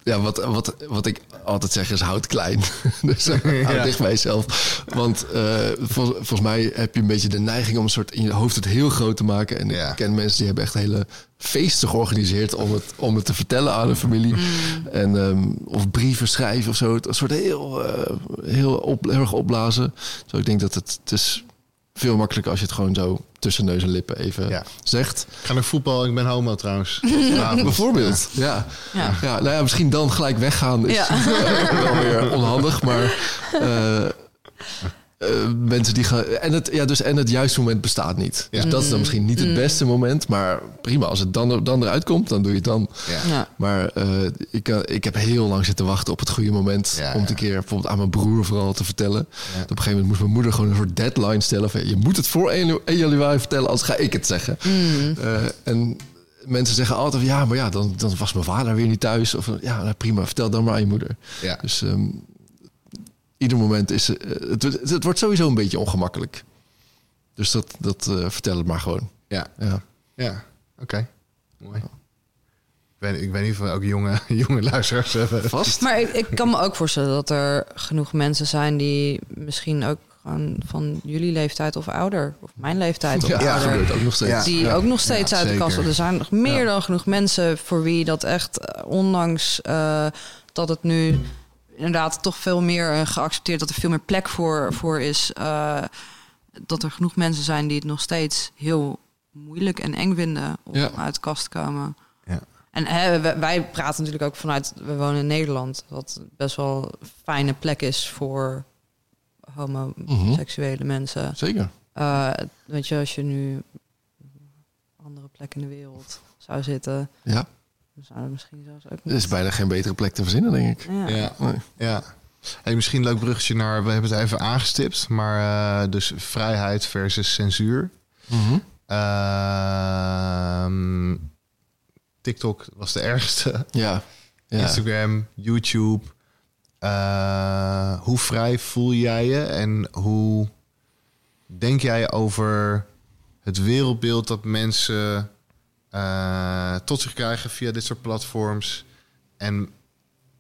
Speaker 3: ja, wat, wat, wat ik altijd zeg is houd klein. dus eh, houd
Speaker 1: Ja.
Speaker 3: dicht bij jezelf. Want eh, vol- volgens mij heb je een beetje de neiging om een soort in je hoofd het heel groot te maken. En
Speaker 1: Ja.
Speaker 3: ik ken mensen die hebben echt hele feesten georganiseerd om het, om het te vertellen aan hun familie. En, ehm, of brieven schrijven of zo. Een soort heel, eh, heel, op, heel erg opblazen. Dus ik denk dat het, het is veel makkelijker als je het gewoon zo tussen neus en lippen even
Speaker 1: Ja.
Speaker 3: zegt.
Speaker 1: Ik ga naar voetbal, ik ben homo trouwens.
Speaker 3: Bijvoorbeeld. Ja.
Speaker 4: Ja.
Speaker 3: Ja. nou ja, misschien dan gelijk weggaan is
Speaker 4: Ja.
Speaker 3: wel weer onhandig. Maar eh, eh, mensen die gaan... En het, ja, dus, en het juiste moment bestaat niet.
Speaker 1: Ja.
Speaker 3: Dus dat is dan misschien niet het beste moment. Maar prima, als het dan, dan eruit komt, dan doe je het dan.
Speaker 1: Ja.
Speaker 4: Ja.
Speaker 3: Maar eh, ik, eh, ik heb heel lang zitten wachten op het goede moment.
Speaker 1: Ja,
Speaker 3: om het
Speaker 1: ja.
Speaker 3: een keer bijvoorbeeld aan mijn broer vooral te vertellen. Op een gegeven moment moest mijn moeder gewoon een soort deadline stellen. Van, je moet het voor 1 janu- 1 januari vertellen, anders ga ik het zeggen. Eh, en mensen zeggen altijd, ja, maar ja, dan, dan was mijn vader weer niet thuis. Of ja, nou, prima, vertel dan maar aan je moeder.
Speaker 1: Ja.
Speaker 3: Dus ehm, ieder moment is... eh, het, het, het wordt sowieso een beetje ongemakkelijk. Dus dat, dat eh, vertel het maar gewoon.
Speaker 1: Ja.
Speaker 3: Ja.
Speaker 1: Ja. Oké. Mooi. Ik weet, ik weet niet of we ook jonge, jonge luisteraars hebben.
Speaker 3: Vast?
Speaker 4: Maar ik, ik kan me ook voorstellen dat er genoeg mensen zijn die misschien ook gewoon van jullie leeftijd of ouder, of mijn leeftijd of
Speaker 3: Ja,
Speaker 4: ouder,
Speaker 3: gebeurt ook nog steeds.
Speaker 1: Ja.
Speaker 4: die ook nog steeds
Speaker 1: Ja,
Speaker 4: uit de kast. Er zijn nog meer
Speaker 3: Ja.
Speaker 4: dan genoeg mensen voor wie dat echt, eh, ondanks eh, dat het nu inderdaad toch veel meer eh, geaccepteerd, dat er veel meer plek voor, voor is, eh, dat er genoeg mensen zijn die het nog steeds heel moeilijk en eng vinden om
Speaker 3: Ja.
Speaker 4: uit de kast te komen.
Speaker 1: Ja.
Speaker 4: En hè, wij, wij praten natuurlijk ook vanuit, we wonen in Nederland, wat best wel een fijne plek is voor homoseksuele mensen.
Speaker 3: Zeker.
Speaker 4: Eh, weet je, als je nu andere plek in de wereld zou zitten,
Speaker 3: Ja,
Speaker 4: het misschien zelfs ook
Speaker 3: er is bijna geen betere plek te verzinnen, denk ik.
Speaker 4: Ja.
Speaker 1: Ja.
Speaker 3: Nee.
Speaker 1: Ja. Hey, misschien een leuk bruggetje naar, we hebben het even aangestipt, maar eh, dus vrijheid versus censuur.
Speaker 3: Mhm.
Speaker 1: Ehm, TikTok was de ergste.
Speaker 3: Ja. ja.
Speaker 1: Instagram, YouTube. Eh, hoe vrij voel jij je en hoe denk jij over het wereldbeeld dat mensen eh, tot zich krijgen via dit soort platforms? En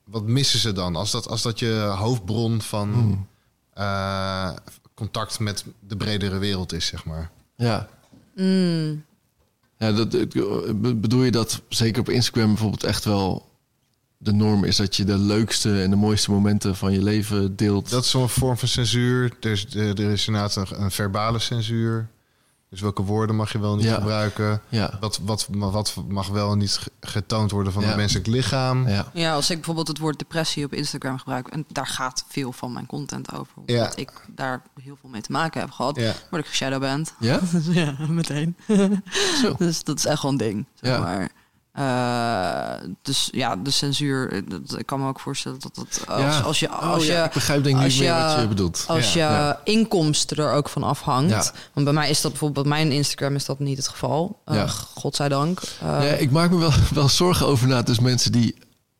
Speaker 1: wat missen ze dan als dat, als dat je hoofdbron van
Speaker 3: Hmm.
Speaker 1: eh, contact met de bredere wereld is, zeg maar?
Speaker 3: Ja.
Speaker 4: Mm,
Speaker 3: Ja, dat, be- bedoel je dat zeker op Instagram bijvoorbeeld echt wel de norm is dat je de leukste en de mooiste momenten van je leven deelt?
Speaker 1: Dat is zo'n vorm van censuur. Er is, er is inderdaad een, een verbale censuur. Dus welke woorden mag je wel niet
Speaker 3: Ja.
Speaker 1: gebruiken?
Speaker 3: Ja.
Speaker 1: Wat, wat, wat mag wel en niet ge- getoond worden van
Speaker 3: Ja.
Speaker 1: het menselijk lichaam?
Speaker 3: Ja.
Speaker 4: ja, als ik bijvoorbeeld het woord depressie op Instagram gebruik, en daar gaat veel van mijn content over, omdat
Speaker 1: Ja.
Speaker 4: ik daar heel veel mee te maken heb gehad,
Speaker 1: Ja.
Speaker 4: word ik geshadowband.
Speaker 3: Ja?
Speaker 4: ja, meteen.
Speaker 3: Zo.
Speaker 4: Dus dat is echt wel een ding. Zeg
Speaker 3: Ja.
Speaker 4: maar. Eh, dus ja, de censuur. eh, Dat, ik kan me ook voorstellen dat dat als,
Speaker 3: Ja.
Speaker 4: als je
Speaker 3: Oh,
Speaker 4: als
Speaker 3: ja,
Speaker 4: je
Speaker 3: ik begrijp denk ik
Speaker 4: als
Speaker 3: meer
Speaker 4: je-
Speaker 3: wat je bedoelt.
Speaker 4: als
Speaker 1: Ja,
Speaker 4: je inkomsten er ook van afhangt.
Speaker 3: Ja.
Speaker 4: Want bij mij is dat bijvoorbeeld bij mijn Instagram is dat niet het geval. Eh,
Speaker 3: Ja.
Speaker 4: Godzijdank. Eh,
Speaker 3: ik maak me wel, wel zorgen over na. Dus mensen die,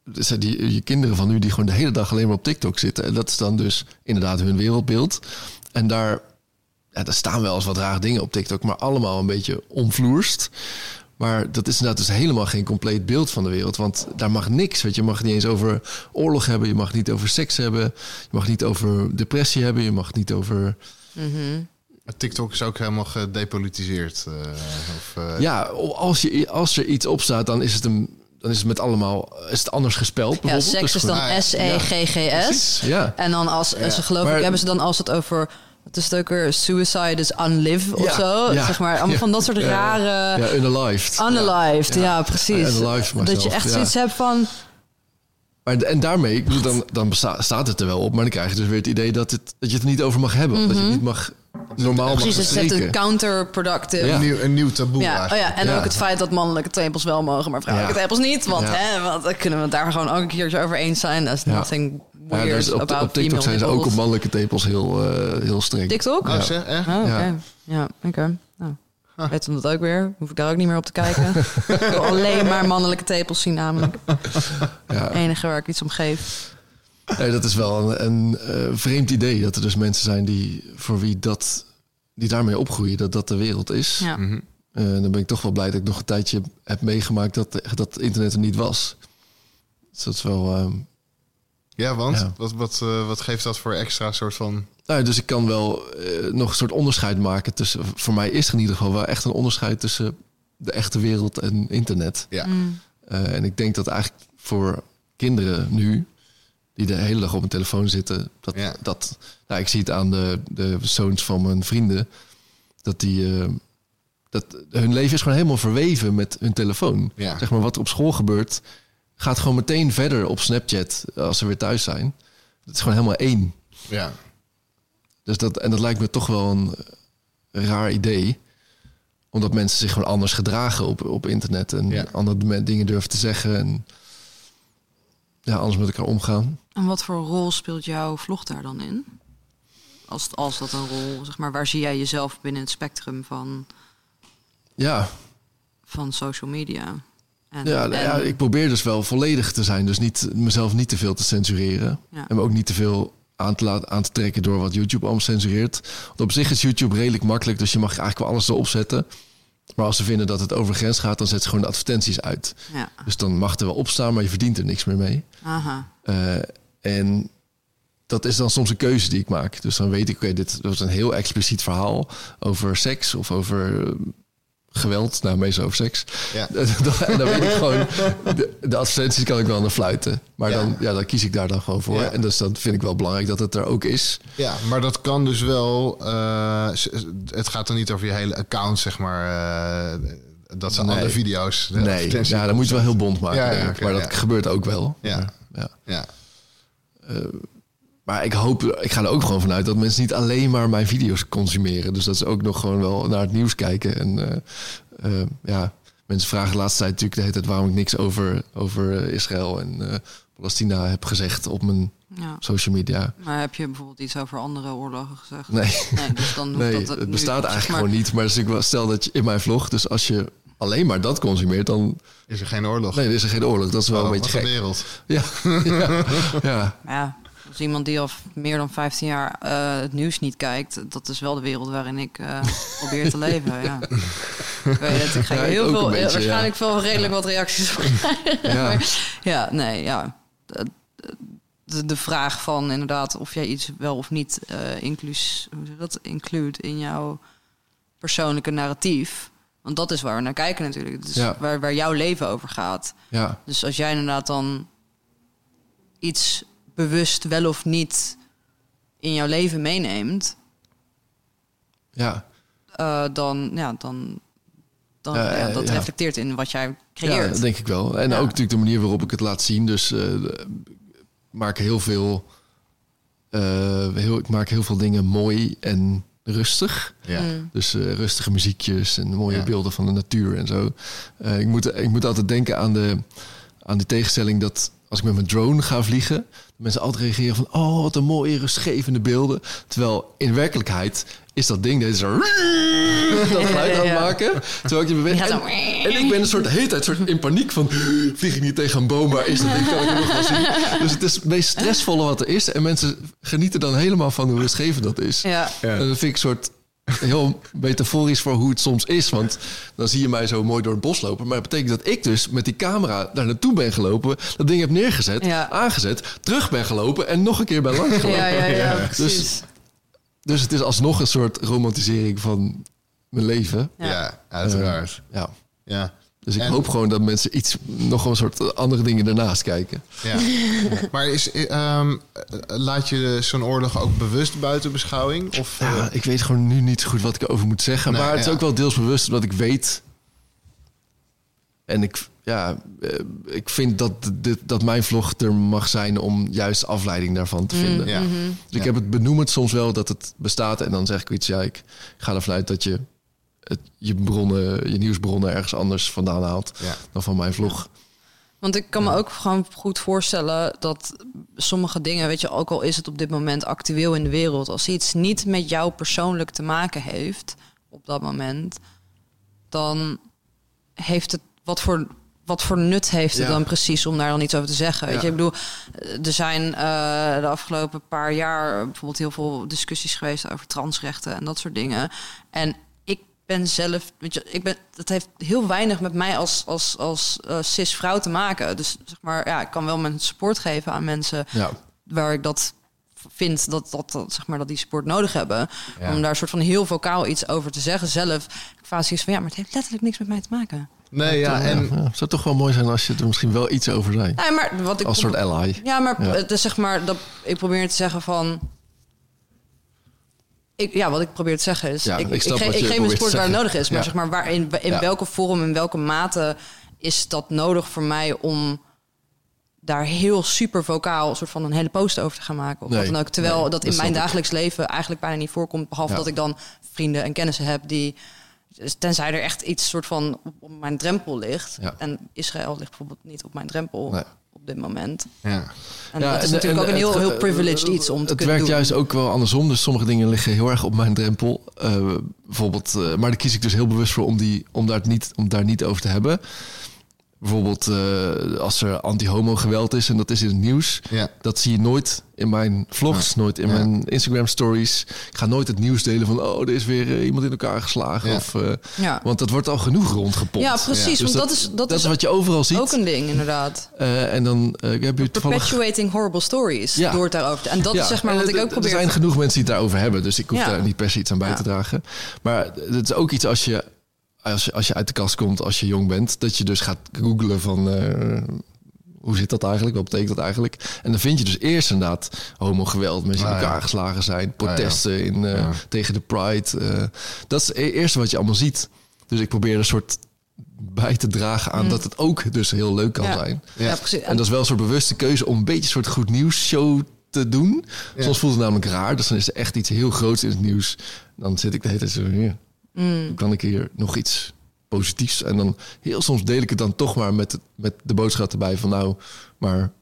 Speaker 3: dus die, je kinderen van nu, die gewoon de hele dag alleen maar op TikTok zitten. En dat is dan dus inderdaad hun wereldbeeld. En daar, ja, daar staan wel eens wat rare dingen op TikTok, maar allemaal een beetje omvloerst. Maar dat is inderdaad dus helemaal geen compleet beeld van de wereld. Want daar mag niks. Weet je, je mag niet eens over oorlog hebben. Je mag niet over seks hebben. Je mag niet over depressie hebben. Je mag het niet over
Speaker 4: mhm.
Speaker 1: TikTok is ook helemaal gedepolitiseerd. eh, of, eh,
Speaker 3: Ja, als, je, als er iets op staat, dan is het, een, dan is het met allemaal is het anders gespeld.
Speaker 4: Ja,
Speaker 3: bijvoorbeeld.
Speaker 4: seks
Speaker 3: Dus
Speaker 4: is dan
Speaker 1: Ah.
Speaker 4: S-E-G-G-S.
Speaker 3: precies, Ja.
Speaker 4: En dan als ze geloof
Speaker 3: Maar-
Speaker 4: ik hebben ze dan als het over het is het ook weer suicide is unlive of
Speaker 3: Ja,
Speaker 4: zo,
Speaker 3: ja,
Speaker 4: zeg maar, allemaal
Speaker 3: ja.
Speaker 4: van dat soort rare
Speaker 3: Ja, unalived.
Speaker 4: unalived, ja,
Speaker 3: Ja.
Speaker 4: precies.
Speaker 3: Unalived
Speaker 4: dat je echt
Speaker 3: ja.
Speaker 4: zoiets hebt van
Speaker 3: Maar, en daarmee, ik bedoel, dan, dan staat het er wel op, maar dan krijg je dus weer het idee dat, het, dat je het er niet over mag hebben. Dat je het niet mag normaal mag
Speaker 4: Mhm. precies, het zet een counterproductive.
Speaker 1: een, nieuw, een nieuw taboe
Speaker 4: Ja, oh
Speaker 1: eigenlijk.
Speaker 4: ja, en
Speaker 3: Ja.
Speaker 4: ook het feit dat mannelijke tepels wel mogen, maar vrouwelijke
Speaker 3: Ja.
Speaker 4: tepels niet. Want,
Speaker 3: Ja.
Speaker 4: hè, want dan kunnen we het daar gewoon ook een keertje over eens zijn. There's
Speaker 3: Ja. Ja, dus op,
Speaker 4: about
Speaker 3: op TikTok zijn ze ook op mannelijke tepels heel, eh, heel streng.
Speaker 4: TikTok?
Speaker 1: Oh, zeg, echt?
Speaker 4: Oh, oké.
Speaker 3: Ja.
Speaker 4: Ja, oké. Nou, weet hem dat ook weer. Hoef ik daar ook niet meer op te kijken. ik wil alleen maar mannelijke tepels zien namelijk.
Speaker 3: Ja.
Speaker 4: enige waar ik iets om geef.
Speaker 3: Nee, dat is wel een, een eh, vreemd idee. Dat er dus mensen zijn die, voor wie dat, die daarmee opgroeien, dat dat de wereld is.
Speaker 4: Ja.
Speaker 1: Mhm.
Speaker 3: Eh, dan ben ik toch wel blij dat ik nog een tijdje heb meegemaakt dat, dat internet er niet was. Dus dat is wel. ehm,
Speaker 1: Ja, want?
Speaker 3: Ja.
Speaker 1: Wat, wat, eh, wat geeft dat voor extra soort van...
Speaker 3: nou, dus ik kan wel eh, nog een soort onderscheid maken tussen. Voor mij is er in ieder geval wel echt een onderscheid tussen de echte wereld en internet.
Speaker 1: Ja.
Speaker 4: Mm.
Speaker 3: Eh, en ik denk dat eigenlijk voor kinderen nu, die de hele dag op een telefoon zitten, dat,
Speaker 1: Ja.
Speaker 3: dat nou, ik zie het aan de, de zoons van mijn vrienden, dat die, eh, dat hun leven is gewoon helemaal verweven met hun telefoon.
Speaker 1: Ja.
Speaker 3: Zeg maar wat er op school gebeurt, gaat gewoon meteen verder op Snapchat als ze weer thuis zijn. Het is gewoon helemaal één.
Speaker 1: Ja.
Speaker 3: Dus dat, en dat lijkt me toch wel een eh, raar idee. Omdat mensen zich gewoon anders gedragen op, op internet. En
Speaker 1: Ja.
Speaker 3: andere dingen durven te zeggen. En ja, anders met elkaar omgaan.
Speaker 4: En wat voor rol speelt jouw vlog daar dan in? Als, als dat een rol, zeg maar, waar zie jij jezelf binnen het spectrum van,
Speaker 3: Ja,
Speaker 4: van social media? En,
Speaker 3: ja, nou ja, ik probeer dus wel volledig te zijn. Dus niet, mezelf niet te veel te censureren.
Speaker 4: Ja.
Speaker 3: En me ook niet te veel aan te, laten, aan te trekken door wat YouTube allemaal censureert. Want op zich is YouTube redelijk makkelijk. Dus je mag eigenlijk wel alles erop zetten. Maar als ze vinden dat het over grens gaat, dan zetten ze gewoon de advertenties uit.
Speaker 4: ja,
Speaker 3: Dus dan mag er wel op staan, maar je verdient er niks meer mee.
Speaker 4: aha.
Speaker 3: Eh, en dat is dan soms een keuze die ik maak. Dus dan weet ik, oké, dit was een heel expliciet verhaal over seks of over eh, geweld. Nou, meestal over seks.
Speaker 1: Ja.
Speaker 3: dan, dan weet ik gewoon, de, de advertenties kan ik wel naar fluiten. Maar
Speaker 1: Ja.
Speaker 3: dan, ja, dan kies ik daar dan gewoon voor.
Speaker 1: Ja.
Speaker 3: En dus dan vind ik wel belangrijk dat het er ook is.
Speaker 1: Ja, maar dat kan dus wel. eh, het gaat dan niet over je hele account, zeg maar. eh, dat zijn
Speaker 3: Nee.
Speaker 1: alle video's. de
Speaker 3: nee, ja, dan moet je wel heel bond maken.
Speaker 1: Ja,
Speaker 3: maar dat gebeurt ook wel.
Speaker 1: Ja.
Speaker 3: Ja.
Speaker 1: Ja,
Speaker 3: Maar ik hoop, ik ga er ook gewoon vanuit dat mensen niet alleen maar mijn video's consumeren. Dus dat ze ook nog gewoon wel naar het nieuws kijken. En eh, eh, ja, mensen vragen de laatste tijd natuurlijk de hele tijd waarom ik niks over, over Israël en eh, Palestina heb gezegd op mijn
Speaker 4: Ja.
Speaker 3: social media.
Speaker 4: Maar heb je bijvoorbeeld iets over andere oorlogen gezegd?
Speaker 3: Nee,
Speaker 4: Nee, dus dan
Speaker 3: nee
Speaker 4: dat
Speaker 3: het bestaat eigenlijk
Speaker 4: maar-
Speaker 3: gewoon niet. Maar dus ik wel- stel dat je in mijn vlog, dus als je alleen maar dat consumeert, dan
Speaker 1: is er geen oorlog.
Speaker 3: nee, er is er geen oorlog. Dat is wel
Speaker 1: Oh,
Speaker 3: een beetje
Speaker 1: wat
Speaker 3: gek.
Speaker 1: wereld.
Speaker 3: Ja, ja, ja.
Speaker 4: Ja, als iemand die al meer dan 15 jaar eh, het nieuws niet kijkt, dat is wel de wereld waarin ik eh, probeer te leven. Ja. Ik weet het, ik ga
Speaker 3: Ja,
Speaker 4: heel veel,
Speaker 3: beetje,
Speaker 4: waarschijnlijk veel redelijk wat reacties op krijgen.
Speaker 3: ja.
Speaker 4: Nee, ja. De, vraag van inderdaad of jij iets wel of niet eh inclus, hoe dat, include in jouw persoonlijke narratief. Want dat is waar we naar kijken natuurlijk. Dus
Speaker 3: Ja.
Speaker 4: waar, waar jouw leven over gaat.
Speaker 3: ja.
Speaker 4: Dus als jij inderdaad dan iets bewust wel of niet in jouw leven meeneemt,
Speaker 3: ja.
Speaker 4: eh, dan, ja, dan, dan
Speaker 3: Ja,
Speaker 4: ja,
Speaker 3: ja,
Speaker 4: dat
Speaker 3: ja.
Speaker 4: reflecteert in wat jij
Speaker 3: Ja,
Speaker 4: creëert.
Speaker 3: dat denk ik wel. En
Speaker 4: Ja.
Speaker 3: ook natuurlijk de manier waarop ik het laat zien. Dus eh, ik maak heel veel, eh, heel, ik maak heel veel dingen mooi en rustig.
Speaker 1: Ja.
Speaker 4: Mm.
Speaker 3: Dus eh, rustige muziekjes en mooie
Speaker 1: Ja.
Speaker 3: beelden van de natuur en zo. Eh, ik, moet, ik moet altijd denken aan de, aan de tegenstelling dat als ik met mijn drone ga vliegen, mensen altijd reageren van oh wat een mooie rustgevende beelden. Terwijl in werkelijkheid is dat ding deze zo dat geluid aan het maken. Terwijl ik je beweeg. En, ik ben een soort hele tijd soort in paniek van vlieg ik niet tegen een boom, maar is dat ding kan ik nog wel zien. Dus het is het meest stressvolle wat er is. En mensen genieten dan helemaal van hoe rustgevend dat is.
Speaker 4: Ja.
Speaker 1: Ja.
Speaker 3: En dat vind ik een soort heel metaforisch voor hoe het soms is. Want dan zie je mij zo mooi door het bos lopen. Maar dat betekent dat ik dus met die camera daar naartoe ben gelopen. Dat ding heb neergezet,
Speaker 4: Ja.
Speaker 3: aangezet, terug ben gelopen en nog een keer ben langs gelopen.
Speaker 4: Ja, ja, ja,
Speaker 3: Dus
Speaker 4: precies.
Speaker 3: dus het is alsnog een soort romantisering van mijn leven.
Speaker 4: Ja.
Speaker 1: Ja, uiteraard.
Speaker 3: Ja.
Speaker 1: ja.
Speaker 3: Dus ik
Speaker 1: En-
Speaker 3: hoop gewoon dat mensen iets, nog een soort andere dingen daarnaast kijken.
Speaker 1: Ja. maar is, eh, ehm, eh, laat je zo'n oorlog ook bewust buiten beschouwing? Of, eh,
Speaker 3: ik weet gewoon nu niet zo goed wat ik erover moet zeggen.
Speaker 1: Nee,
Speaker 3: maar het is ook wel deels bewust omdat ik weet. En ik, ja, eh, ik vind dat, dit, dat mijn vlog er mag zijn om juist afleiding daarvan te vinden.
Speaker 1: ja.
Speaker 3: Dus ik heb het benoemend soms wel dat het bestaat. En dan zeg ik iets, ja, ik ga ervan uit dat je het, je bronnen, je nieuwsbronnen ergens anders vandaan haalt
Speaker 1: Ja.
Speaker 3: dan van mijn vlog.
Speaker 4: Want ik kan me ook gewoon goed voorstellen dat sommige dingen, weet je, ook al is het op dit moment actueel in de wereld, als iets niet met jou persoonlijk te maken heeft op dat moment, dan heeft het wat voor wat voor nut heeft het
Speaker 3: Ja.
Speaker 4: dan precies om daar dan iets over te zeggen? Weet
Speaker 3: Ja.
Speaker 4: je, ik bedoel, er zijn eh, de afgelopen paar jaar bijvoorbeeld heel veel discussies geweest over transrechten en dat soort dingen. En ben zelf, weet je, ik ben, dat heeft heel weinig met mij als, als, als eh, cis vrouw te maken. Dus zeg maar, ja, ik kan wel mijn support geven aan mensen
Speaker 3: Ja,
Speaker 4: waar ik dat vind dat, dat, dat, zeg maar, dat die support nodig hebben.
Speaker 1: Ja.
Speaker 4: Om daar soort van heel vocaal iets over te zeggen zelf. Ik vaak zoiets van, ja, maar het heeft letterlijk niks met mij te maken.
Speaker 1: Nee, ja, en
Speaker 3: ja, het zou toch wel mooi zijn als je er misschien wel iets over zei.
Speaker 4: Nee, maar wat ik
Speaker 3: Als soort ally.
Speaker 4: Ja, maar
Speaker 3: Ja.
Speaker 4: het is zeg maar dat ik probeer te zeggen van. Ik, ja, wat ik probeer te zeggen is,
Speaker 3: Ja,
Speaker 4: ik,
Speaker 3: ik
Speaker 4: geef
Speaker 3: te
Speaker 4: sport waar het nodig is, maar
Speaker 3: Ja.
Speaker 4: zeg maar waar in, in
Speaker 3: Ja.
Speaker 4: welke vorm, in welke mate is dat nodig voor mij om daar heel super vocaal een soort van een hele post over te gaan maken of
Speaker 3: Nee,
Speaker 4: wat dan ook. Terwijl
Speaker 3: nee,
Speaker 4: dat in
Speaker 3: dat
Speaker 4: mijn dagelijks leven eigenlijk bijna niet voorkomt, behalve dat ik dan vrienden en kennissen heb die dus tenzij er echt iets soort van op, op mijn drempel ligt. En Israël ligt bijvoorbeeld niet op mijn drempel
Speaker 3: Nee.
Speaker 4: Op dit moment.
Speaker 1: ja.
Speaker 4: En
Speaker 3: Ja,
Speaker 4: dat is
Speaker 3: en-
Speaker 4: natuurlijk
Speaker 3: en
Speaker 4: ook een heel,
Speaker 3: het-
Speaker 4: heel
Speaker 3: eh,
Speaker 4: privileged iets om te
Speaker 3: Het werkt
Speaker 4: doen.
Speaker 3: juist ook wel andersom. Dus sommige dingen liggen heel erg op mijn drempel. Eh, bijvoorbeeld, eh, maar daar kies ik dus heel bewust voor om, die, om, daar, niet, om daar niet over te hebben. Bijvoorbeeld eh, als er anti-homo geweld is en dat is in het nieuws.
Speaker 1: Ja.
Speaker 3: Dat zie je nooit in mijn vlogs, nooit in
Speaker 1: Ja.
Speaker 3: mijn Instagram stories. Ik ga nooit het nieuws delen van... oh, er is weer eh, iemand in elkaar geslagen.
Speaker 1: Ja.
Speaker 3: Of, eh,
Speaker 4: Ja.
Speaker 3: Want dat wordt al genoeg rondgepompt.
Speaker 4: ja, precies.
Speaker 3: Dus
Speaker 4: want dat, is, dat, is
Speaker 3: wat je overal ziet.
Speaker 4: ook een ding, inderdaad.
Speaker 3: Eh, en dan heb je toevallig...
Speaker 4: Perpetuating horrible stories.
Speaker 3: Ja.
Speaker 4: Door het daarover te... En dat
Speaker 3: Ja,
Speaker 4: is zeg maar wat ik ook probeer...
Speaker 3: Er zijn genoeg mensen die het daarover hebben, dus ik hoef
Speaker 4: Ja.
Speaker 3: daar niet per se iets aan bij
Speaker 4: Ja.
Speaker 3: te dragen. Maar het is ook iets als je, als je, als je uit de kast komt, als je jong bent, dat je dus gaat googlen van eh, hoe zit dat eigenlijk, wat betekent dat eigenlijk? En dan vind je dus eerst inderdaad homogeweld, mensen die
Speaker 1: Ah,
Speaker 3: elkaar
Speaker 1: ja.
Speaker 3: geslagen zijn,
Speaker 1: Ah, ja.
Speaker 3: protesten in, eh,
Speaker 1: Ja.
Speaker 3: tegen de Pride. eh. dat is het eerste wat je allemaal ziet. Dus ik probeer een soort bij te dragen aan dat het ook dus heel leuk kan
Speaker 4: Mm. Ja.
Speaker 3: zijn.
Speaker 4: ja. precies.
Speaker 3: En dat is wel een soort bewuste keuze om een beetje een soort goed nieuws show te doen.
Speaker 1: Ja.
Speaker 3: Soms voelt het namelijk raar. Dus dan is er echt iets heel groots in het nieuws. Dan zit ik de hele tijd zo hier.
Speaker 4: Mm.
Speaker 3: Kan ik hier nog iets positiefs? En dan heel soms deel ik het dan toch maar met, met de boodschap erbij van nou, maar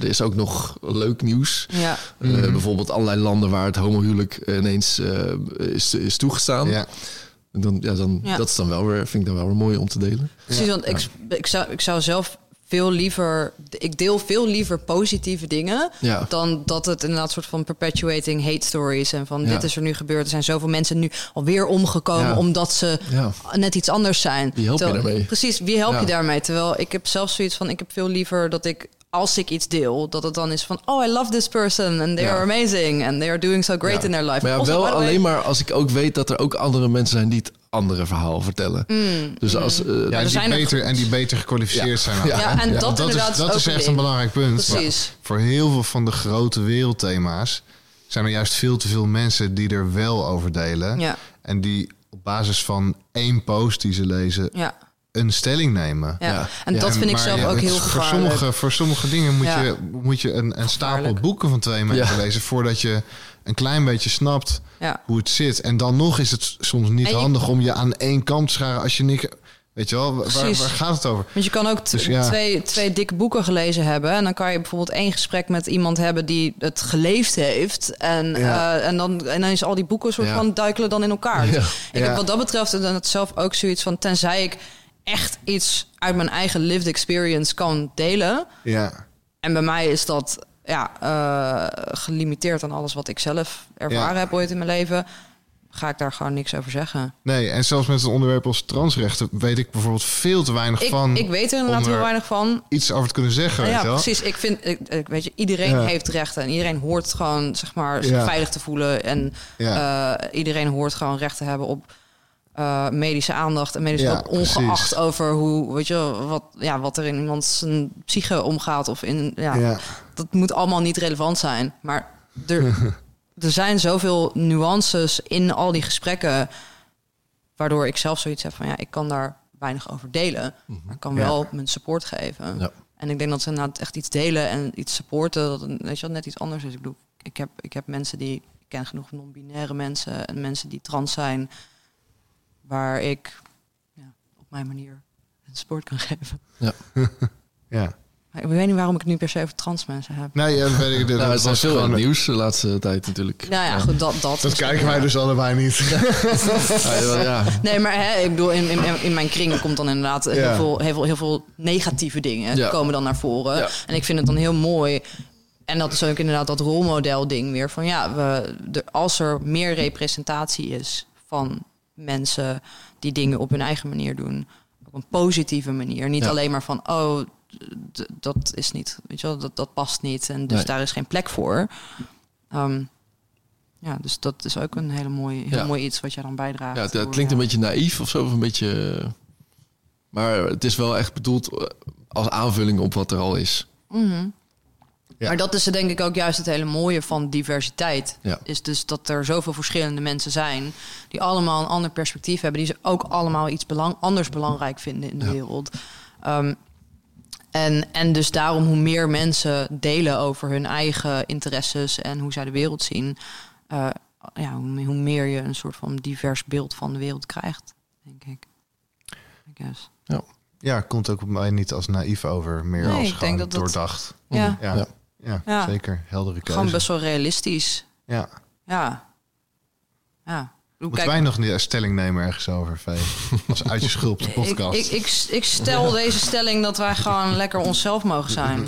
Speaker 3: er is ook nog leuk nieuws.
Speaker 4: Ja.
Speaker 3: Eh, bijvoorbeeld allerlei landen waar het homohuwelijk ineens eh, is, is toegestaan.
Speaker 1: Ja.
Speaker 3: En dan, ja, dan,
Speaker 4: Ja.
Speaker 3: Dat is dan wel weer, vind ik dan wel weer mooi om te delen.
Speaker 4: Precies, want ik, ik, zou, ik zou zelf veel liever... Ik deel veel liever positieve dingen...
Speaker 3: Ja.
Speaker 4: dan dat het inderdaad soort van perpetuating hate stories... en van
Speaker 3: Ja.
Speaker 4: dit is er nu gebeurd. Er zijn zoveel mensen nu alweer omgekomen...
Speaker 3: Ja.
Speaker 4: omdat ze net iets anders zijn.
Speaker 3: Wie help je daarmee?
Speaker 4: Precies, wie help je daarmee? Terwijl ik heb zelf zoiets van... ik heb veel liever dat ik... Als ik iets deel, dat het dan is van... Oh, I love this person and they
Speaker 3: Ja.
Speaker 4: are amazing... and they are doing so great
Speaker 3: Ja.
Speaker 4: in their life.
Speaker 3: Maar ja,
Speaker 4: Also,
Speaker 3: wel
Speaker 4: way-
Speaker 3: alleen maar als ik ook weet dat er ook andere mensen zijn die het andere verhaal vertellen. dus als, eh,
Speaker 1: Ja,
Speaker 4: er
Speaker 1: die
Speaker 4: er-
Speaker 1: beter, en die beter gekwalificeerd
Speaker 3: Ja.
Speaker 1: zijn.
Speaker 3: Ja.
Speaker 4: Ja, en
Speaker 3: Ja.
Speaker 4: dat,
Speaker 1: is, dat
Speaker 4: ook
Speaker 1: is echt een belangrijk punt.
Speaker 4: Precies.
Speaker 1: Maar Voor heel veel van de grote wereldthema's zijn er juist veel te veel mensen die er wel over delen.
Speaker 4: Ja,
Speaker 1: En die op basis van één post die ze lezen
Speaker 4: ja,
Speaker 1: een stelling nemen.
Speaker 4: ja.
Speaker 3: Ja.
Speaker 4: En
Speaker 3: Ja,
Speaker 4: dat vind ik zelf
Speaker 1: ja,
Speaker 4: ook heel
Speaker 1: is voor
Speaker 4: gevaarlijk.
Speaker 1: sommige, voor sommige dingen moet
Speaker 4: Ja.
Speaker 1: je, moet je een, een stapel
Speaker 4: Gevaarlijk.
Speaker 1: boeken van twee mensen
Speaker 3: Ja.
Speaker 1: lezen voordat je een klein beetje snapt
Speaker 4: Ja.
Speaker 1: hoe het zit. En dan nog is het soms niet
Speaker 4: je-
Speaker 1: handig om je aan één kant te scharen als je niet. Weet je wel, waar, waar gaat het over?
Speaker 4: Want je kan ook
Speaker 1: Dus ja.
Speaker 4: twee, twee dikke boeken gelezen hebben. En dan kan je bijvoorbeeld één gesprek met iemand hebben die het geleefd heeft. En,
Speaker 1: Ja.
Speaker 4: eh, en, dan, en dan is al die boeken soort van duikelen dan in elkaar. Dus. Ik heb wat dat betreft dan het zelf ook zoiets van... tenzij ik echt iets uit mijn eigen lived experience kan delen...
Speaker 1: Ja,
Speaker 4: En bij mij is dat ja, eh, gelimiteerd aan alles wat ik zelf ervaren
Speaker 1: Ja.
Speaker 4: heb ooit in mijn leven. ga ik daar gewoon niks over zeggen.
Speaker 1: Nee, en zelfs met een onderwerp als transrechten weet ik bijvoorbeeld veel te weinig
Speaker 4: Ik,
Speaker 1: van
Speaker 4: ik weet er inderdaad heel
Speaker 1: er
Speaker 4: weinig van.
Speaker 1: iets over te kunnen zeggen.
Speaker 4: Nou
Speaker 1: weet
Speaker 4: ja, precies. Ik vind, ik, weet je, iedereen
Speaker 1: Ja.
Speaker 4: heeft rechten en iedereen hoort gewoon, zeg maar, zich
Speaker 1: Ja.
Speaker 4: veilig te voelen. En eh, iedereen hoort gewoon recht te hebben op eh, medische aandacht en medische
Speaker 1: Ja,
Speaker 4: ongeacht
Speaker 1: precies.
Speaker 4: over hoe, weet je, wat, ja, wat er in iemand zijn psyche omgaat of in, ja,
Speaker 1: ja.
Speaker 4: dat moet allemaal niet relevant zijn. Maar er, er zijn zoveel nuances in al die gesprekken, waardoor ik zelf zoiets heb van, ja, ik kan daar weinig over delen, maar ik kan
Speaker 1: Ja.
Speaker 4: wel mijn support geven. En ik denk dat ze inderdaad echt iets delen en iets supporten, dat weet je wel, net iets anders is. Ik bedoel, ik heb, ik heb mensen die, ik ken genoeg non-binaire mensen en mensen die trans zijn, waar ik ja, op mijn manier een support kan geven.
Speaker 1: ja.
Speaker 4: Maar ik weet niet waarom ik het nu per se over trans mensen heb.
Speaker 1: Nee, ja, dat weet ik. Dat,
Speaker 3: Nou, het was veel in
Speaker 1: gewoon-
Speaker 3: het nieuws de laatste tijd natuurlijk.
Speaker 4: Nou ja, goed, dat, dat,
Speaker 1: Dat kijken wij dus allebei niet.
Speaker 3: Ja, ja,
Speaker 4: Nee, maar hè, ik bedoel, in, in, in mijn kring komt dan inderdaad heel,
Speaker 1: Ja.
Speaker 4: veel, heel, veel, heel veel negatieve dingen
Speaker 3: Ja.
Speaker 4: komen dan naar voren.
Speaker 3: Ja.
Speaker 4: En ik vind het dan heel mooi. En dat is ook inderdaad dat rolmodel ding weer. Van ja, we, de, als er meer representatie is van mensen die dingen op hun eigen manier doen. Op een positieve manier. Niet
Speaker 3: Ja.
Speaker 4: alleen maar van, oh, dat is niet, weet je wel, dat, dat past niet. En dus
Speaker 3: Nee.
Speaker 4: daar is geen plek voor. Ehm, ja, dus dat is ook een hele mooi, heel
Speaker 3: Ja.
Speaker 4: mooi iets wat jij dan bijdraagt.
Speaker 3: ja, het, klinkt een beetje naïef of zo, of een beetje... Maar het is wel echt bedoeld eh, als aanvulling op wat er al is.
Speaker 4: Mhm. Maar dat is denk ik ook juist het hele mooie van diversiteit.
Speaker 3: Ja.
Speaker 4: Is dus dat er zoveel verschillende mensen zijn... die allemaal een ander perspectief hebben... die ze ook allemaal iets belang anders belangrijk vinden in de
Speaker 3: Ja.
Speaker 4: wereld. Ehm, en, en dus daarom hoe meer mensen delen over hun eigen interesses... en hoe zij de wereld zien... eh, ja, hoe, hoe meer je een soort van divers beeld van de wereld krijgt, denk ik. I guess.
Speaker 1: Ja, komt ook op mij niet als naïef over, meer
Speaker 4: Nee,
Speaker 1: als
Speaker 4: ik denk
Speaker 1: gewoon
Speaker 4: dat dat-
Speaker 1: doordacht.
Speaker 4: Ja,
Speaker 1: Ja,
Speaker 3: Ja.
Speaker 1: Ja.
Speaker 4: Ja.
Speaker 1: zeker. Heldere keuze.
Speaker 4: gewoon best wel realistisch.
Speaker 1: Ja.
Speaker 4: Ja. Ja. Hoe
Speaker 1: Moeten wij nog een stelling nemen ergens over, Vee? Als uit je schulp de podcast.
Speaker 4: Ik, ik, ik, ik stel deze stelling dat wij gewoon lekker onszelf mogen zijn.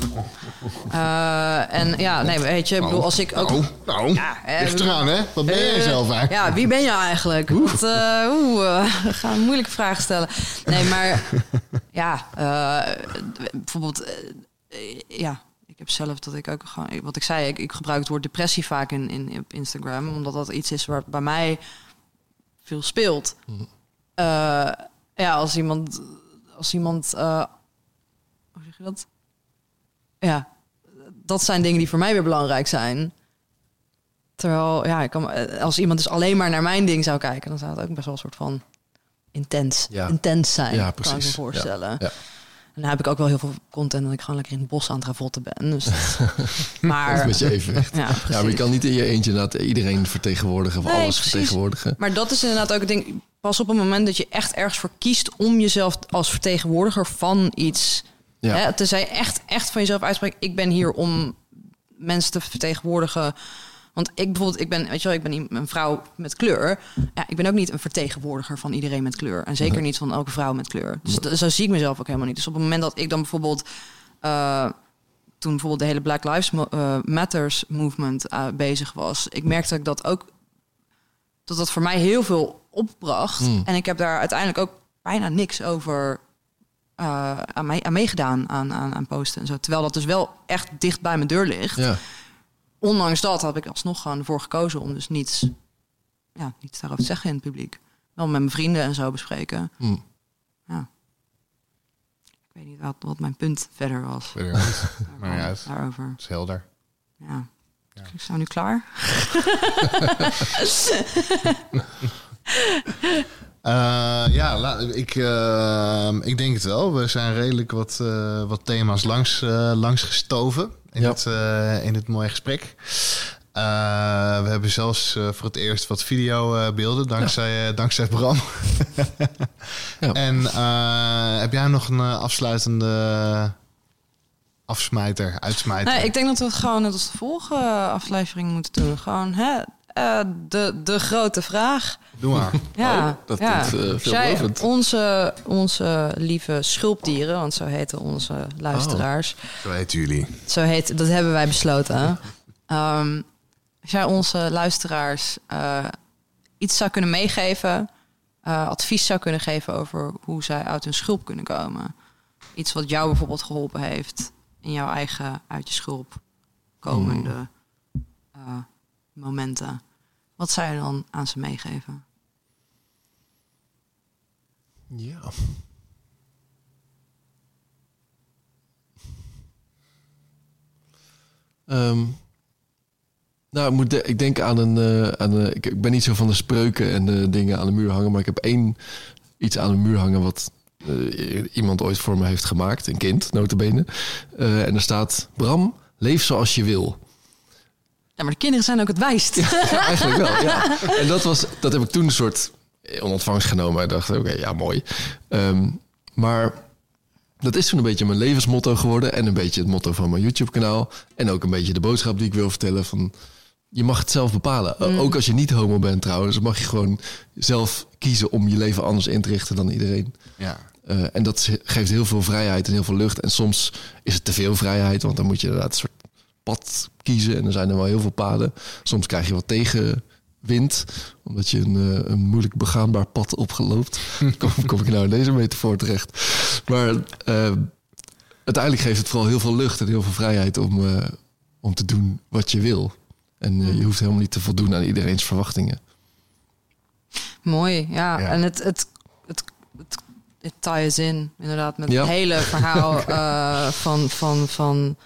Speaker 4: Eh, en ja, nee, weet je, ik bedoel, als ik ook...
Speaker 1: Nou, nou
Speaker 4: Ja,
Speaker 1: ligt eraan, hè? Wat ben jij
Speaker 4: Eh,
Speaker 1: zelf eigenlijk?
Speaker 4: Ja, wie ben je eigenlijk? Eh, Oeh, eh, we gaan moeilijke vragen stellen. Nee, maar ja, eh, bijvoorbeeld, eh, ja, heb zelf dat ik ook gewoon, wat ik zei, ik, ik gebruik het woord depressie vaak in, in op Instagram, omdat dat iets is waar bij mij veel speelt. Eh, ja, als iemand, als iemand, eh, hoe zeg je dat? Ja, dat zijn dingen die voor mij weer belangrijk zijn. Terwijl, ja, ik kan, eh, als iemand dus alleen maar naar mijn ding zou kijken, dan zou het ook best wel een soort van intens,
Speaker 3: Ja.
Speaker 4: intens zijn.
Speaker 3: Ja,
Speaker 4: Kan ik me voorstellen.
Speaker 3: Ja, ja.
Speaker 4: En dan heb ik ook wel heel veel content dat ik gewoon lekker in het bos aan het ravotten ben. Dus maar,
Speaker 3: met je evenwicht.
Speaker 4: ja,
Speaker 3: Ja, maar je kan niet in je eentje inderdaad iedereen vertegenwoordigen of
Speaker 4: Nee,
Speaker 3: alles
Speaker 4: precies.
Speaker 3: vertegenwoordigen.
Speaker 4: Maar dat is inderdaad ook het ding. Pas op het moment dat je echt ergens voor kiest om jezelf als vertegenwoordiger van iets.
Speaker 3: Ja.
Speaker 4: Hè, tenzij je echt, echt van jezelf uitspreekt. Ik ben hier om mensen te vertegenwoordigen. Want ik bijvoorbeeld, ik ben, weet je wel, ik ben een vrouw met kleur. Ja, ik ben ook niet een vertegenwoordiger van iedereen met kleur. En zeker niet van elke vrouw met kleur. Dus dat- zo zie ik mezelf ook helemaal niet. Dus op het moment dat ik dan bijvoorbeeld. eh, toen bijvoorbeeld de hele Black Lives eh, Matters movement eh, bezig was. Ik merkte dat ik dat ook dat dat voor mij heel veel opbracht.
Speaker 3: Mm.
Speaker 4: En ik heb daar uiteindelijk ook bijna niks over aan, mee, aan meegedaan aan, aan, aan posten en zo. Terwijl dat dus wel echt dicht bij mijn deur ligt.
Speaker 3: Ja.
Speaker 4: Ondanks dat heb ik alsnog gewoon ervoor gekozen om dus niets, ja, niets daarover te zeggen in het publiek. Wel met mijn vrienden en zo bespreken.
Speaker 3: Hm.
Speaker 4: Ja. Ik weet niet wat, wat mijn punt verder was.
Speaker 1: Verder. Maar niet uit.
Speaker 4: Daarover.
Speaker 1: Dat is helder.
Speaker 4: Ja. Ik sta nu klaar.
Speaker 1: Eh, ja, la- ik, eh, ik denk het wel. We zijn redelijk wat, eh, wat thema's langs, langs gestoven in,
Speaker 3: Ja.
Speaker 1: het, eh, in dit mooie gesprek. Eh, we hebben zelfs eh, voor het eerst wat videobeelden, dankzij, eh, dankzij Bram.
Speaker 3: Ja.
Speaker 1: En eh, heb jij nog een afsluitende afsmijter, uitsmijter?
Speaker 4: Nee, ik denk dat we het gewoon net als de vorige aflevering moeten doen. Gewoon hè, eh, de, de grote vraag.
Speaker 1: Doe maar.
Speaker 4: Ja,
Speaker 3: Oh, dat
Speaker 4: ja. Als jij
Speaker 3: veelbelovend.
Speaker 4: onze, onze lieve schulpdieren, want zo heten onze luisteraars.
Speaker 1: Zo heet jullie.
Speaker 4: Zo heet, dat hebben wij besloten. Ehm, als jij onze luisteraars eh, iets zou kunnen meegeven, advies zou kunnen geven over hoe zij uit hun schulp kunnen komen. Iets wat jou bijvoorbeeld geholpen heeft in jouw eigen uit je schulp komende eh, momenten. Wat zou je dan aan ze meegeven?
Speaker 3: Ja. Ehm, nou, ik, moet ik denk aan een. eh, aan een ik, ben niet zo van de spreuken en dingen aan de muur hangen, maar ik heb één iets aan de muur hangen wat eh, iemand ooit voor me heeft gemaakt, een kind, notabene. Eh en er staat: Bram, leef zoals je wil.
Speaker 4: Ja, maar de kinderen zijn ook het wijst.
Speaker 3: Ja, eigenlijk wel, ja. En dat, was, dat heb ik toen een soort in ontvangst genomen. Ik dacht, oké, ja, mooi. Ehm, maar dat is toen een beetje mijn levensmotto geworden. En een beetje het motto van mijn YouTube-kanaal. En ook een beetje de boodschap die ik wil vertellen van... Je mag het zelf bepalen. O- Ook als je niet homo bent trouwens, mag je gewoon zelf kiezen om je leven anders in te richten dan iedereen.
Speaker 1: Ja.
Speaker 3: Eh, en dat geeft heel veel vrijheid en heel veel lucht. En soms is het te veel vrijheid, want dan moet je inderdaad een soort pad kiezen. En er zijn er wel heel veel paden. Soms krijg je wat tegenwind, omdat je een, eh, een moeilijk begaanbaar pad opgeloopt. kom, kom ik nou in deze metafoor terecht. Maar eh, uiteindelijk geeft het vooral heel veel lucht en heel veel vrijheid om, eh, om te doen wat je wil. En je hoeft helemaal niet te voldoen aan iedereen's verwachtingen.
Speaker 4: Mooi, ja.
Speaker 1: Ja.
Speaker 4: En het, het, het, het, het ties in, inderdaad, met
Speaker 3: Ja.
Speaker 4: het hele verhaal eh, van, van, van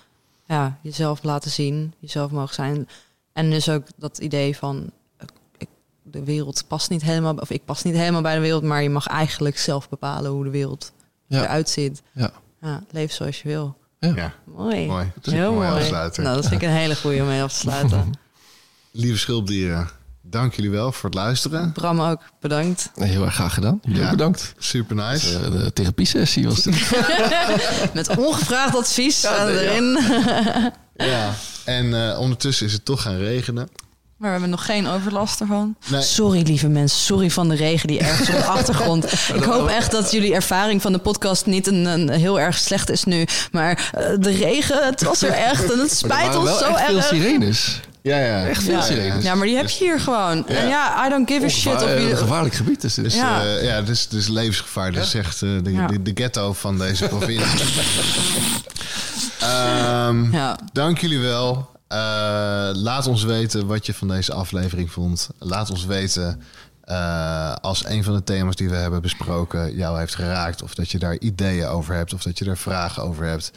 Speaker 4: ja, jezelf laten zien, jezelf mogen zijn. En dus ook dat idee van eh, ik, de wereld past niet helemaal, of ik pas niet helemaal bij de wereld, maar je mag eigenlijk zelf bepalen hoe de wereld
Speaker 3: Ja.
Speaker 4: eruit ziet.
Speaker 3: Ja.
Speaker 4: Ja, leef zoals je wil.
Speaker 1: ja.
Speaker 4: Mooi.
Speaker 1: Mooi. Dat is een
Speaker 4: Heel mooi. Nou, dat vind ik een hele goede om mee af te sluiten.
Speaker 1: Lieve schulpdieren, dank jullie wel voor het luisteren.
Speaker 4: Bram ook, bedankt.
Speaker 3: Heel erg graag gedaan. Jullie
Speaker 1: Ja.
Speaker 3: ook bedankt.
Speaker 1: Super nice.
Speaker 3: Eh, de therapiesessie was dit.
Speaker 4: Met ongevraagd advies
Speaker 3: nee, ja.
Speaker 4: erin.
Speaker 1: Ja. En eh, ondertussen is het toch gaan regenen.
Speaker 4: Maar we hebben nog geen overlast ervan.
Speaker 1: Nee.
Speaker 4: Sorry, lieve mensen. Sorry van de regen die ergens op de achtergrond. Ik hoop echt dat jullie ervaring van de podcast niet een, een heel erg slecht is nu. Maar eh, de regen, het was er echt. En het
Speaker 3: er
Speaker 4: spijt
Speaker 3: waren
Speaker 4: ons
Speaker 3: wel
Speaker 4: zo
Speaker 3: echt veel
Speaker 4: erg.
Speaker 3: sirenes.
Speaker 1: Ja, ja.
Speaker 3: Echt veel
Speaker 4: Ja.
Speaker 3: sirenes.
Speaker 4: Ja, maar die heb je hier gewoon. En ja, I don't give a shit.
Speaker 3: Eh,
Speaker 4: je,
Speaker 3: Een gevaarlijk gebied is dit.
Speaker 1: Dus
Speaker 4: Ja.
Speaker 1: ja, ja dus, dus levensgevaar. Dat is echt eh, de,
Speaker 4: Ja.
Speaker 1: de, de ghetto van deze provincie. Ehm,
Speaker 4: ja.
Speaker 1: Dank jullie wel. Eh, laat ons weten wat je van deze aflevering vond. Laat ons weten eh, als een van de thema's die we hebben besproken jou heeft geraakt. Of dat je daar ideeën over hebt. Of dat je daar vragen over hebt.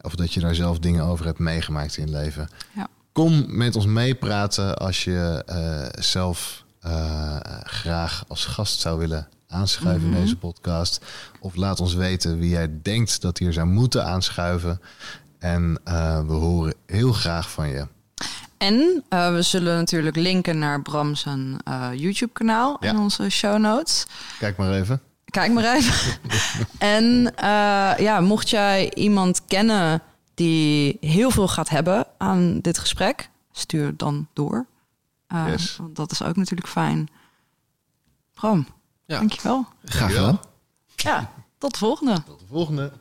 Speaker 1: Of dat je daar zelf dingen over hebt meegemaakt in je leven.
Speaker 4: Ja.
Speaker 1: Kom met ons meepraten als je eh, zelf eh, graag als gast zou willen aanschuiven in deze podcast. Of laat ons weten wie jij denkt dat hier zou moeten aanschuiven. En eh, we horen heel graag van je.
Speaker 4: En we zullen natuurlijk linken naar Bram zijn eh, YouTube-kanaal in
Speaker 1: Ja.
Speaker 4: onze show notes.
Speaker 1: Kijk maar even.
Speaker 4: Kijk maar even. en ja, mocht jij iemand kennen die heel veel gaat hebben aan dit gesprek, stuur dan door. Eh,
Speaker 1: Yes.
Speaker 4: Want dat is ook natuurlijk fijn. Bram,
Speaker 3: Ja.
Speaker 4: dankjewel.
Speaker 3: Graag gedaan.
Speaker 4: Ja, tot de volgende.
Speaker 1: Tot de volgende.